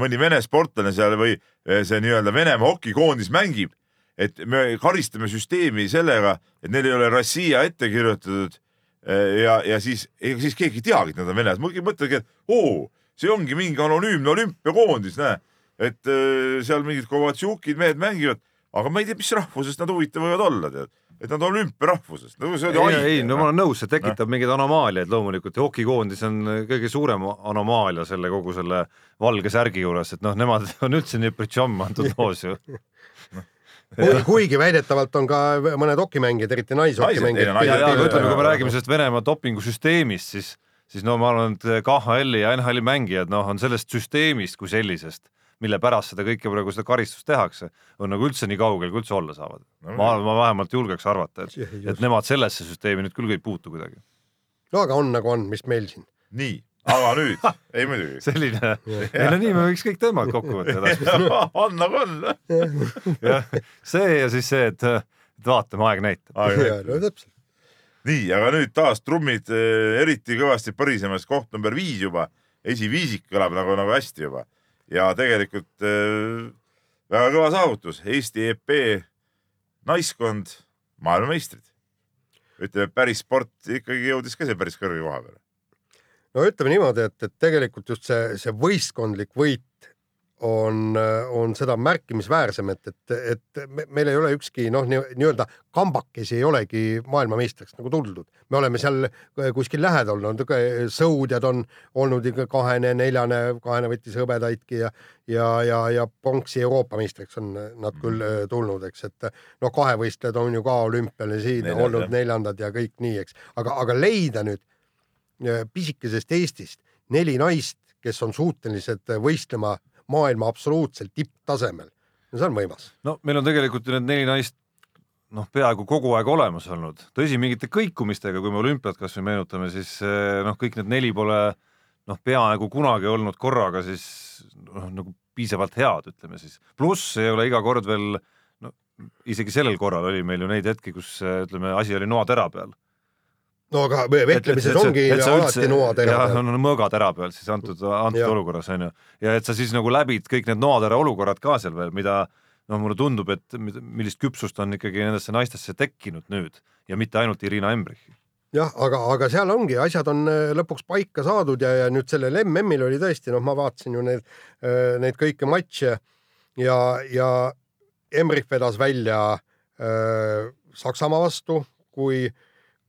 mõni Vene sportlane seal või äh, see nii-öelda Venemaa hokikoondis mängib, et me karistame süsteemi sellega, et neil ei ole Rossija ette kirjutatud äh, ja, ja siis, ega siis keegi ei teagi, et nad on venelased, ma mõtlengi, et oo, see ongi mingi anonüümne olümpiakoondis, näe, et äh, seal mingid Kovatšukid mehed mängivad, aga ma ei tea, mis rahvusest nad huvitav võivad olla, tead, et nad on olümpiarahvusest no,. ei, ei, no ma olen nõus, see tekitab mingeid anomaaliaid loomulikult ja hokikoondis on kõige suurem anomaalia selle kogu selle valge särgi juures, et noh, nemad on üldse nii pritšamm antud loos ju. kuigi väidetavalt on ka mõned hokimängijad, eriti naishokimängijad. Aga ütleme, kui me räägime sellest Venemaa dopingusüsteemist, siis, siis no ma arvan, et KHL-i ja NHL-i mängijad, noh, on sellest süsteemist kui sellisest, mille pärast seda kõike praegu seda karistust tehakse, on nagu üldse nii kaugel, kui üldse olla saavad. No ma, ma vähemalt julgeks arvata, et, et nemad sellesse süsteemi nüüd küll ei puutu kuidagi. no aga on nagu on, mis meil siin. nii, aga nüüd, ei muidugi. selline, ei no nii me võiks kõik teemad kokku võtta edaspidi. on nagu on. jah, see ja siis see, et, et vaatame, aeg näitab. no täpselt. nii, aga nüüd taas trummid eh, eriti kõvasti põrisemas, koht number viis juba, esiviisik kõlab nagu, nagu hästi juba ja tegelikult äh, väga kõva saavutus, Eesti EP naiskond maailmameistrid. ütleme, päris sport ikkagi jõudis ka siia päris kõrge koha peale. no ütleme niimoodi, et, et tegelikult just see, see võistkondlik võit on, on seda märkimisväärsem, et, et, et me- meil ei ole ükski noh, nii-öelda kambakesi ei olegi maailmameistriks nagu tuldud. me oleme seal kuskil lähedal olnud, sõudjad on olnud ikka kahene, neljane, kahene võttis hõbedaidki ja ja, ja, ja pronksi Euroopa meistriks on nad küll äh, tulnud, eks, et noh, kahevõistlejad on ju ka olümpial ja siin Neljad, olnud jah. neljandad ja kõik nii, eks, aga, aga leida nüüd äh, pisikesest Eestist neli naist, kes on suutelised võistlema maailma absoluutselt tipptasemel, no see on võimas. no meil on tegelikult ju need neli naist noh, peaaegu kogu aeg olemas olnud, tõsi, mingite kõikumistega, kui me olümpiat kasvõi meenutame, siis eh, noh, kõik need neli pole noh, peaaegu kunagi olnud korraga siis noh, nagu piisavalt head, ütleme siis. pluss ei ole iga kord veel no isegi sellel korral oli meil ju neid hetki, kus eh, ütleme, asi oli noatera peal. No aga vetlemises ongi alati noatera jah, peal. on mõõgatera peal siis antud, antud Jah. olukorras on ju. ja et sa siis nagu läbid kõik need noatera olukorrad ka seal veel, mida noh, mulle tundub, et millist küpsust on ikkagi nendesse naistesse tekkinud nüüd ja mitte ainult Irina Embrichi. jah, aga, aga seal ongi, asjad on äh, lõpuks paika saadud ja, ja nüüd sellel MM-il oli tõesti, noh, ma vaatasin ju neid, neid kõiki matše ja, ja Emmerich vedas välja äh, Saksamaa vastu, kui,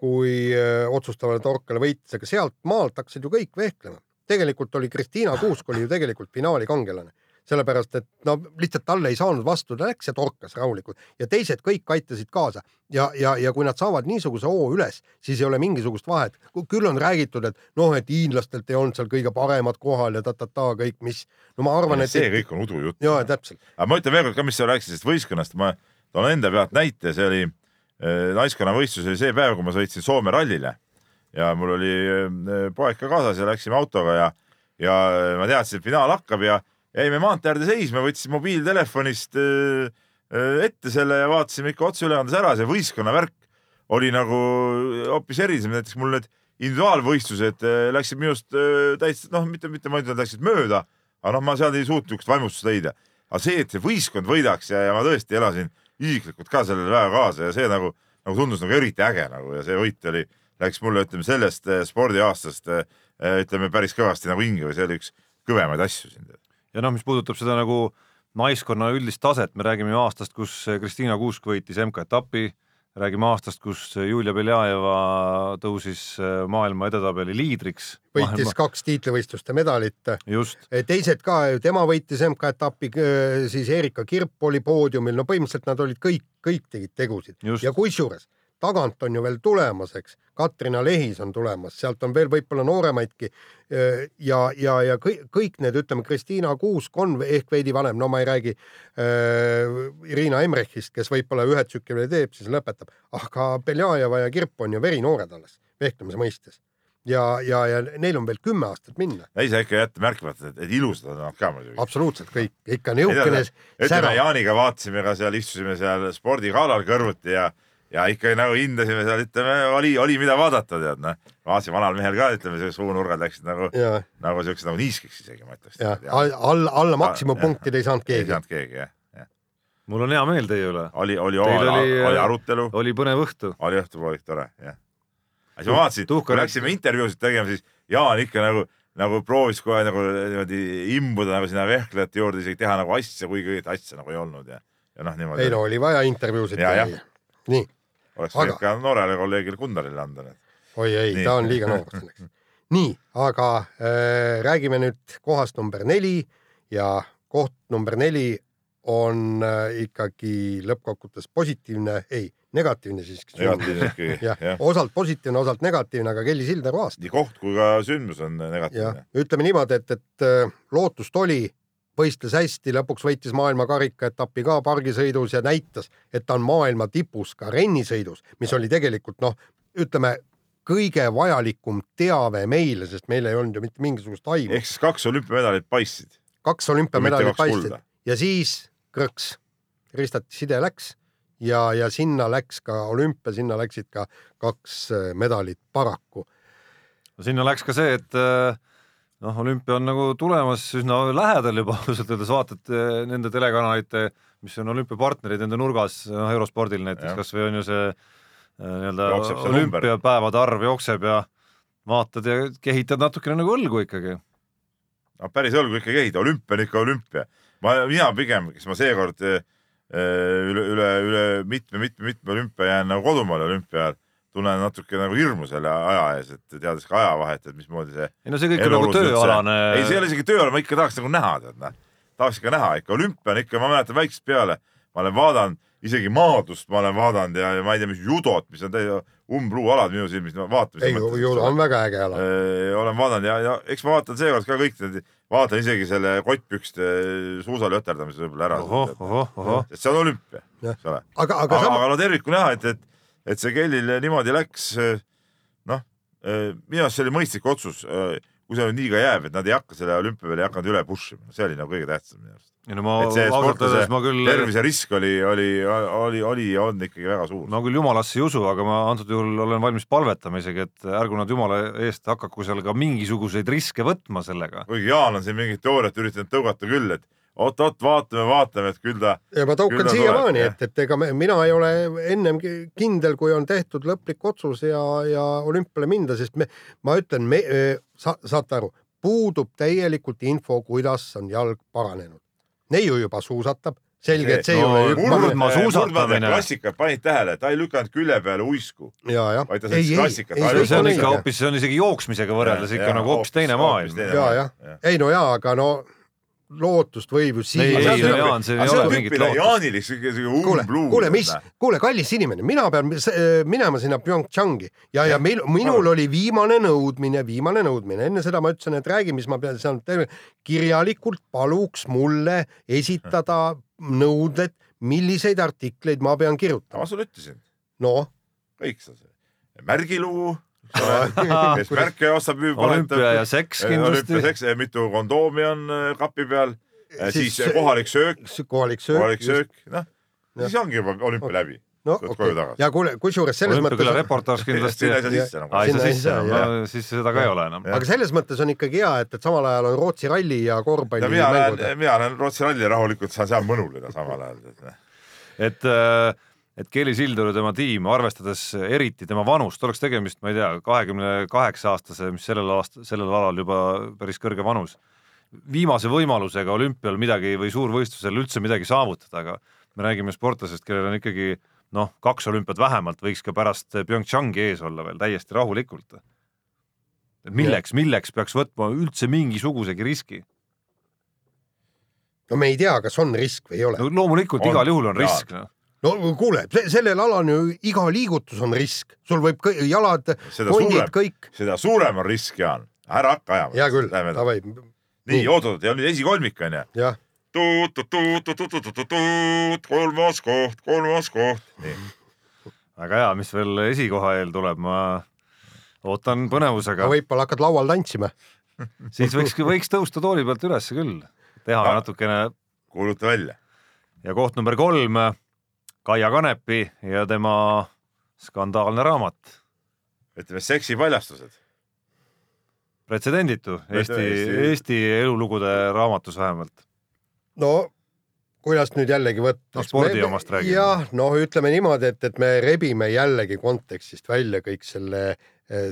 kui öö, otsustavale torkale võitis, aga sealt maalt hakkasid ju kõik vehklema. tegelikult oli Kristiina Kuusk oli ju tegelikult finaali kangelane, sellepärast et no lihtsalt talle ei saanud vastu, ta läks ja torkas rahulikult. Ja teised kõik aitasid kaasa. Ja, ja, ja kui nad saavad niisuguse hoo üles, siis ei ole mingisugust vahet. küll on räägitud, et noh, et hiinlastelt ei olnud seal kõige paremad kohal ja ta-ta-ta kõik, mis. No ma arvan, et see kõik on udujutt. ja täpselt, aga ma ütlen veel kord ka, mis sa rääkisid sellest võistkonnast, ma toon enda pealt näite, see oli äh, naiskonna võistlus oli see päev, kui ma sõitsin Soome rallile ja mul oli äh, poeg ka kaasas ja läksime autoga ja, ja ma teadsin, et finaal hakkab ja jäime maantee äärde seisma, võtsin mobiiltelefonist äh, äh, ette selle ja vaatasime ikka otseülekandes ära, see võistkonna värk oli nagu hoopis erilisem, näiteks mul need individuaalvõistlused äh, läksid minust äh, täitsa noh, mitte, mitte ma ei ütle, et läksid mööda, aga noh, ma seal ei suutnud niisugust vaimustust leida. aga see, et see võistkond võidaks ja, ja ma tõesti elasin isiklikult ka sellele väga kaasa ja see nagu, nagu tundus nagu eriti äge nagu ja see võit oli, läks mulle, ütleme sellest äh, spordiaastast äh, ütleme päris kõvasti nagu hinge või see oli üks kõvemaid asju siin. ja noh, mis puudutab seda nagu naiskonna üldist taset, me räägime ju aastast, kus Kristiina Kuusk võitis MK-etapi, räägime aastast, kus Julia Beljajeva tõusis maailma edetabeli liidriks. võitis kaks tiitlivõistluste medalit just, teised ka, tema võitis MK-etapi, siis Erika Kirp oli poodiumil, no põhimõtteliselt nad olid kõik, kõik tegid tegusid Just. ja kusjuures tagant on ju veel tulemas, eks, Katrina Lehis on tulemas, sealt on veel võib-olla nooremaidki ja, ja, ja kõik, kõik need, ütleme, Kristiina Kuusk on ehk veidi vanem, no ma ei räägi äh, Irina Emrechist, kes võib-olla ühe tsükli veel teeb, siis lõpetab, aga Beljajeva ja Kirp on ju verinoorad alles vehklemise mõistes ja, ja, ja neil on veel kümme aastat minna ei saa ikka jätta märkimata, et, et ilusad on nad ka muidugi. absoluutselt kõik, ikka niisugune ütleme. Jaaniga vaatasime ka seal, istusime seal spordigalal kõrvuti ja, ja ikka nagu hindasime seal, ütleme, oli, oli mida vaadata, tead noh. vaatasime vanal mehel ka, ütleme, see suunurgad läksid nagu, nagu siuksed nagu niiskeks isegi ma ütleks. ja alla, alla maksimumpunktid ei saanud ei keegi. saanud keegi jah, jah. mul on hea meel teie üle, oli, oli, oli, oli- oli arutelu, oli põnev õhtu. oli õhtupoolik tore, jah. siis ma vaatasin, kui läksime intervjuusid tegema, siis Jaan ikka nagu, nagu proovis kohe nagu niimoodi imbuda nagu sinna vehklejate juurde, isegi teha nagu asja, kuigi õiget asja nagu ei olnud ja, ja noh, niimoodi ei no oli vaja intervjuusid Ja, teha nii, oleks aga- võinud ka noorele kolleegile Gunnarile anda need. oi ei, ta on liiga noor selleks. nii, aga äh, räägime nüüd kohast number neli ja koht number neli on äh, ikkagi lõppkokkuvõttes positiivne, ei, negatiivne siiski. negatiivne ikkagi, jah jah. osalt positiivne, osalt negatiivne, aga Kelly Sildaru aasta. nii koht kui ka sündmus on negatiivne., ütleme niimoodi, et, et äh, lootust oli, võistles hästi, lõpuks võitis maailma karikaetapi ka pargisõidus ja näitas, et ta on maailma tipus ka rennisõidus, mis oli tegelikult noh, ütleme kõige vajalikum teave meile, sest meil ei olnud ju mitte mingisugust aimu. ehk siis kaks olümpiamedalit paistsid. kaks olümpiamedalit paistsid ja siis krõks, ristati side läks ja, ja sinna läks ka olümpia, sinna läksid ka kaks medalit paraku. sinna läks ka see, et äh, noh, olümpia on nagu tulemas üsna lähedal juba ausalt öeldes, vaatad äh, nende telekanalite, mis on olümpiapartnerid nende nurgas, noh Eurospordil näiteks kasvõi on ju see äh, nii-öelda olümpiapäevade arv jookseb ja vaatad ja kehitad natukene nagu õlgu ikkagi. no päris õlgu ikkagi ei, olümpia on ikka olümpia. ma, mina pigem, kes ma seekord eh, üle, üle, üle mitme-mitme-mitme olümpia jään nagu kodumaal olümpia ajal, tunnen natuke nagu hirmu selle aja ees, et teades ka ajavahet, et mismoodi see ei no see kõik on nagu tööalane. ei, see ei ole isegi tööalane, ma ikka tahaks nagu näha, tead noh. tahaks ikka näha ikka, olümpia on ikka, ma mäletan väiksest peale, ma olen vaadanud isegi maadlust ma olen vaadanud ja, ja ma ei tea, mis judot, mis on täie umbluualad minu silmis, no vaatamise ei, ju on väga äge ala. Äh, olen vaadanud ja, ja eks ma vaatan seekord ka kõik need, vaatan isegi selle kottpükste suusalöterdamise võib-olla ära. sest see on olümpia, eks ole. aga, aga aga, aga no tervikuna jah, et, et, et see Kellil niimoodi läks, noh, minu arust see oli mõistlik otsus, kui see nüüd nii ka jääb, et nad ei hakka selle olümpia peale, ei hakanud üle push ima, see oli nagu kõige tähtsam minu arust. ei no ma ausalt öeldes ma küll, terviserisk oli, oli, oli, oli ja on ikkagi väga suur. ma küll jumalasse ei usu, aga ma antud juhul olen valmis palvetama isegi, et ärgu nad jumala eest hakaku seal ka mingisuguseid riske võtma sellega. kuigi Jaan on siin mingit teooriat üritanud tõugata küll, et oot-oot, vaatame, vaatame, et küll ta ja ma tõukan Küll ta siiamaani, et, et ega me, mina ei ole ennem kindel, kui on tehtud lõplik otsus ja, ja olümpiale minda, sest me, ma ütlen, me sa,, saate aru, puudub täielikult info, kuidas on jalg paranenud. neiu juba suusatab, selge, et see ei no, ole murd- hüppamine. murdmaasuusatamine. klassikat panid tähele, ta ei lükanud külje peale uisku. ja. Vaid ta sõitis klassikat, ei, see on ikka hoopis, see on isegi jooksmisega võrreldes ikka nagu hoopis teine maailm. ja, jah, ei no jaa, aga no lootust võib ju Ei, siis. ei, no Jaan, see ei ole mingit lootust. Jaanil siuke siuke kuule, umbluu. kuule, mis, kuule, kallis inimene, mina pean äh, minema sinna PyeongChangi ja, ja meil, minul oli viimane nõudmine, viimane nõudmine, enne seda ma ütlesin, et räägi, mis ma pean seal tegema. kirjalikult paluks mulle esitada nõuded, milliseid artikleid ma pean kirjutama. ma sulle ütlesin, noh, kõik sa see, märgiluu, kes märke ostab, müüb, olümpia ja seks kindlasti. olümpiaseks, mitu kondoomi on äh, kapi peal, siis Siis- kohalik söök, kohalik söök. kohalik söök, noh, siis ongi juba olümpia läbi. no Tuled okei koju tagasi. ja kuule, kusjuures selles olümpiaküla mõttes, reportaaž kindlasti. sinna ei saa sisse enam. aa, ei saa sisse enam siis seda ka ei ole enam. aga selles mõttes on ikkagi hea, et, et samal ajal on Rootsi ralli ja ja korvpalli mina mängud. lähen, mina lähen Rootsi ralli rahulikult, saan seal mõnuleda samal ajal. et, et Kelly Sildaru ja tema tiim, arvestades eriti tema vanust, oleks tegemist, ma ei tea, kahekümne kaheksa aastase, mis sellel aasta, sellel alal juba päris kõrge vanus, viimase võimalusega olümpial midagi või suurvõistlusel üldse midagi saavutada, aga me räägime sportlasest, kellel on ikkagi noh, kaks olümpiat vähemalt võiks ka pärast PyeongChangi ees olla veel täiesti rahulikult. milleks, milleks peaks võtma üldse mingisugusegi riski? no me ei tea, kas on risk või ei ole no loomulikult On, igal juhul on risk, noh. No kuule, sellel alal ju iga liigutus on risk, sul võib kõ- jalad, kondid kõik. seda suurem on risk, Jaan. ära hakka ajama. hea küll, davai, nii, oot-oot, ja nüüd esikolmik on ju. kolmas koht, kolmas koht. nii, väga hea, mis veel esikoha eel tuleb, ma ootan põnevusega. võib-olla hakkad laual tantsima. siis võiks, võiks tõusta tooli pealt üles küll, teha No. natukene kuuluta välja. ja koht number kolm, Kaia Kanepi ja tema skandaalne raamat, ütleme seksipaljastused. pretsedenditu Eesti, Eesti- Eesti elulugude raamatus vähemalt. no kuidas nüüd jällegi võtta No spordi omast räägime. jah, noh, ütleme niimoodi, et, et me rebime jällegi kontekstist välja kõik selle,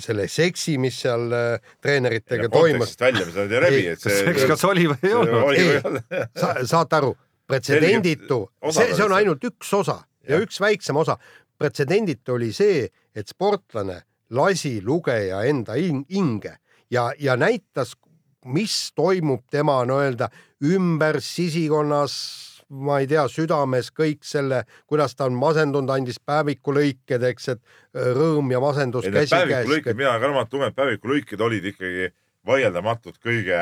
selle seksi, mis seal äh, treeneritega toimus. kontekstist välja, me seda ei rebi, et see. eks kas oli või ei olnud. sa, saate aru, pretsedenditu, see, see on ainult üks osa ja Jah. üks väiksem osa. pretsedenditu oli see, et sportlane lasi lugeja enda hing- hinge ja, ja näitas, mis toimub tema nii-öelda ümber sisikonnas, ma ei tea, südames kõik selle, kuidas ta on masendunud, andis päevikulõiked, eks, et äh, rõõm ja masendus käsikäes. päevikulõiked, mina ka raamatut lugenud, päevikulõiked olid ikkagi vaieldamatult kõige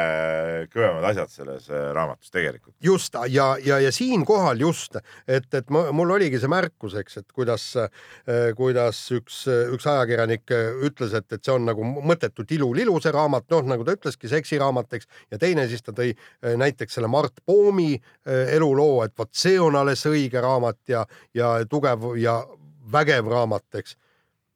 kõvemad asjad selles äh, raamatus tegelikult. just ja, ja, ja siinkohal just, et, et ma, mul oligi see märkus, eks, et kuidas, kuidas üks, üks ajakirjanik ütles, et, et see on nagu mõttetult ilulilu see raamat, noh, nagu ta ütleski, seksiraamat, eks, ja teine siis ta tõi näiteks selle Mart Poomi eluloo, et vot see on alles õige raamat ja, ja tugev ja vägev raamat, eks.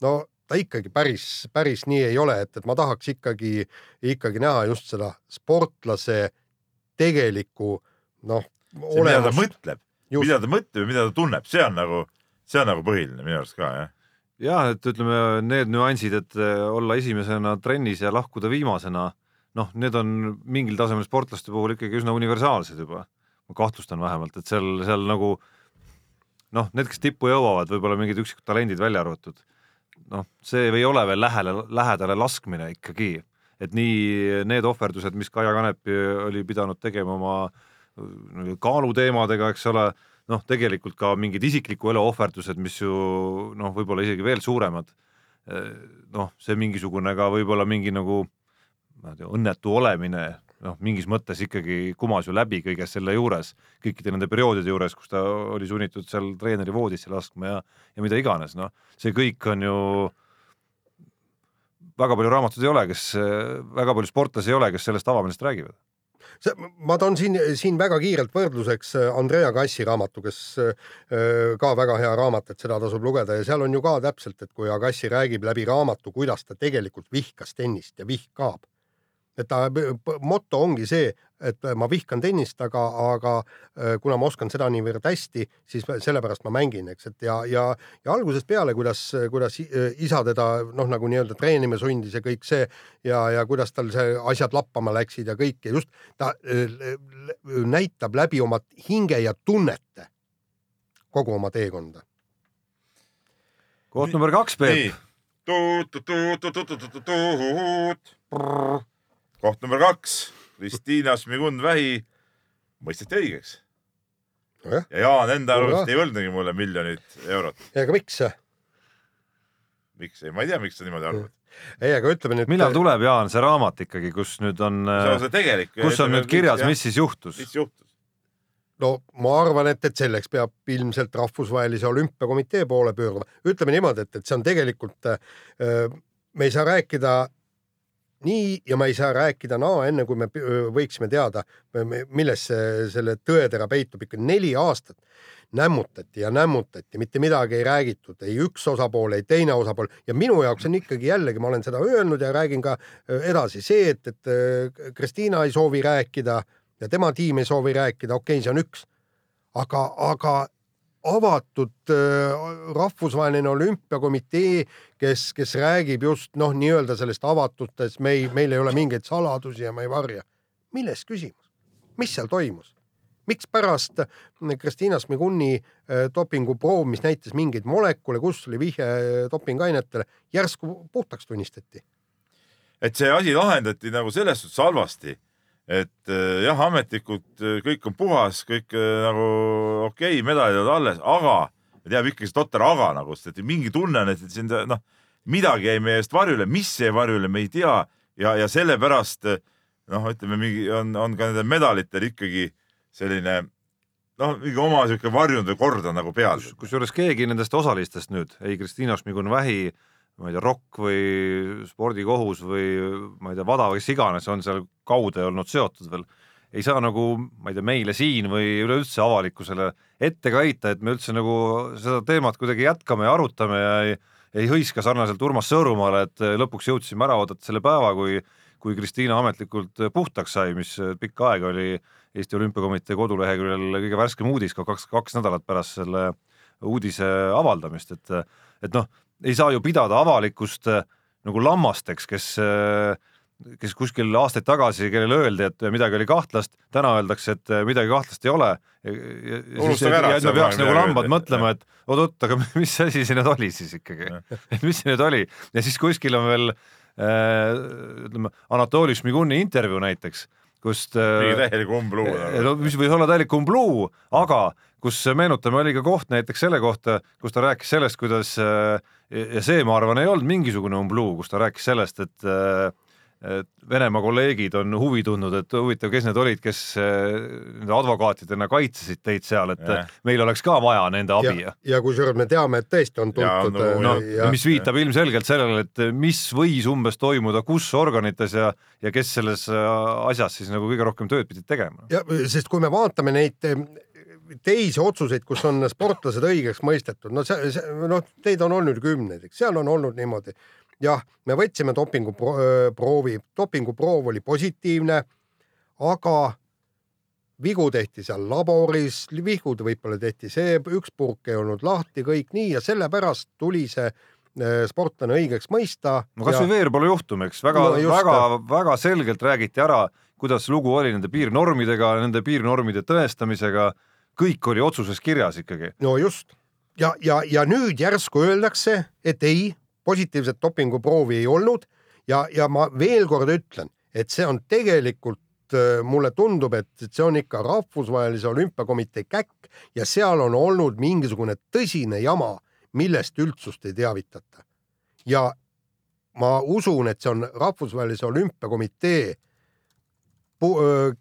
no ta ikkagi päris, päris nii ei ole, et, et ma tahaks ikkagi, ikkagi näha just seda sportlase tegelikku noh, mida ta mõtleb, Just. mida ta mõtleb ja mida ta tunneb, see on nagu, see on nagu põhiline minu arust ka jah. jah, et ütleme need nüansid, et eh, olla esimesena trennis ja lahkuda viimasena, noh, need on mingil tasemel sportlaste puhul ikkagi üsna universaalsed juba. ma kahtlustan vähemalt, et seal, seal nagu noh, need, kes tippu jõuavad, võib-olla mingid üksikud talendid välja arvatud. noh, see ei ole veel lähele, lähedale laskmine ikkagi, et nii need ohverdused, mis Kaia Kanepi oli pidanud tegema oma äh, kaaluteemadega, eks ole noh, tegelikult ka mingid isikliku elu ohverdused, mis ju noh, võib-olla isegi veel suuremad. noh, see mingisugune ka võib-olla mingi nagu ma ei tea, õnnetu olemine, noh, mingis mõttes ikkagi kumas ju läbi kõige selle juures, kõikide nende perioodide juures, kus ta oli sunnitud seal treeneri voodisse laskma ja, ja mida iganes, noh, see kõik on ju väga palju raamatuid ei ole, kes, väga palju sportlasi ei ole, kes sellest avameelest räägivad. ma toon siin, siin väga kiirelt võrdluseks äh, Andrea Kassi raamatu, kes äh, ka väga hea raamat, et seda tasub lugeda ja seal on ju ka täpselt, et kui Agassi räägib läbi raamatu, kuidas ta tegelikult vihkas tennist ja vihkab, et ta moto ongi see, et ma vihkan tennist, aga, aga äh, kuna ma oskan seda niivõrd hästi, siis ma- sellepärast ma mängin, eks, et ja, ja, ja algusest peale, kuidas, kuidas i- isa teda noh, nagu nii-öelda treenima sundis ja kõik see ja, ja kuidas tal see asjad lappama läksid ja kõik ja just ta äh, näitab läbi oma hinge ja tunnete kogu oma teekonda. koht number kaks, Peep., koht number kaks, Kristiina Šmigund-Vähi mõisteti õigeks ja Jaan enda arust ei võlgnegi mulle miljonit eurot. aga miks? miks, ma ei tea, miks sa niimoodi arvad. ei, aga ütleme nüüd. millal tuleb, Jaan, see raamat ikkagi, kus nüüd on, see on see tegelik. kus on nüüd kirjas, mis siis juhtus? mis juhtus? no ma arvan, et, et selleks peab ilmselt rahvusvahelise olümpiakomitee poole pöörduma. ütleme niimoodi, et, et see on tegelikult äh,, me ei saa rääkida nii ja me ei saa rääkida naa, enne kui me võiksime teada, milles see, selle tõetera peitub ikka neli aastat nämmutati ja nämmutati, mitte midagi ei räägitud, ei üks osapool, ei teine osapool ja minu jaoks on ikkagi jällegi, ma olen seda öelnud ja räägin ka edasi see, et, et Kristiina ei soovi rääkida ja tema tiim ei soovi rääkida, okei okay,, see on üks. aga, aga avatud öö, rahvusvaheline olümpiakomitee, kes, kes räägib just noh, nii-öelda sellest avatustest, me ei, meil ei ole mingeid saladusi ja me ei varja. milles küsimus, mis seal toimus? mikspärast Kristiina Smiguni äh, dopinguproov, mis näitas mingeid molekule, kus oli vihje äh, dopingainetele, järsku puhtaks tunnistati? et see asi lahendati nagu selles suhtes halvasti, et äh, jah, ametlikult äh, kõik on puhas, kõik äh, nagu okei okay,, medalid on alles, aga jääb ikkagi see totter aga nagu, sest et mingi tunne on, et siin noh, midagi jäi meie eest varjule, mis jäi varjule, me ei tea ja, ja sellepärast noh, ütleme mingi on, on ka nendel medalitel ikkagi selline noh, mingi oma sihuke varjunud kord on nagu peal. kusjuures keegi nendest osalistest nüüd, ei Kristiina Šmigun-Vähi, ma ei tea, Rokk või spordikohus või ma ei tea, Vada või kes iganes on seal kaude olnud seotud veel, ei saa nagu, ma ei tea, meile siin või üleüldse avalikkusele ette ka heita, et me üldse nagu seda teemat kuidagi jätkame ja arutame ja ei, ei hõiska sarnaselt Urmas Sõõrumaale, et lõpuks jõudsime ära oodata selle päeva, kui kui Kristiina ametlikult puhtaks sai, mis pikka aega oli Eesti Olümpiakomitee koduleheküljel kõige värskem uudis ka kaks, kaks nädalat pärast selle uudise avaldamist, et et noh, ei saa ju pidada avalikkust äh, nagu lammasteks, kes äh, kes kuskil aastaid tagasi, kellele öeldi, et midagi oli kahtlast, täna öeldakse, et midagi kahtlast ei ole. Unustage ära, me peaks nagu lambad mõtlema, et oot-oot, aga mis asi see nüüd oli siis ikkagi, et mis see nüüd oli? Ja siis kuskil on veel äh, ütleme, Anatoli Šmiguni intervjuu näiteks, kust mingi äh, täielik umbluu. no mis võis olla täielik umbluu, aga kus meenutame, oli ka koht näiteks selle kohta, kus ta rääkis sellest, kuidas äh, ja see, ma arvan, ei olnud mingisugune umbluu, kus ta rääkis sellest, et äh, et Venemaa kolleegid on huvi tundnud, et huvitav, kes need olid, kes äh, nende advokaatidena kaitsesid teid seal, et Jah. meil oleks ka vaja nende abi ja, ja kusjuures me teame, et tõesti on Ja, tuntud no, äh, noh, ja, mis viitab ilmselgelt sellele, et mis võis umbes toimuda, kus organites ja, ja kes selles asjas siis nagu kõige rohkem tööd pidid tegema. ja sest kui me vaatame neid teisi otsuseid, kus on sportlased õigeks mõistetud, no see, see, noh, teid on olnud kümneid, eks seal on olnud niimoodi. jah, me võtsime dopinguproovi, dopinguproov oli positiivne, aga vigu tehti seal laboris, vigud võib-olla tehti see, üks purk ei olnud lahti, kõik nii ja sellepärast tuli see sportlane õigeks mõista. no kasvõi Veerpalu juhtum, eks väga No no,, just. väga, väga selgelt räägiti ära, kuidas lugu oli nende piirnormidega, nende piirnormide tõestamisega, kõik oli otsuses kirjas ikkagi. no just ja, ja, ja nüüd järsku öeldakse, et ei, positiivset dopinguproovi ei olnud ja, ja ma veel kord ütlen, et see on tegelikult äh, mulle tundub, et et see on ikka rahvusvahelise olümpiakomitee käkk ja seal on olnud mingisugune tõsine jama, millest üldsust ei teavitata. ja ma usun, et see on rahvusvahelise olümpiakomitee,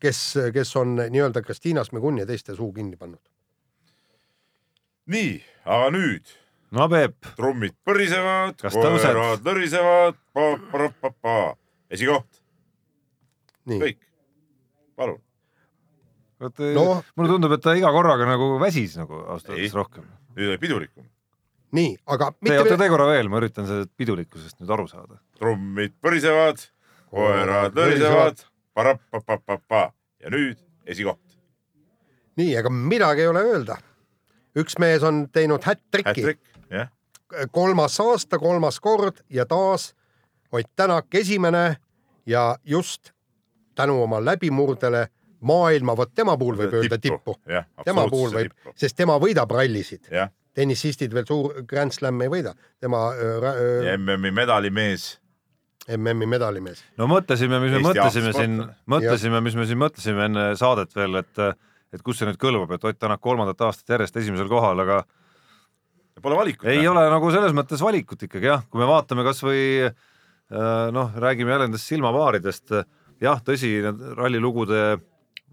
kes, kes on nii-öelda Kristiina Smeguni ja teiste suu kinni pannud. nii, aga nüüd no Peep, trummid põrisevad, koerad lõrisevad, esikoht, nii, kõik, palun. vot No. no. mulle tundub, et ta iga korraga nagu väsis nagu ausalt Ei. öeldes rohkem. nüüd oli pidulikum. nii, aga Te oota mitte, tee korra veel, ma üritan sellest pidulikkusest nüüd aru saada. trummid põrisevad, koerad lõrisevad, ja nüüd esikoht. nii, ega midagi ei ole öelda. üks mees on teinud hätt-triki, Hätrik, jah. kolmas aasta, kolmas kord ja taas Ott Tänak esimene ja just tänu oma läbimurdele maailma, vot tema puhul võib öelda tippu. tema puhul võib, sest tema võidab rallisid. tennisistid veel suur Grand Slam ei võida, tema äh, ja MM-i medalimees. MM-i medalimees. no mõtlesime, mis me Eesti mõtlesime siin, mõtlesime, mis me siin mõtlesime enne saadet veel, et et kus see nüüd kõlbab, et Ott Tänak kolmandat aastat järjest esimesel kohal, aga Pole valikut. ei ole nagu selles mõttes valikut ikkagi jah, kui me vaatame kasvõi äh, noh, räägime jälle nendest silmapaaridest, jah, tõsi, need rallilugude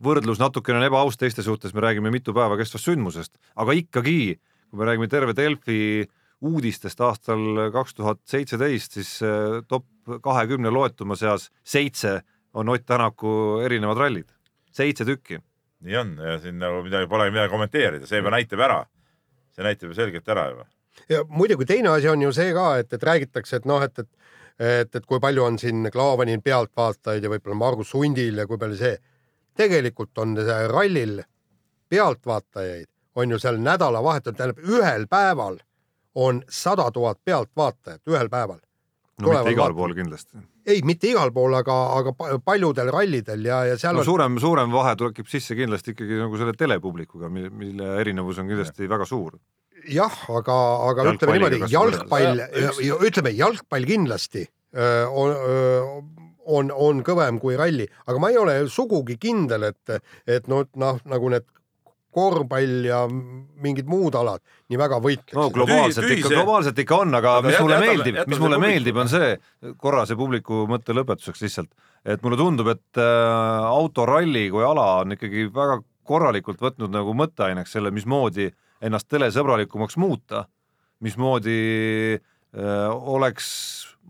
võrdlus natukene on ebaaus teiste suhtes, me räägime mitu päeva kestvast sündmusest, aga ikkagi, kui me räägime terve Delfi uudistest aastal kaks tuhat seitseteist, siis äh, top kahekümne loetuma seas seitse on Ott Tänaku erinevad rallid, seitse tükki. nii on ja siin nagu midagi polegi midagi kommenteerida, see juba näitab ära. see näitab ju selgelt ära juba. ja muidugi teine asi on ju see ka, et, et räägitakse, et noh, et, et et, et kui palju on siin Klaavanil pealtvaatajaid ja võib-olla Margus Hundil ja kui palju see. tegelikult on rallil pealtvaatajaid on ju seal nädalavahetusel, tähendab ühel päeval on sada tuhat pealtvaatajat ühel päeval. No mitte igal pool kindlasti. ei, mitte igal pool, aga, aga pa- paljudel rallidel ja, ja seal no on suurem, suurem vahe tekib sisse kindlasti ikkagi nagu selle telepublikuga, mille erinevus on kindlasti väga suur. jah, aga, aga ütleme niimoodi, jalgpall ütleme jalgpall kindlasti öö, on, on, on kõvem kui ralli, aga ma ei ole sugugi kindel, et, et noh, noh nagu need korvpall ja mingid muud alad nii väga no võitleks. globaalselt tühi ikka, globaalselt ikka on, aga mis mulle jätame- meeldib, mis mulle publiku- meeldib, on see, korra see publiku mõtte lõpetuseks lihtsalt, et mulle tundub, et äh, autoralli kui ala on ikkagi väga korralikult võtnud nagu mõtteaineks selle, mismoodi ennast telesõbralikumaks muuta, mismoodi äh, oleks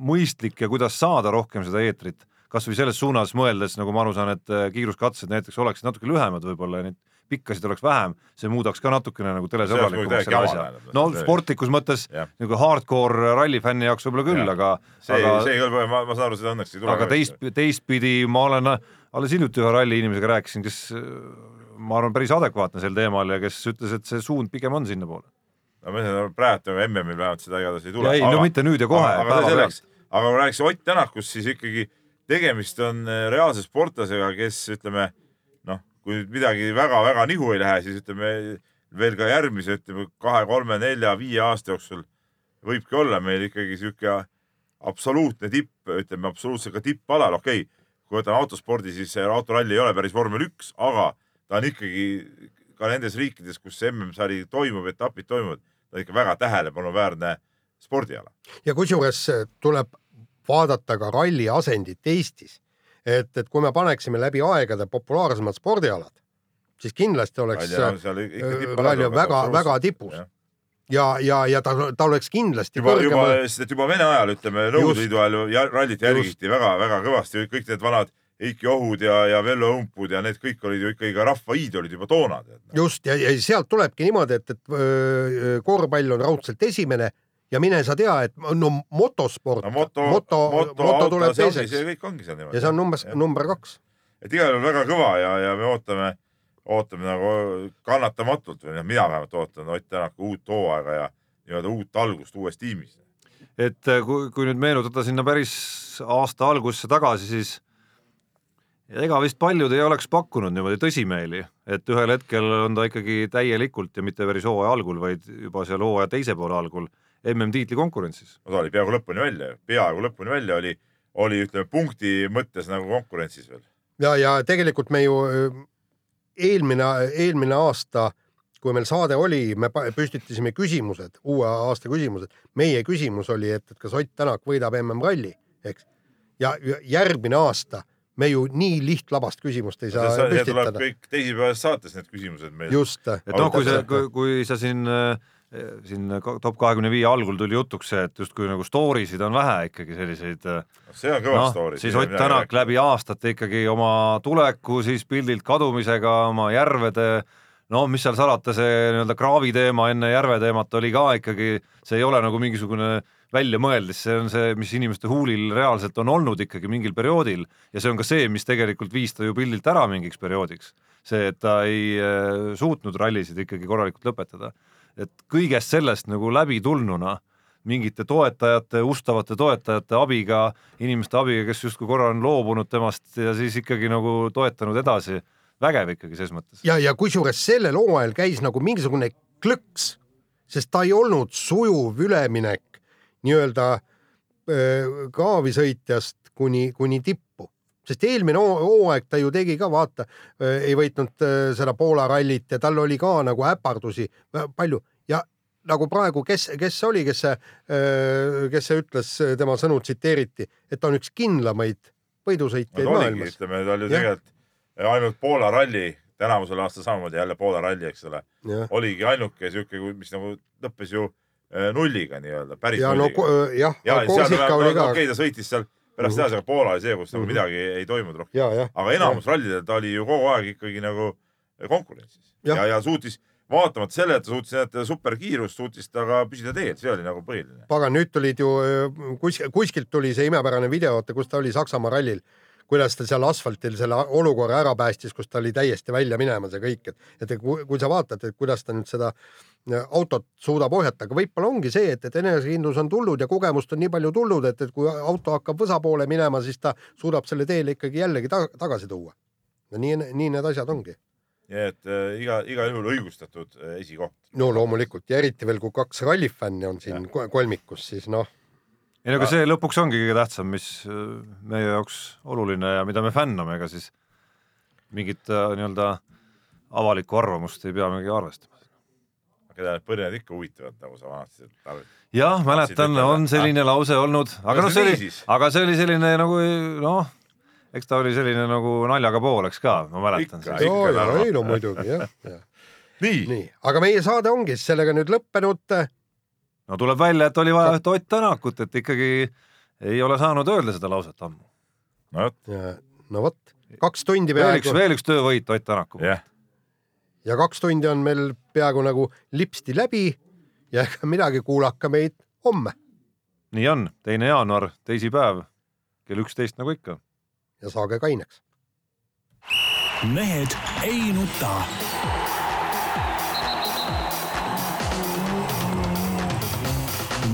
mõistlik ja kuidas saada rohkem seda eetrit, kasvõi selles suunas mõeldes, nagu ma aru saan, et äh, kiiruskatsed näiteks oleksid natuke lühemad võib-olla ja neid pikkasid oleks vähem, see muudaks ka natukene nagu telesõbralikumaks selle asja no sportlikus mõttes nagu hardcore rallifänni jaoks võib-olla küll, aga, see, aga see ei kõlba, ma, ma saan aru, seda õnneks ei tule. aga teist, teistpidi ma olen alles hiljuti ühe ralli inimesega rääkisin, kes ma arvan, päris adekvaatne sel teemal ja kes ütles, et see suund pigem on sinnapoole. no ma ütlen, praegu MM-il vähemalt seda igatahes ei tule. ei, no mitte nüüd ja kohe, aga, aga, aga kui rääkis Ott Tänakust, siis ikkagi tegemist on äh, reaalse sportlasega, kes ütleme kui nüüd midagi väga-väga nihu ei lähe, siis ütleme veel ka järgmise, ütleme kahe-kolme-nelja-viie aasta jooksul võibki olla meil ikkagi sihuke absoluutne tipp, ütleme absoluutselt ka tippalal, okei okay,, kui võtame autospordi, siis autoralli ei ole päris vormel üks, aga ta on ikkagi ka nendes riikides, kus MM-sari toimub, etapid toimuvad, ta on ikka väga tähelepanuväärne spordiala. ja kusjuures tuleb vaadata ka ralli asendit Eestis. et, et kui me paneksime läbi aegade populaarsemad spordialad, siis kindlasti oleks äh, ralli on väga, väga tipus ja, ja, ja ta, ta oleks kindlasti juba, juba sest et juba Vene ajal, ütleme Nõukogude. Liidu ajal rallit järgiti väga-väga kõvasti, kõik need vanad Eiki Ohud ja, ja Vello Õmpud ja need kõik olid ju ikkagi ka rahva iidolid juba toona. just ja, ja sealt tulebki niimoodi, et, et korvpall on raudselt esimene ja mine sa tea, et no motosport no moto, moto, moto, moto tuleb see teiseks kõik ongi seal niimoodi. ja see on number, number kaks. et igal juhul väga kõva ja, ja me ootame, ootame nagu kannatamatult või noh, mina vähemalt ootan Ott Tänaku uut hooaega ja nii-öelda uut algust uues tiimis. et äh, kui, kui nüüd meenutada sinna päris aasta algusse tagasi, siis ega vist paljud ei oleks pakkunud niimoodi tõsimeeli, et ühel hetkel on ta ikkagi täielikult ja mitte päris hooaja algul, vaid juba seal hooaja teise poole algul MM-tiitli konkurentsis. no ta oli peaaegu lõpuni välja, peaaegu lõpuni välja oli, oli ütleme punkti mõttes nagu konkurentsis veel. ja, ja tegelikult me ju öö, eelmine, eelmine aasta, kui meil saade oli, me püstitasime küsimused, uue aasta küsimused. meie küsimus oli, et, et kas Ott Tänak võidab MM-ralli, eks. ja järgmine aasta me ju nii lihtlabast küsimust ei saa see tuleb püstitada. kõik teisipäevases saates need küsimused meil. just. et noh, kui sa, kui sa siin äh, siin top kahekümne viie algul tuli jutuks see, et justkui nagu story sid on vähe ikkagi selliseid äh, see on kõva noh story. siis Ott Tänak läbi aastate ikkagi oma tuleku siis pildilt kadumisega oma järvede no mis seal salata, see nii-öelda kraavi teema enne Järve teemat oli ka ikkagi, see ei ole nagu mingisugune väljamõeldis, see on see, mis inimeste huulil reaalselt on olnud ikkagi mingil perioodil ja see on ka see, mis tegelikult viis ta ju pildilt ära mingiks perioodiks. see, et ta ei äh, suutnud rallisid ikkagi korralikult lõpetada. Et kõigest sellest nagu läbi tulnuna mingite toetajate, ustavate toetajate abiga, inimeste abiga, kes justkui korra on loobunud temast ja siis ikkagi nagu toetanud edasi. vägev ikkagi ses mõttes. ja, ja kusjuures sellel hooajal käis nagu mingisugune klõks, sest ta ei olnud sujuv üleminek nii-öelda kaavisõitjast kuni, kuni tippu, sest eelmine hooaeg ta ju tegi ka, vaata, ei võitnud seda Poola rallit ja tal oli ka nagu äpardusi palju ja nagu praegu, kes, kes oli, kes see, kes see ütles, tema sõnu tsiteeriti, et ta on üks kindlamaid võidusõitjaid no, maailmas. ütleme, ta oli ju tegelikult ainult Poola ralli, tänavusel aastal samamoodi jälle Poola ralli, eks ole, oligi ainuke sihuke, mis nagu lõppes ju Äh, nulliga nii-öelda, päris ja, nulliga no,. jah, ja, Korsika oli ka. okei, ta sõitis seal pärast edasi, aga Poola oli see, kus nagu mhm. midagi ei toimunud rohkem. aga enamus rallidel ta oli ju kogu aeg ikkagi nagu konkurentsis ja, ja, ja suutis vaatamata sellele, et ta suutis näidata superkiirust, suutis ta ka püsida teel, see oli nagu põhiline. pagan, nüüd tulid ju kuskilt, kuskilt tuli see imepärane video, vaata, kus ta oli Saksamaa rallil kuidas ta seal asfaltil selle olukorra ära päästis, kus ta oli täiesti välja minemas ja kõik, et, et kui, kui sa vaatad, et kuidas ta nüüd seda äh, autot suudab ohjata, aga võib-olla ongi see, et, et enesekindlus on tulnud ja kogemust on nii palju tulnud, et, et kui auto hakkab võsa poole minema, siis ta suudab selle teele ikkagi jällegi ta tagasi tuua. nii, nii need asjad ongi. nii et äh, iga, igal juhul õigustatud äh, esikoht. no loomulikult ja eriti veel, kui kaks rallifänni on siin ja. kolmikus, siis noh ei no aga see lõpuks ongi kõige tähtsam, mis äh, meie jaoks oluline ja mida me fänname, ega siis mingit äh, nii-öelda avalikku arvamust ei peamegi arvestama. Keda need põrned ikka huvitavad, nagu sa vanasti jah, mäletan, on selline lause olnud, aga noh, see oli, aga see oli selline nagu noh, eks ta oli selline nagu naljaga pool, eks ka, ma mäletan. ei no muidugi jah, jah. nii, nii., aga meie saade ongi siis sellega nüüd lõppenud no tuleb välja, et oli vaja ühte Ott Tänakut, et ikkagi ei ole saanud öelda seda lauset ammu. no vot. no vot, kaks tundi peaaegu. veel üks, veel üks töövõit Ott Tänaku poolt yeah.. Ja kaks tundi on meil peaaegu nagu lipsti läbi ja ega midagi, kuulake meid homme. nii on, teine jaanuar, teisipäev, kell üksteist nagu ikka. ja saage kaineks. mehed ei nuta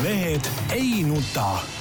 mehed ei nuta